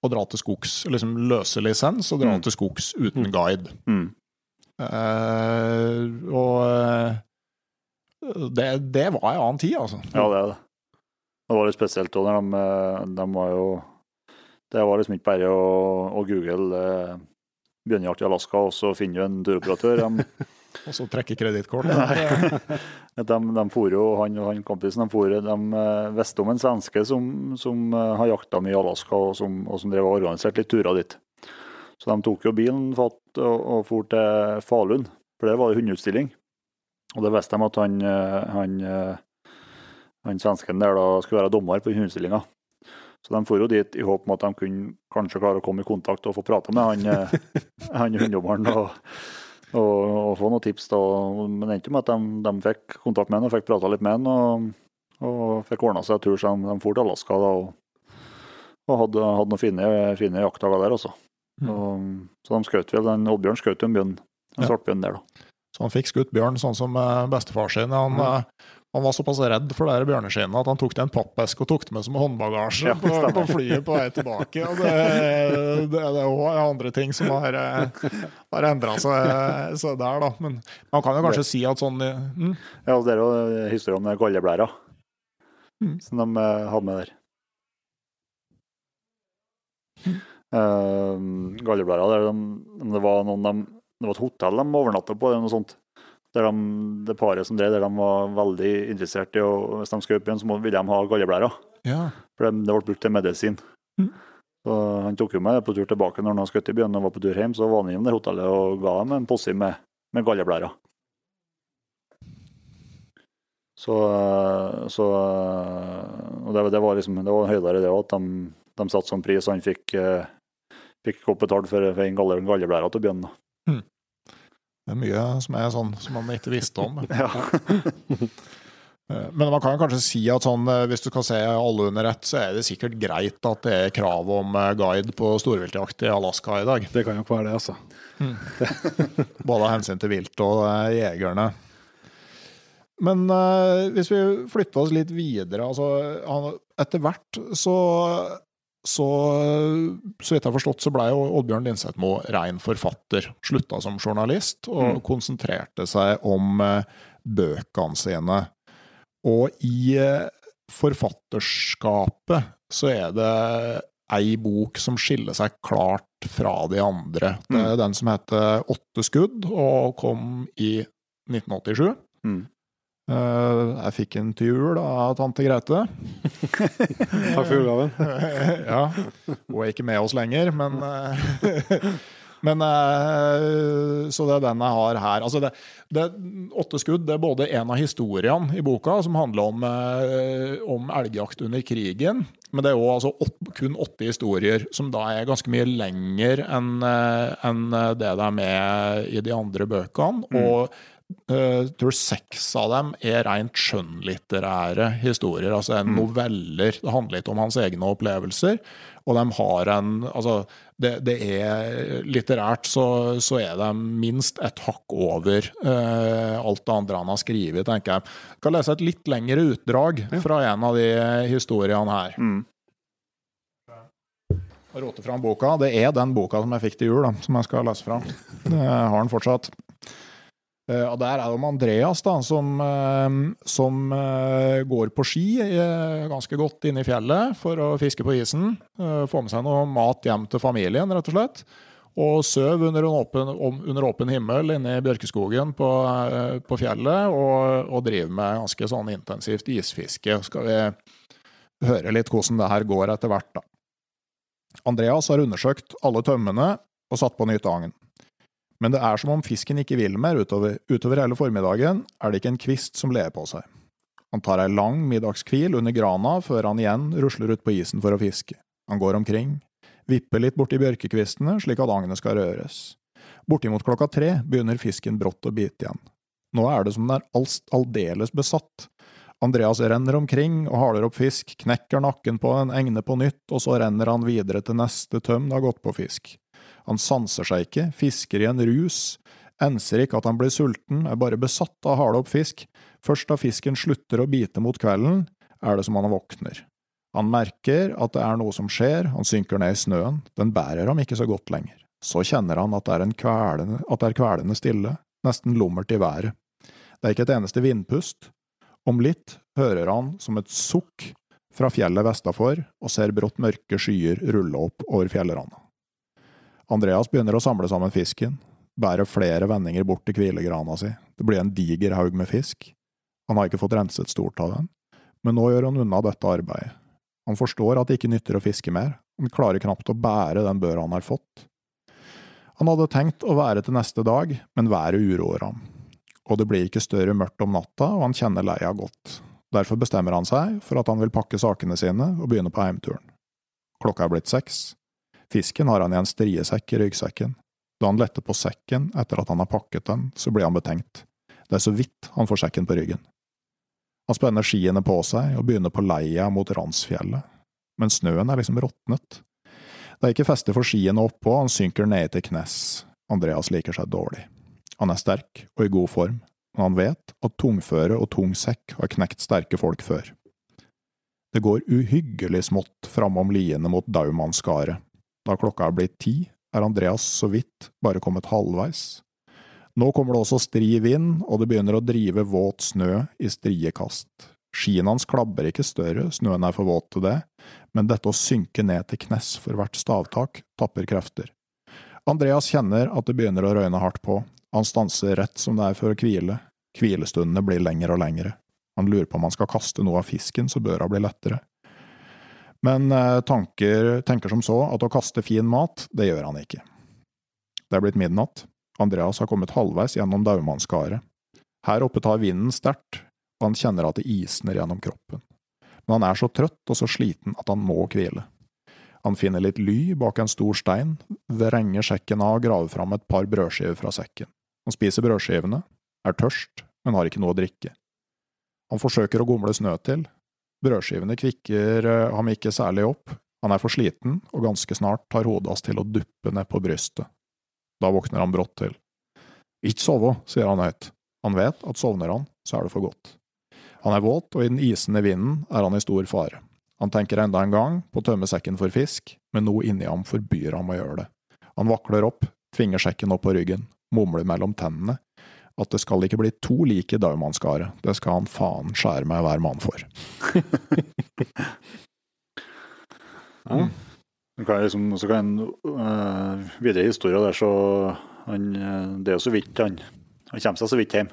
og dra til skogs. Liksom løse lisens og dra Mm. til skogs uten guide. Mm. Uh, og eh, det, det var en annen tid, altså. Ja, det er det. Det var litt spesielt òg, de, eh, de var jo Det var liksom ikke bare å, å google eh, bjørnejakt i Alaska, og så finner du en turoperatør. De, Og så trekke kredittkort. de, de for jo, han og han kompisen de, for, de eh, visste om en svenske som, som eh, har jakta mye i Alaska, og som, og som drev og organiserte litt turer dit. Så de tok jo bilen fatt, og, og for til Falun, for der var det hundeutstilling. Og det visste de at han, eh, han, eh, han svensken der da skulle være dommer på hundestillinga. Så de for jo dit i håp om at de kunne kanskje klare å komme i kontakt og få prata med han, eh, han hundedommeren og, og, og få noen tips. da. Men det endte med at de, de fikk kontakt med han og fikk prata litt med han. Og, og fikk ordna seg tur, så de, de for til Alaska da, og, og hadde, hadde noen fine, fine jaktdager der også. Mm. Og, så de skjøt vel, den Oddbjørn skjøt en bjørn, en Ja. svartbjørn der, da. Så han fikk skutt bjørn sånn som eh, bestefar sin. Han, mm. han var såpass redd for det bjørneskinnet at han tok det i en pappeske og tok det med som håndbagasje Ja, på, på flyet på vei tilbake. Og det, det, det er òg andre ting som har, eh, har endra seg, seg der, da. Men man kan jo kanskje si at sånn eh, mm, Ja, og det er jo historien om den galleblæra Mm. som de eh, hadde med der. Uh, galleblæra det, de, det var noen de, Det var et hotell de overnatta på, eller noe sånt. Der de, det paret som drev der, de var veldig interessert i å Hvis de skulle opp igjen, så ville de ha galleblæra. Ja. For det, det ble brukt til medisin. Mm. Så Han tok jo med på tur tilbake når han hadde skutt i byen og var på tur hjem. Så var han innom det hotellet og ga dem en posse med, med galleblæra. Så, så Og det, det var liksom Det var høydere det òg, at de, de satte sånn pris, og han fikk, eh, fikk godt betalt for, for en galle, galleblæra til bjørnen. Da. Det er mye som er sånn som man ikke visste om. Ja. Eh, Men man kan kanskje si at sånn, eh, hvis du skal se alle under ett, så er det sikkert greit at det er krav om eh, guide på storviltjakt i Alaska i dag. Det kan nok være det, altså. Både av hensyn til vilt og jegerne. Men eh, hvis vi flytter oss litt videre altså, han, Etter hvert så så så vidt jeg har forstått, så ble jo Oddbjørn Lindsetmo rein forfatter. Slutta som journalist og Mm. konsentrerte seg om eh, bøkene sine. Og i eh, forfatterskapet så er det ei bok som skiller seg klart fra de andre. Det er den som heter Åtte skudd, og kom i 1987. Mm. Eh, Jeg fikk en til jul av tante Grete. Takk for julegaven. ja. Hun er ikke med oss lenger, men eh, Men eh, Så det er den jeg har her. Altså det, det, åtte skudd det er både en av historiene i boka, som handler om, eh, om elgjakt under krigen. Men det er òg altså, kun åtte historier, som da er ganske mye lenger enn en det det er med i de andre bøkene. Og jeg tror seks av dem er rent skjønnlitterære historier. Altså en noveller. Det handler litt om hans egne opplevelser. Og de har en Altså, det, det er litterært så, så er de minst et hakk over uh, alt det andre han har skrevet, tenker jeg. Jeg kan lese et litt lengre utdrag fra en av de historiene her. Mm. Rote fram boka. Det er den boka som jeg fikk til jul, da, som jeg skal lese fra. Det har den fortsatt. Eh, Og Der er det om Andreas, da, som, eh, som eh, går på ski ganske godt inne i fjellet for å fiske på isen. Få med seg noe mat hjem til familien, rett og slett. Og søv under, åpen, under åpen himmel inne i bjørkeskogen på, på fjellet, og, og driver med ganske sånn intensivt isfiske. Skal vi høre litt hvordan det her går etter hvert, da. Andreas har undersøkt alle tømmene og satt på nytt agn. Men det er som om fisken ikke vil mer utover. Utover hele formiddagen er det ikke en kvist som ler på seg. Han tar ei lang middagskvil under grana før han igjen rusler ut på isen for å fiske. Han går omkring, vipper litt borti bjørkekvistene slik at agnet skal røres. Bortimot klokka tre begynner fisken brått å bite igjen. Nå er det som den er aldeles besatt. Andreas renner omkring og haler opp fisk, knekker nakken på en, egne på nytt, og så renner han videre til neste tøm det har gått på fisk. Han sanser seg ikke, fisker i en rus, Enser ikke at han blir sulten, er bare besatt av hale opp fisk. Først da fisken slutter å bite mot kvelden, er det som han våkner. Han merker at det er noe som skjer, han synker ned i snøen, den bærer ham ikke så godt lenger. Så kjenner han at det er, kvelende, at det er kvelende stille, nesten lummert i været. Det er ikke et eneste vindpust. Om litt hører han som et sukk fra fjellet vestafor og ser brått mørke skyer rulle opp over fjellranda. Andreas begynner å samle sammen fisken, bærer flere vendinger bort til hvilegrana si, det blir en diger haug med fisk. Han har ikke fått renset stort av den, men nå gjør han unna dette arbeidet. Han forstår at det ikke nytter å fiske mer, han klarer knapt å bære den børa han har fått. Han hadde tenkt å være til neste dag, men været uroer ham, og det blir ikke større mørkt om natta, og han kjenner leia godt. Derfor bestemmer han seg for at han vil pakke sakene sine og begynne på heimturen. Klokka er blitt seks. Fisken har han i en striesekk i ryggsekken. Da han letter på sekken etter at han har pakket den, så blir han betenkt. Det er så vidt han får sekken på ryggen. Han spenner skiene på seg og begynner på leia mot Ransfjellet, men snøen er liksom råtnet. Det er ikke feste for skiene oppå, han synker ned til knes. Andreas liker seg dårlig. Han er sterk og i god form, men han vet at tungføre og tung sekk har knekt sterke folk før. Det går uhyggelig smått framom liene mot Daumannskaret. Da klokka er blitt ti, er Andreas så vidt bare kommet halvveis. Nå kommer det også stri vind, og det begynner å drive våt snø i strie kast. Skiene hans klabber ikke større, snøen er for våt til det, men dette å synke ned til knes for hvert stavtak tapper krefter. Andreas kjenner at det begynner å røyne hardt på, han stanser rett som det er for å hvile, hvilestundene blir lengre og lengre. Han lurer på om han skal kaste noe av fisken så børa blir lettere. Men eh, tanker, tenker som så at å kaste fin mat, det gjør han ikke. Det er blitt midnatt. Andreas har kommet halvveis gjennom Daumannskaret. Her oppe tar vinden sterkt, og han kjenner at det isner gjennom kroppen. Men han er så trøtt og så sliten at han må hvile. Han finner litt ly bak en stor stein, vrenger sekken av og graver fram et par brødskiver fra sekken. Han spiser brødskivene, er tørst, men har ikke noe å drikke. Han forsøker å gomle snø til, Brødskivene kvikker eh, ham ikke særlig opp, han er for sliten, og ganske snart tar hodet hans til å duppe ned på brystet. Da våkner han brått til. Ikke sove, sier han høyt. Han vet at sovner han, så er det for godt. Han er våt, og i den isende vinden er han i stor fare. Han tenker enda en gang på å tømme sekken for fisk, men noe inni ham forbyr ham å gjøre det. Han vakler opp, tvinger sekken opp på ryggen, mumler mellom tennene, at det skal ikke bli to like Daumannskaret. Det skal han faen skjære meg hver mann for. ja. Kan liksom, så kan en uh, videre historie der, så han, eh, det er jo så vidt han, han kommer seg så vidt hjem.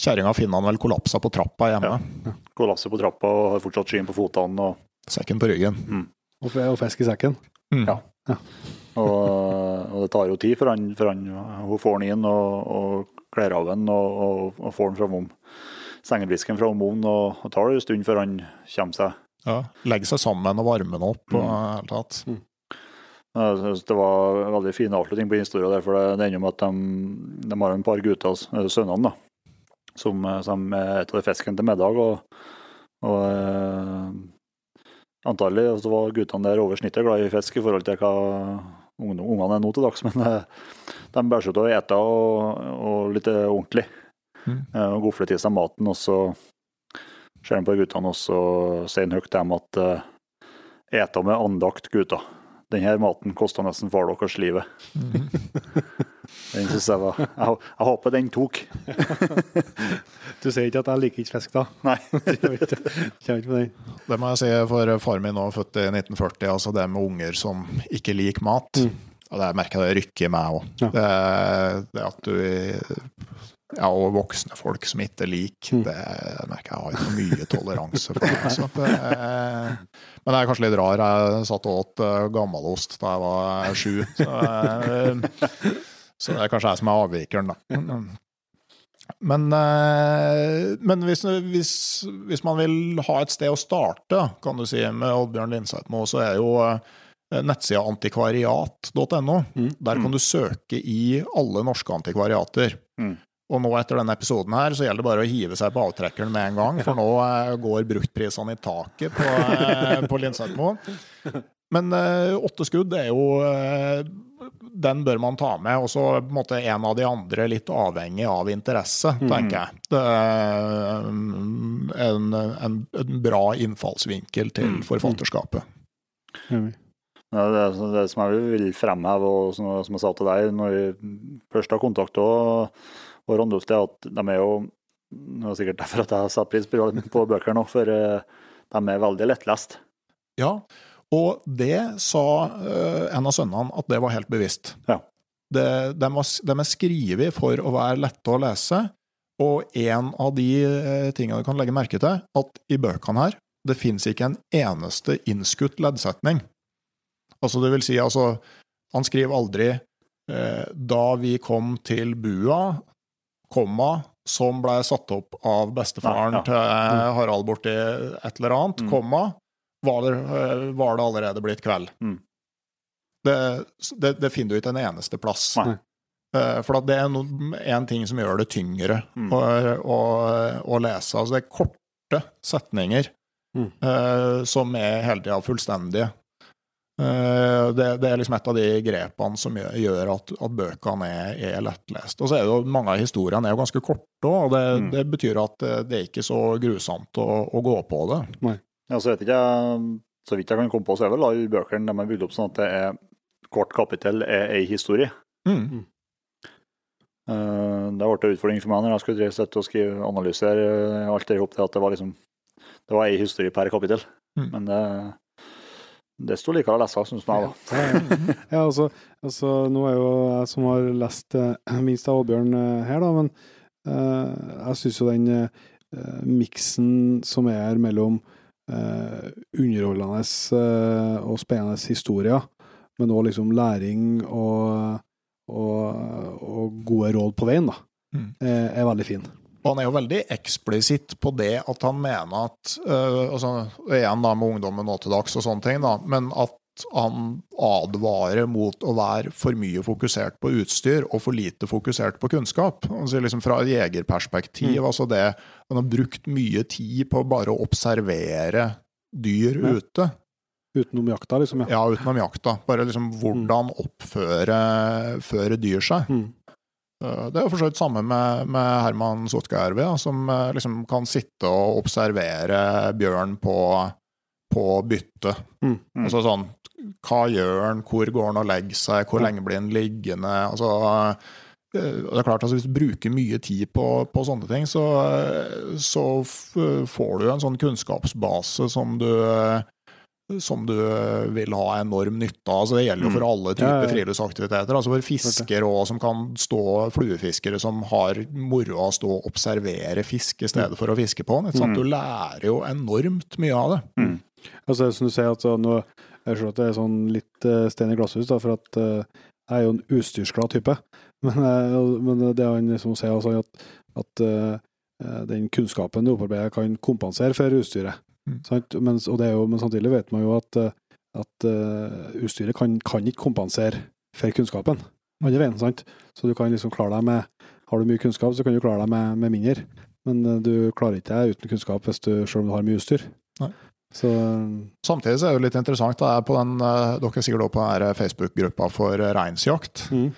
Kjerringa finner han vel kollapsa på trappa hjemme. Ja. Kollapser på trappa og har fortsatt skyen på fotene. Og... Sekken på ryggen. Mm. Og, og fisk i sekken. Mm. Ja. ja. og, og, det tar jo tid før han, for han, hun får han inn og, og kler av den og, og, og får den framom sengebrisken fra ovnen. Og, og tar det en stund før han kommer seg. Ja, Legger seg sammen og varmer den opp. og mm. helt tatt. Mm. Det var en veldig fin avslutning på historien. der, for Det ender med at de, de har en par gutter, sønnene, da, som, som spiser fisken til middag. og, og eh, Antagelig altså, var guttene der over snittet glad i fisk i forhold til hva ungene er nå til dags, men eh, de bærer seg ut å ete og, og litt ordentlig. Mm. Eh, og gofler til seg maten, og så ser de på guttene og så sier han høyt til dem at uh, eta med andakt, gutter. Denne maten kosta nesten far deres livet. Mm. den syns jeg var jeg, jeg, håper den tok. du sier ikke at jeg liker ikke fisk, da? Nei. det må jeg si, for far min nå født i 1940. altså Det med unger som ikke liker mat. Mm. Og det merker jeg det rykker i meg òg. Ja. Det, det, at du ja, og voksne folk som ikke liker, mm. det merker jeg har ikke mye toleranse for. Altså. Det, men det er kanskje litt rar. Jeg satt og åt uh, gammelost da jeg var sju. Så, uh, så, det er kanskje jeg som er avvikeren, da. Men, men hvis, hvis, hvis, man vil ha et sted å starte, kan du si, med Oddbjørn Lindseitmo, så er jo nettsida antikvariat.no. Mm. Der kan mm. du søke i alle norske antikvariater. Mm. Og nå etter denne episoden her, så gjelder det bare å hive seg på avtrekkeren med en gang, for nå eh, går bruktprisene i taket på, eh, på Linsetmo. men eh, åtte skudd er jo eh, Den bør man ta med. Og så en en av de andre litt avhengig av interesse, tenker jeg. Det er mm, en, en, en bra innfallsvinkel til forfatterskapet. Ja, det, det som jeg vil fremheve, og som, som jeg sa til deg når vi først har kontakt og, Randulf, det er at de er jo Det er sikkert derfor at jeg har satt pris på, på bøkene nå, for eh, de er veldig lettlest. Ja, og det sa eh, en av sønnene at det var helt bevisst. Ja. Det, de, var, de er skrevet for å være lette å lese, og en av de eh, tingene du kan legge merke til, at i bøkene her, det fins ikke en eneste innskutt leddsetning. Altså, det vil si, altså Han skriver aldri eh, 'da vi kom til bua', komma, som ble satt opp av bestefaren Nei, ja. til eh, Harald borti et eller annet, Mm. komma, var det, eh, var det allerede blitt kveld. Mm. Det, det, det finner du ikke en eneste plass. Nei. Eh, For det er én en ting som gjør det tyngre Mm. å, å, å lese. Altså det er korte setninger Mm. uh, som er hele tida fullstendige. Eh, det, det er liksom et av de grepene som gjør, gjør at, at bøkene er, er lettlest. Og så er det jo mange av historiene er jo ganske korte, og det, Mm. det betyr at det, det er ikke så grusomt å, å gå på det. Ja, så vet ikke så vidt jeg kan komme på, så er vel alle bøkene de er bygd opp sånn at det er kort kapittel er ei historie. Mm. Eh, Det ble en utfordring for meg når jeg skulle sette og skrive analysere eh, alt det ihop, at det var liksom det var ei historie per kapittel. Mm. Men det, det sto likere å lese, syns jeg. da. Ja, altså, altså, nå er jo jeg som har lest eh, minst av Oddbjørn eh, her, da, men uh, jeg syns jo den uh, miksen som er mellom uh, underholdende og spennende historier, men òg liksom læring og, og, og gode råd på veien, da, Mm. er, er veldig fin. Og han er jo veldig eksplisitt på det at han mener at uh, altså, Igjen da med ungdommen nå til dags og sånne ting, da, men at han advarer mot å være for mye fokusert på utstyr og for lite fokusert på kunnskap. Altså liksom Fra et jegerperspektiv, Mm. altså det Han har brukt mye tid på bare å observere dyr Ja. ute. Utenom jakta, liksom. Ja. Ja, utenom jakta. Bare liksom hvordan oppføre føre dyr seg. Mm. Eh, Det er jo for så vidt samme med, med Herman Sotkaervi, da, som eh, liksom kan sitte og observere bjørn på, på bytte. Mm. Mm. Altså sånn Hva gjør han, hvor går han og legger seg, hvor lenge blir han liggende? Altså, eh, det er klart, altså Hvis du bruker mye tid på, på sånne ting, så, så får du en sånn kunnskapsbase som du som du vil ha enorm nytte av. Altså det gjelder jo for alle typer friluftsaktiviteter. Altså for fiskere òg, som kan stå, fluefiskere som har moro av å stå og observere fisk i stedet for å fiske på den. Mm. Du lærer jo enormt mye av det. Altså, som du sier, at så nå, jeg skjønner at det er sånn litt uh, stein i glasshus, da, for at uh, jeg er jo en utstyrsglad type. Men, uh, men det han liksom sier, altså, at, at eh, eh, den kunnskapen du opparbeider, kan kompensere for utstyret. Mm. Sant? Men, og det er jo, men samtidig vet man jo at, eh, at uh, utstyret kan, kan ikke kompensere for kunnskapen. Andre veien, sant? Så du kan liksom klare deg med Har du mye kunnskap, så kan du klare deg med, med mindre. Men uh, du klarer ikke deg uten kunnskap hvis du, selv om du har mye utstyr. Nei. Så Samtidig så er det jo litt interessant, da, på den, dere er sikkert også på den Facebook-gruppa for reinsjakt. mm.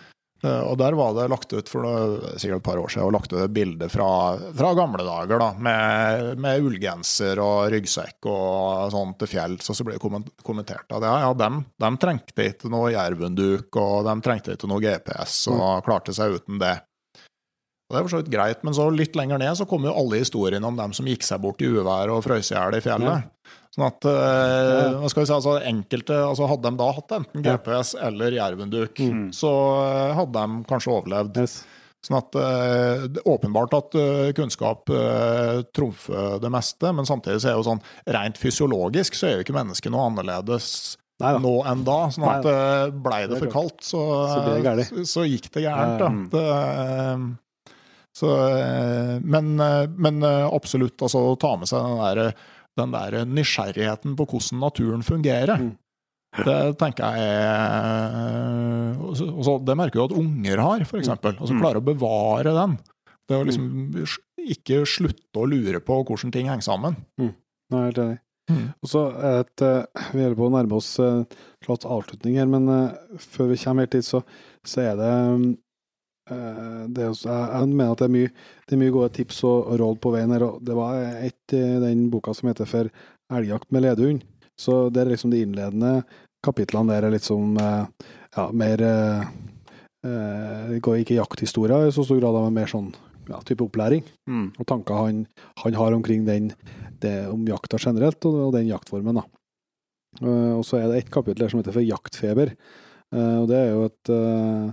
Eh, Og der var det lagt ut for noe, sikkert et par år siden og lagt ut et bilde fra, fra gamle dager da, med, med ullgenser og ryggsekk og sånn til fjells. Og så ble det kommentert at ja, ja, dem, dem trengte ikke noe jervunduk, og de trengte ikke noe GPS og klarte seg uten det. Og Det er for så vidt greit, men så litt lenger ned så kommer jo alle historiene om dem som gikk seg bort i uvær og frøs i hjel i fjellet. Sånn at øh, hva skal vi si, altså enkelte, altså Hadde de da hatt enten Ja. GPS eller jervenduk, Mm. så eh, hadde de kanskje overlevd. yes. Sånn at øh, det er åpenbart at øh, kunnskap trumfer det meste, men samtidig så er jo sånn rent fysiologisk så er jo ikke mennesket noe annerledes Neida. nå enn da. Sånn at Nei. eh, blei det for kaldt, så, Så det så, så gikk det gærent, da. Mm. Det, så, men, men absolutt, altså å ta med seg den der, den der nysgjerrigheten på hvordan naturen fungerer. Mm. Det tenker jeg er og så- og så- Det merker jo at unger har, f.eks. Altså klarer klare å bevare den. Det å liksom ikke slutte å lure på hvordan ting henger sammen. Nei, helt enig. Mm. Og så et, eh, Vi holder på å nærme oss slags avslutning her, men eh, før vi kommer helt dit, så, så er det eh, det er, jeg mener at det er mye, det er mye gode tips og, råd på veien her. Det var et i den boka som heter For elgjakt med ledehund. Så det er liksom de innledende kapitlene der er litt som ja, mer eh, eh, Det går ikke jakthistorier i så stor grad, men mer sånn ja, type opplæring Mm. og tanker han, han har omkring den, det, om jakta generelt, og, den jaktformen. da. Eh, og så er det et kapittel som heter for jaktfeber. Eh, og det er jo et eh, eh,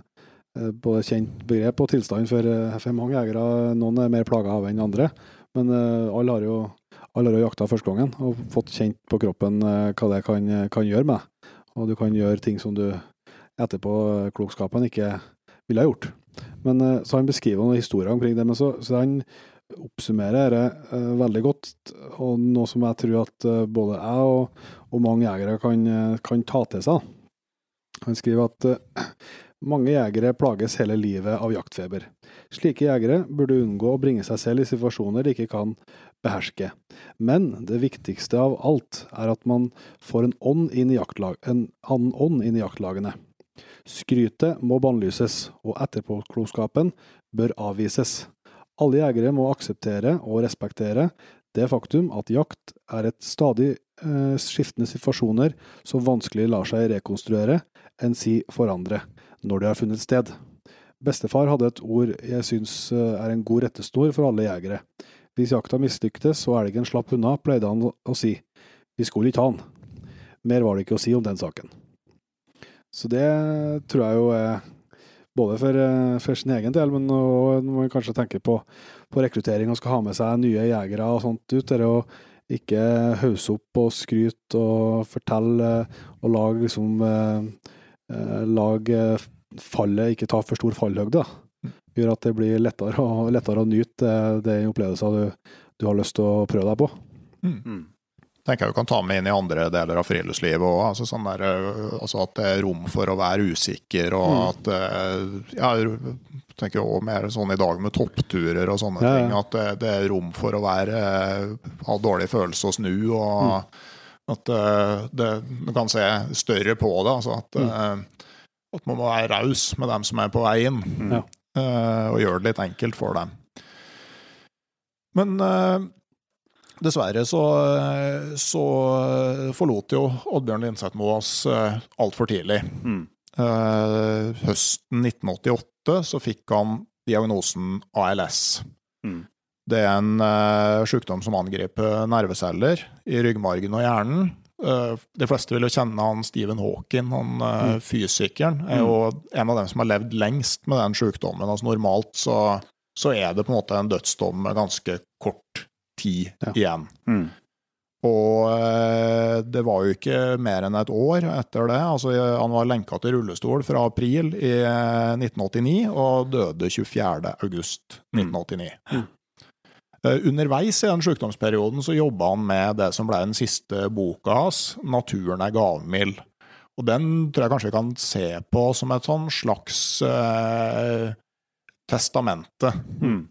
både kjent begrep og tilstand for, eh, for mange jegere. Noen er mer plaga av enn andre, men eh, alle har jo alle har jakta første gangen og fått kjent på kroppen eh, hva det kan, kan gjøre med. Og du kan gjøre ting som du etterpå eh, klokskapen ikke ville ha gjort. Men eh, Så han beskriver noen historier omkring det, men så, så han oppsummerer dette uh, veldig godt, og noe som jeg tror at uh, både jeg og, og mange jegere kan, uh, kan ta til seg. Han skriver at eh, mange jegere plages hele livet av jaktfeber. Slike jegere burde unngå å bringe seg selv i situasjoner de ikke kan beherske. Men det viktigste av alt er at man får en ånd inn i, jaktlag, en annen ånd inn i jaktlagene. Skrytet må bannlyses, og etterpåklokskapen bør avvises. Alle jegere må akseptere og respektere det faktum at jakt er et stadig eh, skiftende situasjoner som vanskelig lar seg rekonstruere, enn si forandre, når de har funnet sted. Bestefar hadde et ord jeg syns eh, er en god rettesnor for alle jegere. Hvis jakta mislyktes og elgen slapp unna, pleide han å si vi skulle ikke ha han. Mer var det ikke å si om den saken. Så det tror jeg jo er både for, eh, for sin egen del, men når man kanskje tenker på, på rekruttering og skal ha med seg nye jegere og sånt ut, det å ikke hausse opp og skryte og fortelle og lage liksom eh, eh, Lage fallet, ikke ta for stor fallhøgde. Gjør at det blir lettere, å- lettere å nyte det den opplevelsen du, du har lyst til å prøve deg på. Mm. tenker jeg du kan ta med inn i andre deler av friluftslivet òg. Altså, sånn der, øh, altså at det er rom for å være usikker, og Mm. at øh, ja, Jeg tenker jo mer sånn i dag med toppturer og sånne Ja, ja. ting. At det, det er rom for å være ha dårlig følelse og snu, og Mm. at det, du kan se større på det. Altså at, øh, at man må være raus med dem som er på vei inn, Ja. øh, og gjøre det litt enkelt for dem. Men øh, Dessverre så, så forlot jo Oddbjørn Linseth-Moe oss eh, altfor tidlig. Mm. Eh, høsten 1988 så fikk han diagnosen ALS. Mm. Det er en uh, sykdom som angriper nerveceller i ryggmargen og hjernen. Eh, de fleste vil jo kjenne han Stephen Hawking, han mm. fysikeren. er jo en av dem som har levd lengst med den sykdommen. Altså Normalt så, så er det på en måte en dødsdom med ganske kort tid Ja. igjen. Mm. Og eh, det var jo ikke mer enn et år etter det. Altså, han var lenka til rullestol fra april i eh, 1989 og døde 24. august 1989. Mm. Eh, Underveis i den sykdomsperioden så jobba han med det som ble den siste boka hans, 'Naturen er gavmild'. Og den tror jeg kanskje vi kan se på som et sånn slags eh, testamente. Hmm.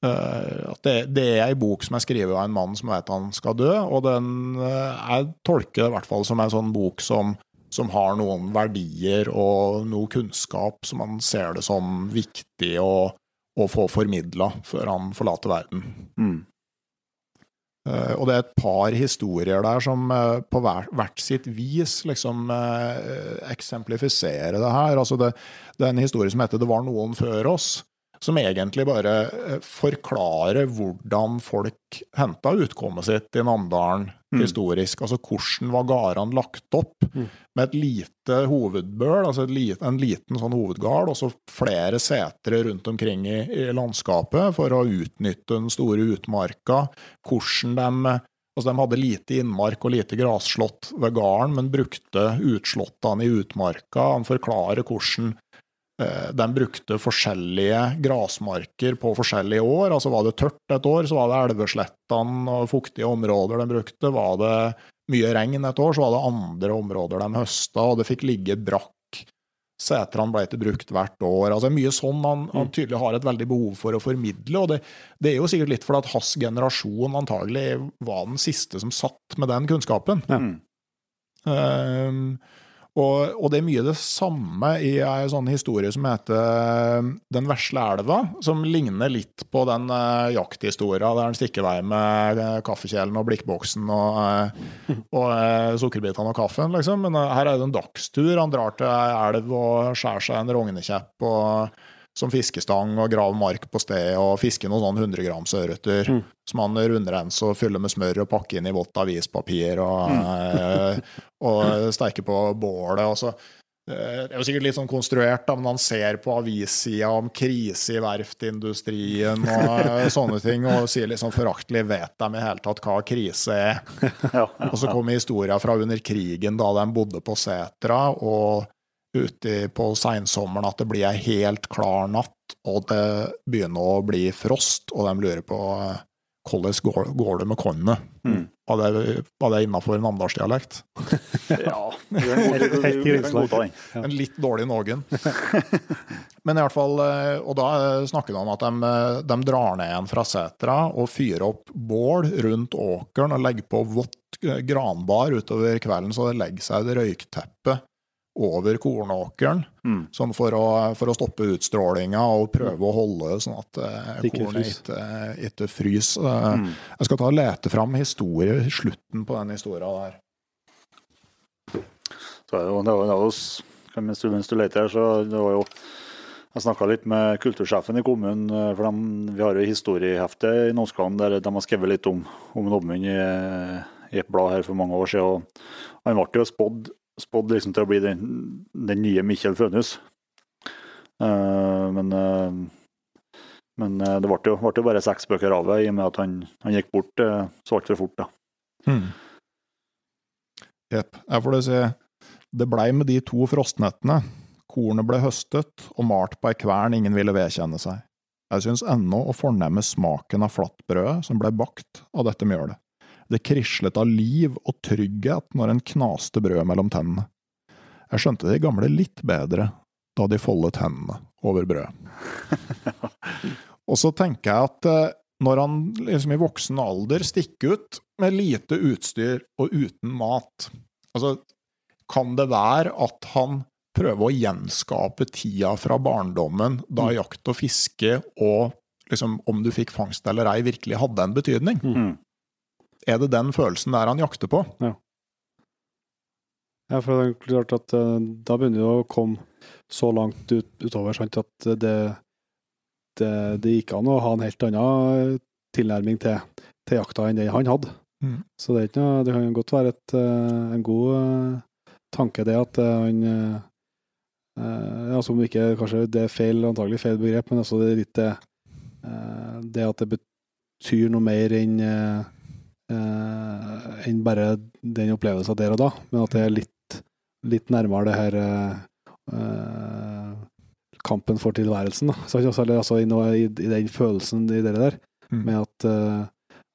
Uh, at det, det er ei bok som er skrevet av en mann som vet han skal dø, og den uh, jeg tolker det i hvert fall som en sånn bok som, som har noen verdier og noe kunnskap som man ser det som viktig å, å få formidla før han forlater verden. Mm. Uh, og det er et par historier der som uh, på hver, hvert sitt vis liksom uh, eksemplifiserer det her. Altså det, det er en historie som heter 'Det var noen før oss', som egentlig bare forklarer hvordan folk henta utkommet sitt i Namdalen Mm. historisk. Altså hvordan var gårdene lagt opp Mm. med et lite hovedbøl, altså et lit, en liten sånn hovedgard, og så flere setre rundt omkring i, i landskapet for å utnytte den store utmarka. Hvordan de Altså, de hadde lite innmark og lite grasslott ved gården, men brukte utslottene i utmarka. Han forklarer hvordan de brukte forskjellige grasmarker på forskjellige år. Altså Var det tørt et år, så var det elveslettene og fuktige områder de brukte. Var det mye regn et år, så var det andre områder de høsta, og det fikk ligge brakk Setrene ble ikke brukt hvert år. altså Mye sånn han, han Mm. tydelig har et veldig behov for å formidle. og Det, det er jo sikkert litt fordi at hans generasjon antagelig var den siste som satt med den kunnskapen. Ja. Um, og, og det er mye det samme i ei sånn historie som heter Den vesle elva, som ligner litt på den uh, jakthistoria der han stikker vei med uh, kaffekjelen og blikkboksen og, uh, og uh, sukkerbitene og kaffen, liksom. Men her er det en dagstur. Han drar til ei elv og skjærer seg en rognekjepp og, som fiskestang og grave mark på stedet og fisker noen sånn 100 grams ørreter Mm. som han rundrenser og fyller med smør og pakker inn i vått avispapir og, mm. og steker på bålet. Og så, eh, det er jo sikkert litt sånn konstruert, da, men han ser på avissida om krise i verftindustrien og eh, sånne ting, og sier litt sånn foraktelig 'vet de i hele tatt hva krise er'? Ja, Og så kommer historia fra under krigen, da de bodde på setra, og ute på seinsommeren at det blir ei helt klar natt, og det begynner å bli frost, og de lurer på eh, hvordan går, går det med kornet. Mm. Var det, var det innafor namdalsdialekt? ja. En litt dårlig noen. Men i hvert fall, eh, og da eh, snakker de om at de, de drar ned igjen fra setra og fyrer opp bål rundt åkeren og legger på vått granbar utover kvelden, så det legger seg et røykteppe over kornåkeren, Mm. sånn for å, for å stoppe utstrålinga og prøve å holde sånn at eh, ikke kornet ikke, ikke fryser. Eh, Mm. Jeg skal ta og lete fram historie, slutten på den historia der. Så det jo, det var, det var mens, du, mens du leter her, så det var jo Jeg snakka litt med kultursjefen i kommunen, eh, for de, vi har jo historiehefte i Norskland der de har skrevet litt om, om Oddmund i, i et blad her for mange år siden. og Han ble jo spådd spådd liksom til å bli den, den nye Mikkjel Fønhus. Uh, men uh, men eh, det ble jo, ble jo bare seks bøker av det, i og med at han, han gikk bort uh, så altfor fort. da. Hmm. Jepp. Jeg får det si Det blei med de to frostnettene. Kornet ble høstet og malt på ei kvern ingen ville vedkjenne seg. Jeg syns ennå å fornemme smaken av flatbrødet som blei bakt av dette mjølet. Det krislet av liv og trygghet når en knaste brød mellom tennene. Jeg skjønte de gamle litt bedre da de foldet hendene over brødet. Og så tenker jeg at eh, når han liksom i voksen alder stikker ut med lite utstyr og uten mat, altså kan det være at han prøver å gjenskape tida fra barndommen da jakt og fiske og liksom om du fikk fangst eller ei virkelig hadde en betydning? Mm. Er det den følelsen der han jakter på? Ja, for det er klart at eh, da begynner det å komme så langt ut, utover sant, at det, det, det gikk an å ha en helt annen tilnærming til, til jakta enn den han hadde. Mm. Så det, er noe, det kan godt være et, eh, en god eh, tanke, det at eh, han eh, eh, altså om ikke kanskje det er feil, antagelig feil begrep, men altså det er litt det, eh, det at det betyr noe mer enn eh, eh, enn bare den opplevelsen der og da, men at det er litt, litt nærmere det her eh, eh, kampen for tilværelsen. Da. Så, altså, altså, i, noe, i, I den følelsen i det der, Mm. med at, eh,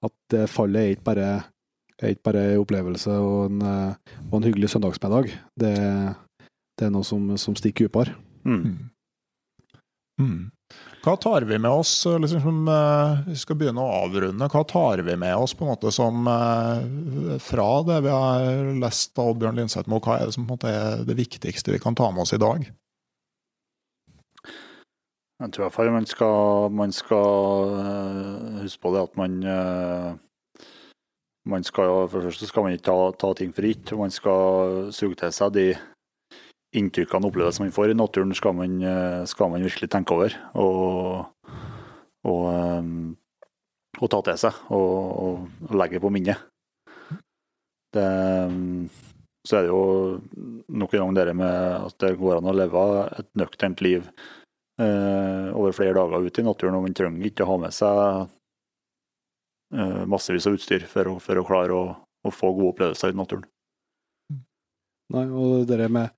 at det fallet er ikke bare er ikke bare en opplevelse og en, eh, og en hyggelig søndagsmiddag. Det, det er noe som, som stikker dypere. Mm. Mm. Hva tar vi med oss, liksom, eh, vi skal begynne å avrunde, hva tar vi med oss på en måte som eh, fra det vi har lest av Oddbjørn Lindseth, og hva er det som på en måte er det viktigste vi kan ta med oss i dag? Jeg tror i hvert fall man skal, man skal eh, huske på det at man eh, man skal For det første skal man ikke ta, ta ting for gitt. Man skal suge til seg de inntrykkene og opplevelsene man får i naturen, skal man, eh, skal man virkelig tenke over. Og, og, eh, og ta til seg og, og, legge på minnet. Det, så er det jo nok en gang det med at det går an å leve et nøkternt liv eh, over flere dager ute i naturen, og man trenger ikke å ha med seg eh, massevis av utstyr for å, for å klare å, å få gode opplevelser i naturen. Nei, og det med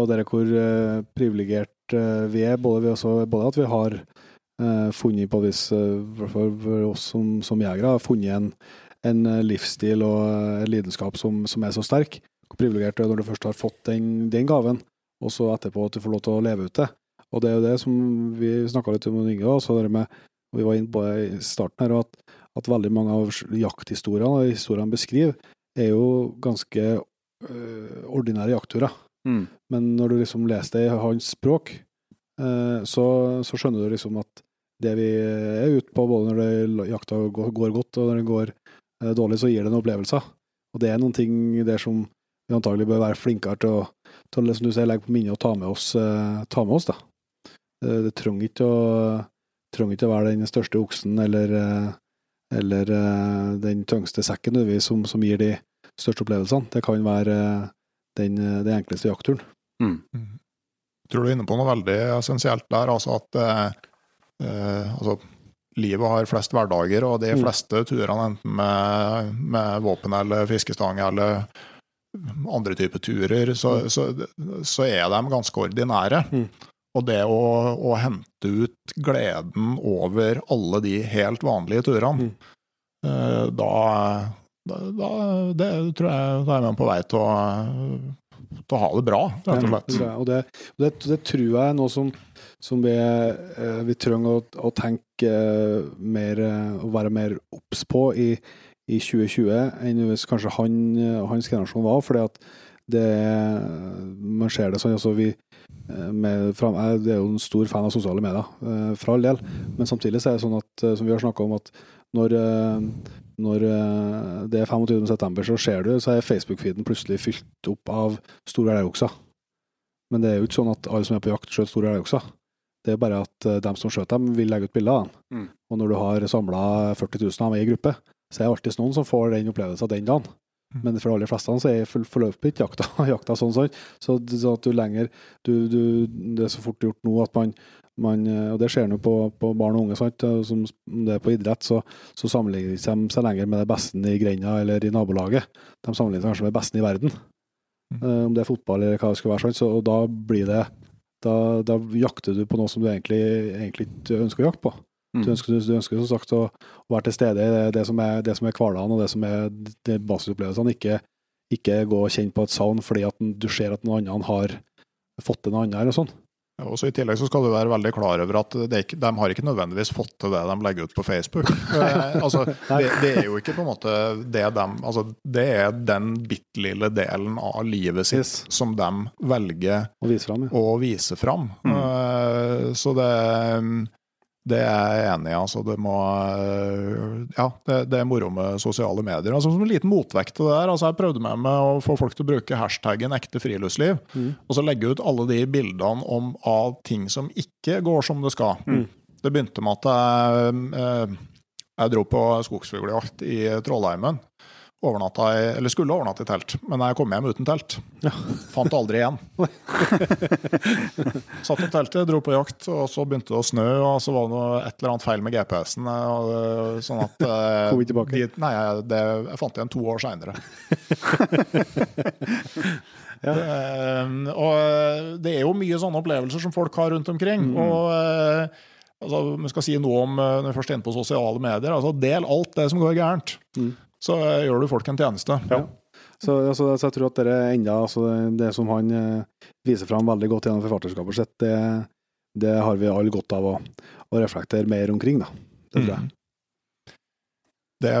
og det hvor uh, privilegert eh, vi er, både, vi også, både at vi har eh, funnet på vis, for oss som, som jegere, har funnet en, en livsstil og en lidenskap som, som er så sterk. Hvor privilegert du er når du først har fått den, den gaven, og så etterpå at du får lov til å leve ut det. Og det er jo det som vi snakka litt om Inge også, det med, vi var inne på i starten her, at, at veldig mange av jakthistoriene og historiene beskriver, er jo ganske ordinære jaktturer. Mm. Men når du liksom leser det i hans språk, eh, så, så skjønner du liksom at det vi er ute på, både når det jakta går, godt og når det går eh, dårlig, så gir det noen opplevelser. Og det er noen ting der som vi antagelig bør være flinkere til å, til å liksom du sier, legge på minnet og ta med oss. eh, ta med oss da. Det, det trenger ikke å trenger ikke å være den største oksen eller, eller den tyngste sekken som, som gir de største opplevelsene. Det kan være den, eh, den enkleste jaktturen. Mm. Mm. tror du er inne på noe veldig essensielt der, altså at eh, eh, altså, livet har flest hverdager, og de Mm. fleste turene, enten med, med våpen eller fiskestang eller andre typer turer, så, så, så er de ganske ordinære. Mm. Og det å, å hente ut gleden over alle de helt vanlige turene, Mm. eh, da, da, da det tror jeg da er man på vei til å, til å ha det bra, rett og slett. jeg. Og det, det, det tror jeg er noe som, som vi, eh, vi trenger å, å tenke eh, mer å og være mer obs på i, i 2020 enn hvis kanskje han, eh, hans generasjon var. fordi at det Man ser det sånn altså vi eh, med, fra, jeg er jo en stor fan av sosiale medier, eh, for all del. Men samtidig så er det sånn at, eh, som vi har snakka om, at når, eh, når eh, det er 25. september, så ser du, så er Facebook-feeden plutselig fylt opp av store elgokser. Men det er jo ikke sånn at alle som er på jakt, skjøter store elgokser. Det er bare at eh, dem som skjøter dem, vil legge ut bilder av dem. Mm. Og når du har samla 40 000 av dem i gruppe, så er det alltid noen som får den opplevelsen den dagen. Mm. Men for de aller fleste så er for- forløpet ikke jakta, jakta sånn. sånn. Så, så at du lenger du, du, Det er så fort gjort nå at man, man eh, Og det ser en på, på barn og unge, sant? eh, som det er på idrett, så, så sammenligner de seg lenger med det beste i grenda eller i nabolaget. De sammenligner seg kanskje med det beste i verden. Mm. Eh, Om det er fotball eller hva det skal være. Sant? Så, og da blir det da, da jakter du på noe som du egentlig, egentlig ikke ønsker å jakte på. Mm. Du ønsker, du ønsker som sagt å, å være til stede i det, det som er, det som er hverdagen og det som er det basisopplevelsene. Ikke, ikke gå og kjenne på et savn fordi at du ser at noen andre har fått til noe annet eller sånn. Og så I tillegg så skal du være veldig klar over at ikke, de har ikke nødvendigvis fått til det de legger ut på Facebook. Eh, altså, det, det er jo ikke på en måte det de altså, Det er den bitte lille delen av livet sitt Yes. som de velger å vise fram, ja. å vise fram. Mm. Eh, så det, det er jeg enig i. Altså, det må eh, Ja, det, det er moro med sosiale medier. Altså, som en liten motvekt til det der. Altså, jeg prøvde med meg å få folk til å bruke hashtaggen ekte friluftsliv, Mm. og så legge ut alle de bildene om, av ting som ikke går som det skal. Mm. Det begynte med at jeg, eh, jeg dro på skogsfugljakt i Trollheimen. Overnatta i, eller skulle overnatte i telt, men jeg kom hjem uten telt. Ja. Fant aldri igjen. Satt opp teltet, dro på jakt, og så begynte det å snø, og så var det noe, et eller annet feil med GPS-en. øh, Sånn at øh, Kom vi tilbake? De, nei, det, jeg fant igjen to år seinere. Ja. og det er jo mye sånne opplevelser som folk har rundt omkring. Mm. Og øh, altså, vi skal si noe om øh, når vi først er inne på sosiale medier. altså Del alt det som går gærent. Mm. Så øh, gjør du folk en tjeneste. Ja. Så, altså, så jeg tror at det er enda, altså, det, som han eh, viser fram veldig godt gjennom forfatterskapet sitt, det, det har vi alle godt av å, å reflektere mer omkring, da. Det tror jeg. Mm. Det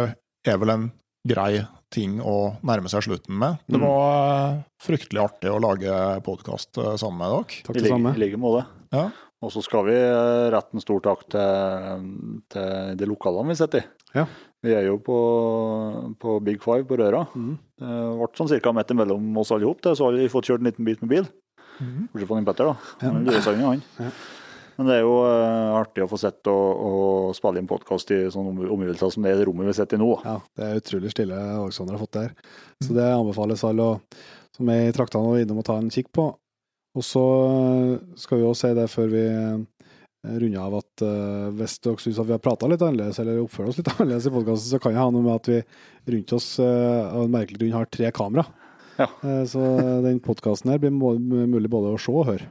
er vel en grei ting å nærme seg slutten med. Det Mm. var eh, fryktelig artig å lage podkast sammen med dere. Takk det samme. i like måte. Ja. Og så skal vi eh, rette en stor takk til, til de lokalene vi sitter i. Ja. Vi er jo på, på Big Five på Røra. Mm. Det ble sånn ca. midt imellom oss alle sammen, så har vi fått kjørt en liten bit med bil. Bortsett fra Petter, da. Han lurer seg unna, han. Ja. Men det er jo uh, artig å få sett og, og spille inn podkast i sånne omgivelser som det er det rommet vi sitter i nå. Ja, det er utrolig stille Alexander har fått der. Så det anbefales alle som er i traktene, å innom å ta en kikk på. Og så skal vi også si det før vi runder av at uh, hvis dere syns vi har prata litt annerledes, eller oppført oss litt annerledes i podkasten, så kan det ha noe med at vi rundt oss uh, av en merkelig grunn har tre kamera. Ja. Uh, så den podkasten her blir mulig både å se og høre.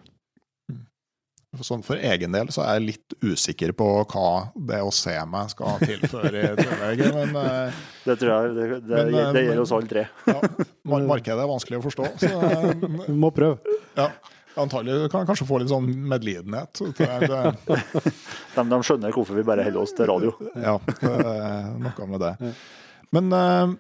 Sånn For egen del så er jeg litt usikker på hva det å se meg skal tilføre i tillegg. Men Det tror jeg det, det, Men, det gjelder oss alle tre. ja, markedet er vanskelig å forstå. Så, Vi må prøve. ja. Antagelig kan kanskje få litt sånn medlidenhet. De, de skjønner hvorfor vi bare holder oss til radio. ja, noe med det. Men eh,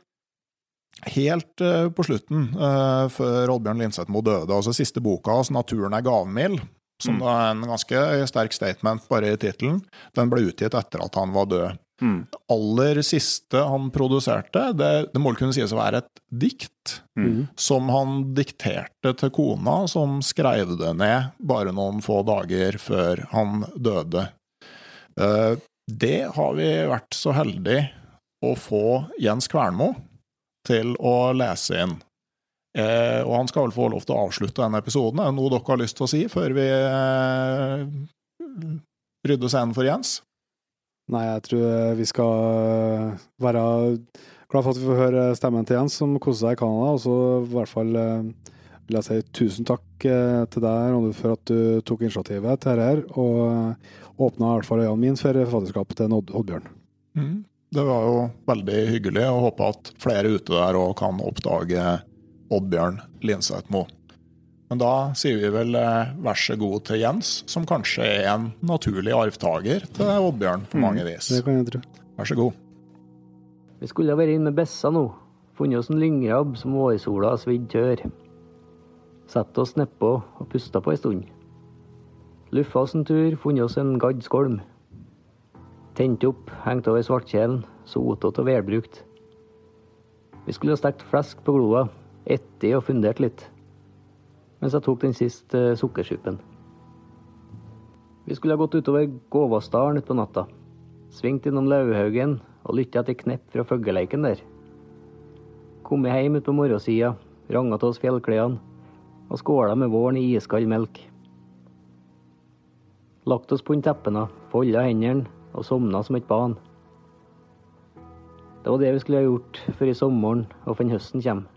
helt eh, på slutten, eh, før Oddbjørn Linseth Moe døde, altså siste boka hans, 'Naturen er gavmild', som Mm. er en ganske sterk statement bare i tittelen, den ble utgitt etter at han var død. Mm. aller siste han produserte, det, det må vel kunne sies å være et dikt Mm. som han dikterte til kona, som skrev det ned bare noen få dager før han døde. Eh, Det har vi vært så heldige å få Jens Kvernmo til å lese inn. Eh, og han skal vel få lov til å avslutte denne episoden. Er det noe dere har lyst til å si før vi eh, rydder scenen for Jens? Nei, jeg tror vi skal være glad for at vi får høre stemmen til Jens, som koser seg i Canada. Og så i hvert fall eh, vil jeg si tusen takk eh, til deg, Ronny, for at du tok initiativet til dette, og åpna i hvert fall øynene mine for forfatterskapet til Oddbjørn. Mm. Det var jo veldig hyggelig, og håper at flere ute der òg kan oppdage Oddbjørn Linseth Moe. Men da sier vi vel eh, vær så god til Jens, som kanskje er en naturlig arvtaker til Oddbjørn på mange vis. Det kan jeg tro. Vær så god. Vi skulle ha vært inn med bessa nå. Funnet oss en lynggrabb som vårsola har svidd tørr. Sett oss nedpå og pusta på ei stund. Luffa oss en tur, funnet oss en gadd skolm. Tent opp, hengt over svartkjelen, sotete og velbrukt. Vi skulle ha stekt flesk på gloa, etti og fundert litt. Mens jeg tok den siste eh, sukkersuppen. Vi skulle ha gått utover Gåvassdalen utpå natta. Svingt innom Laughaugen og lytta etter knepp fra fugleleiken der. Kommet hjem utpå morgensida, ranga til oss fjellklærne og skåla med våren i iskald melk. Lagt oss på teppene, folda hendene og sovna som et barn. Det var det vi skulle ha gjort før i sommeren og før høsten kommer.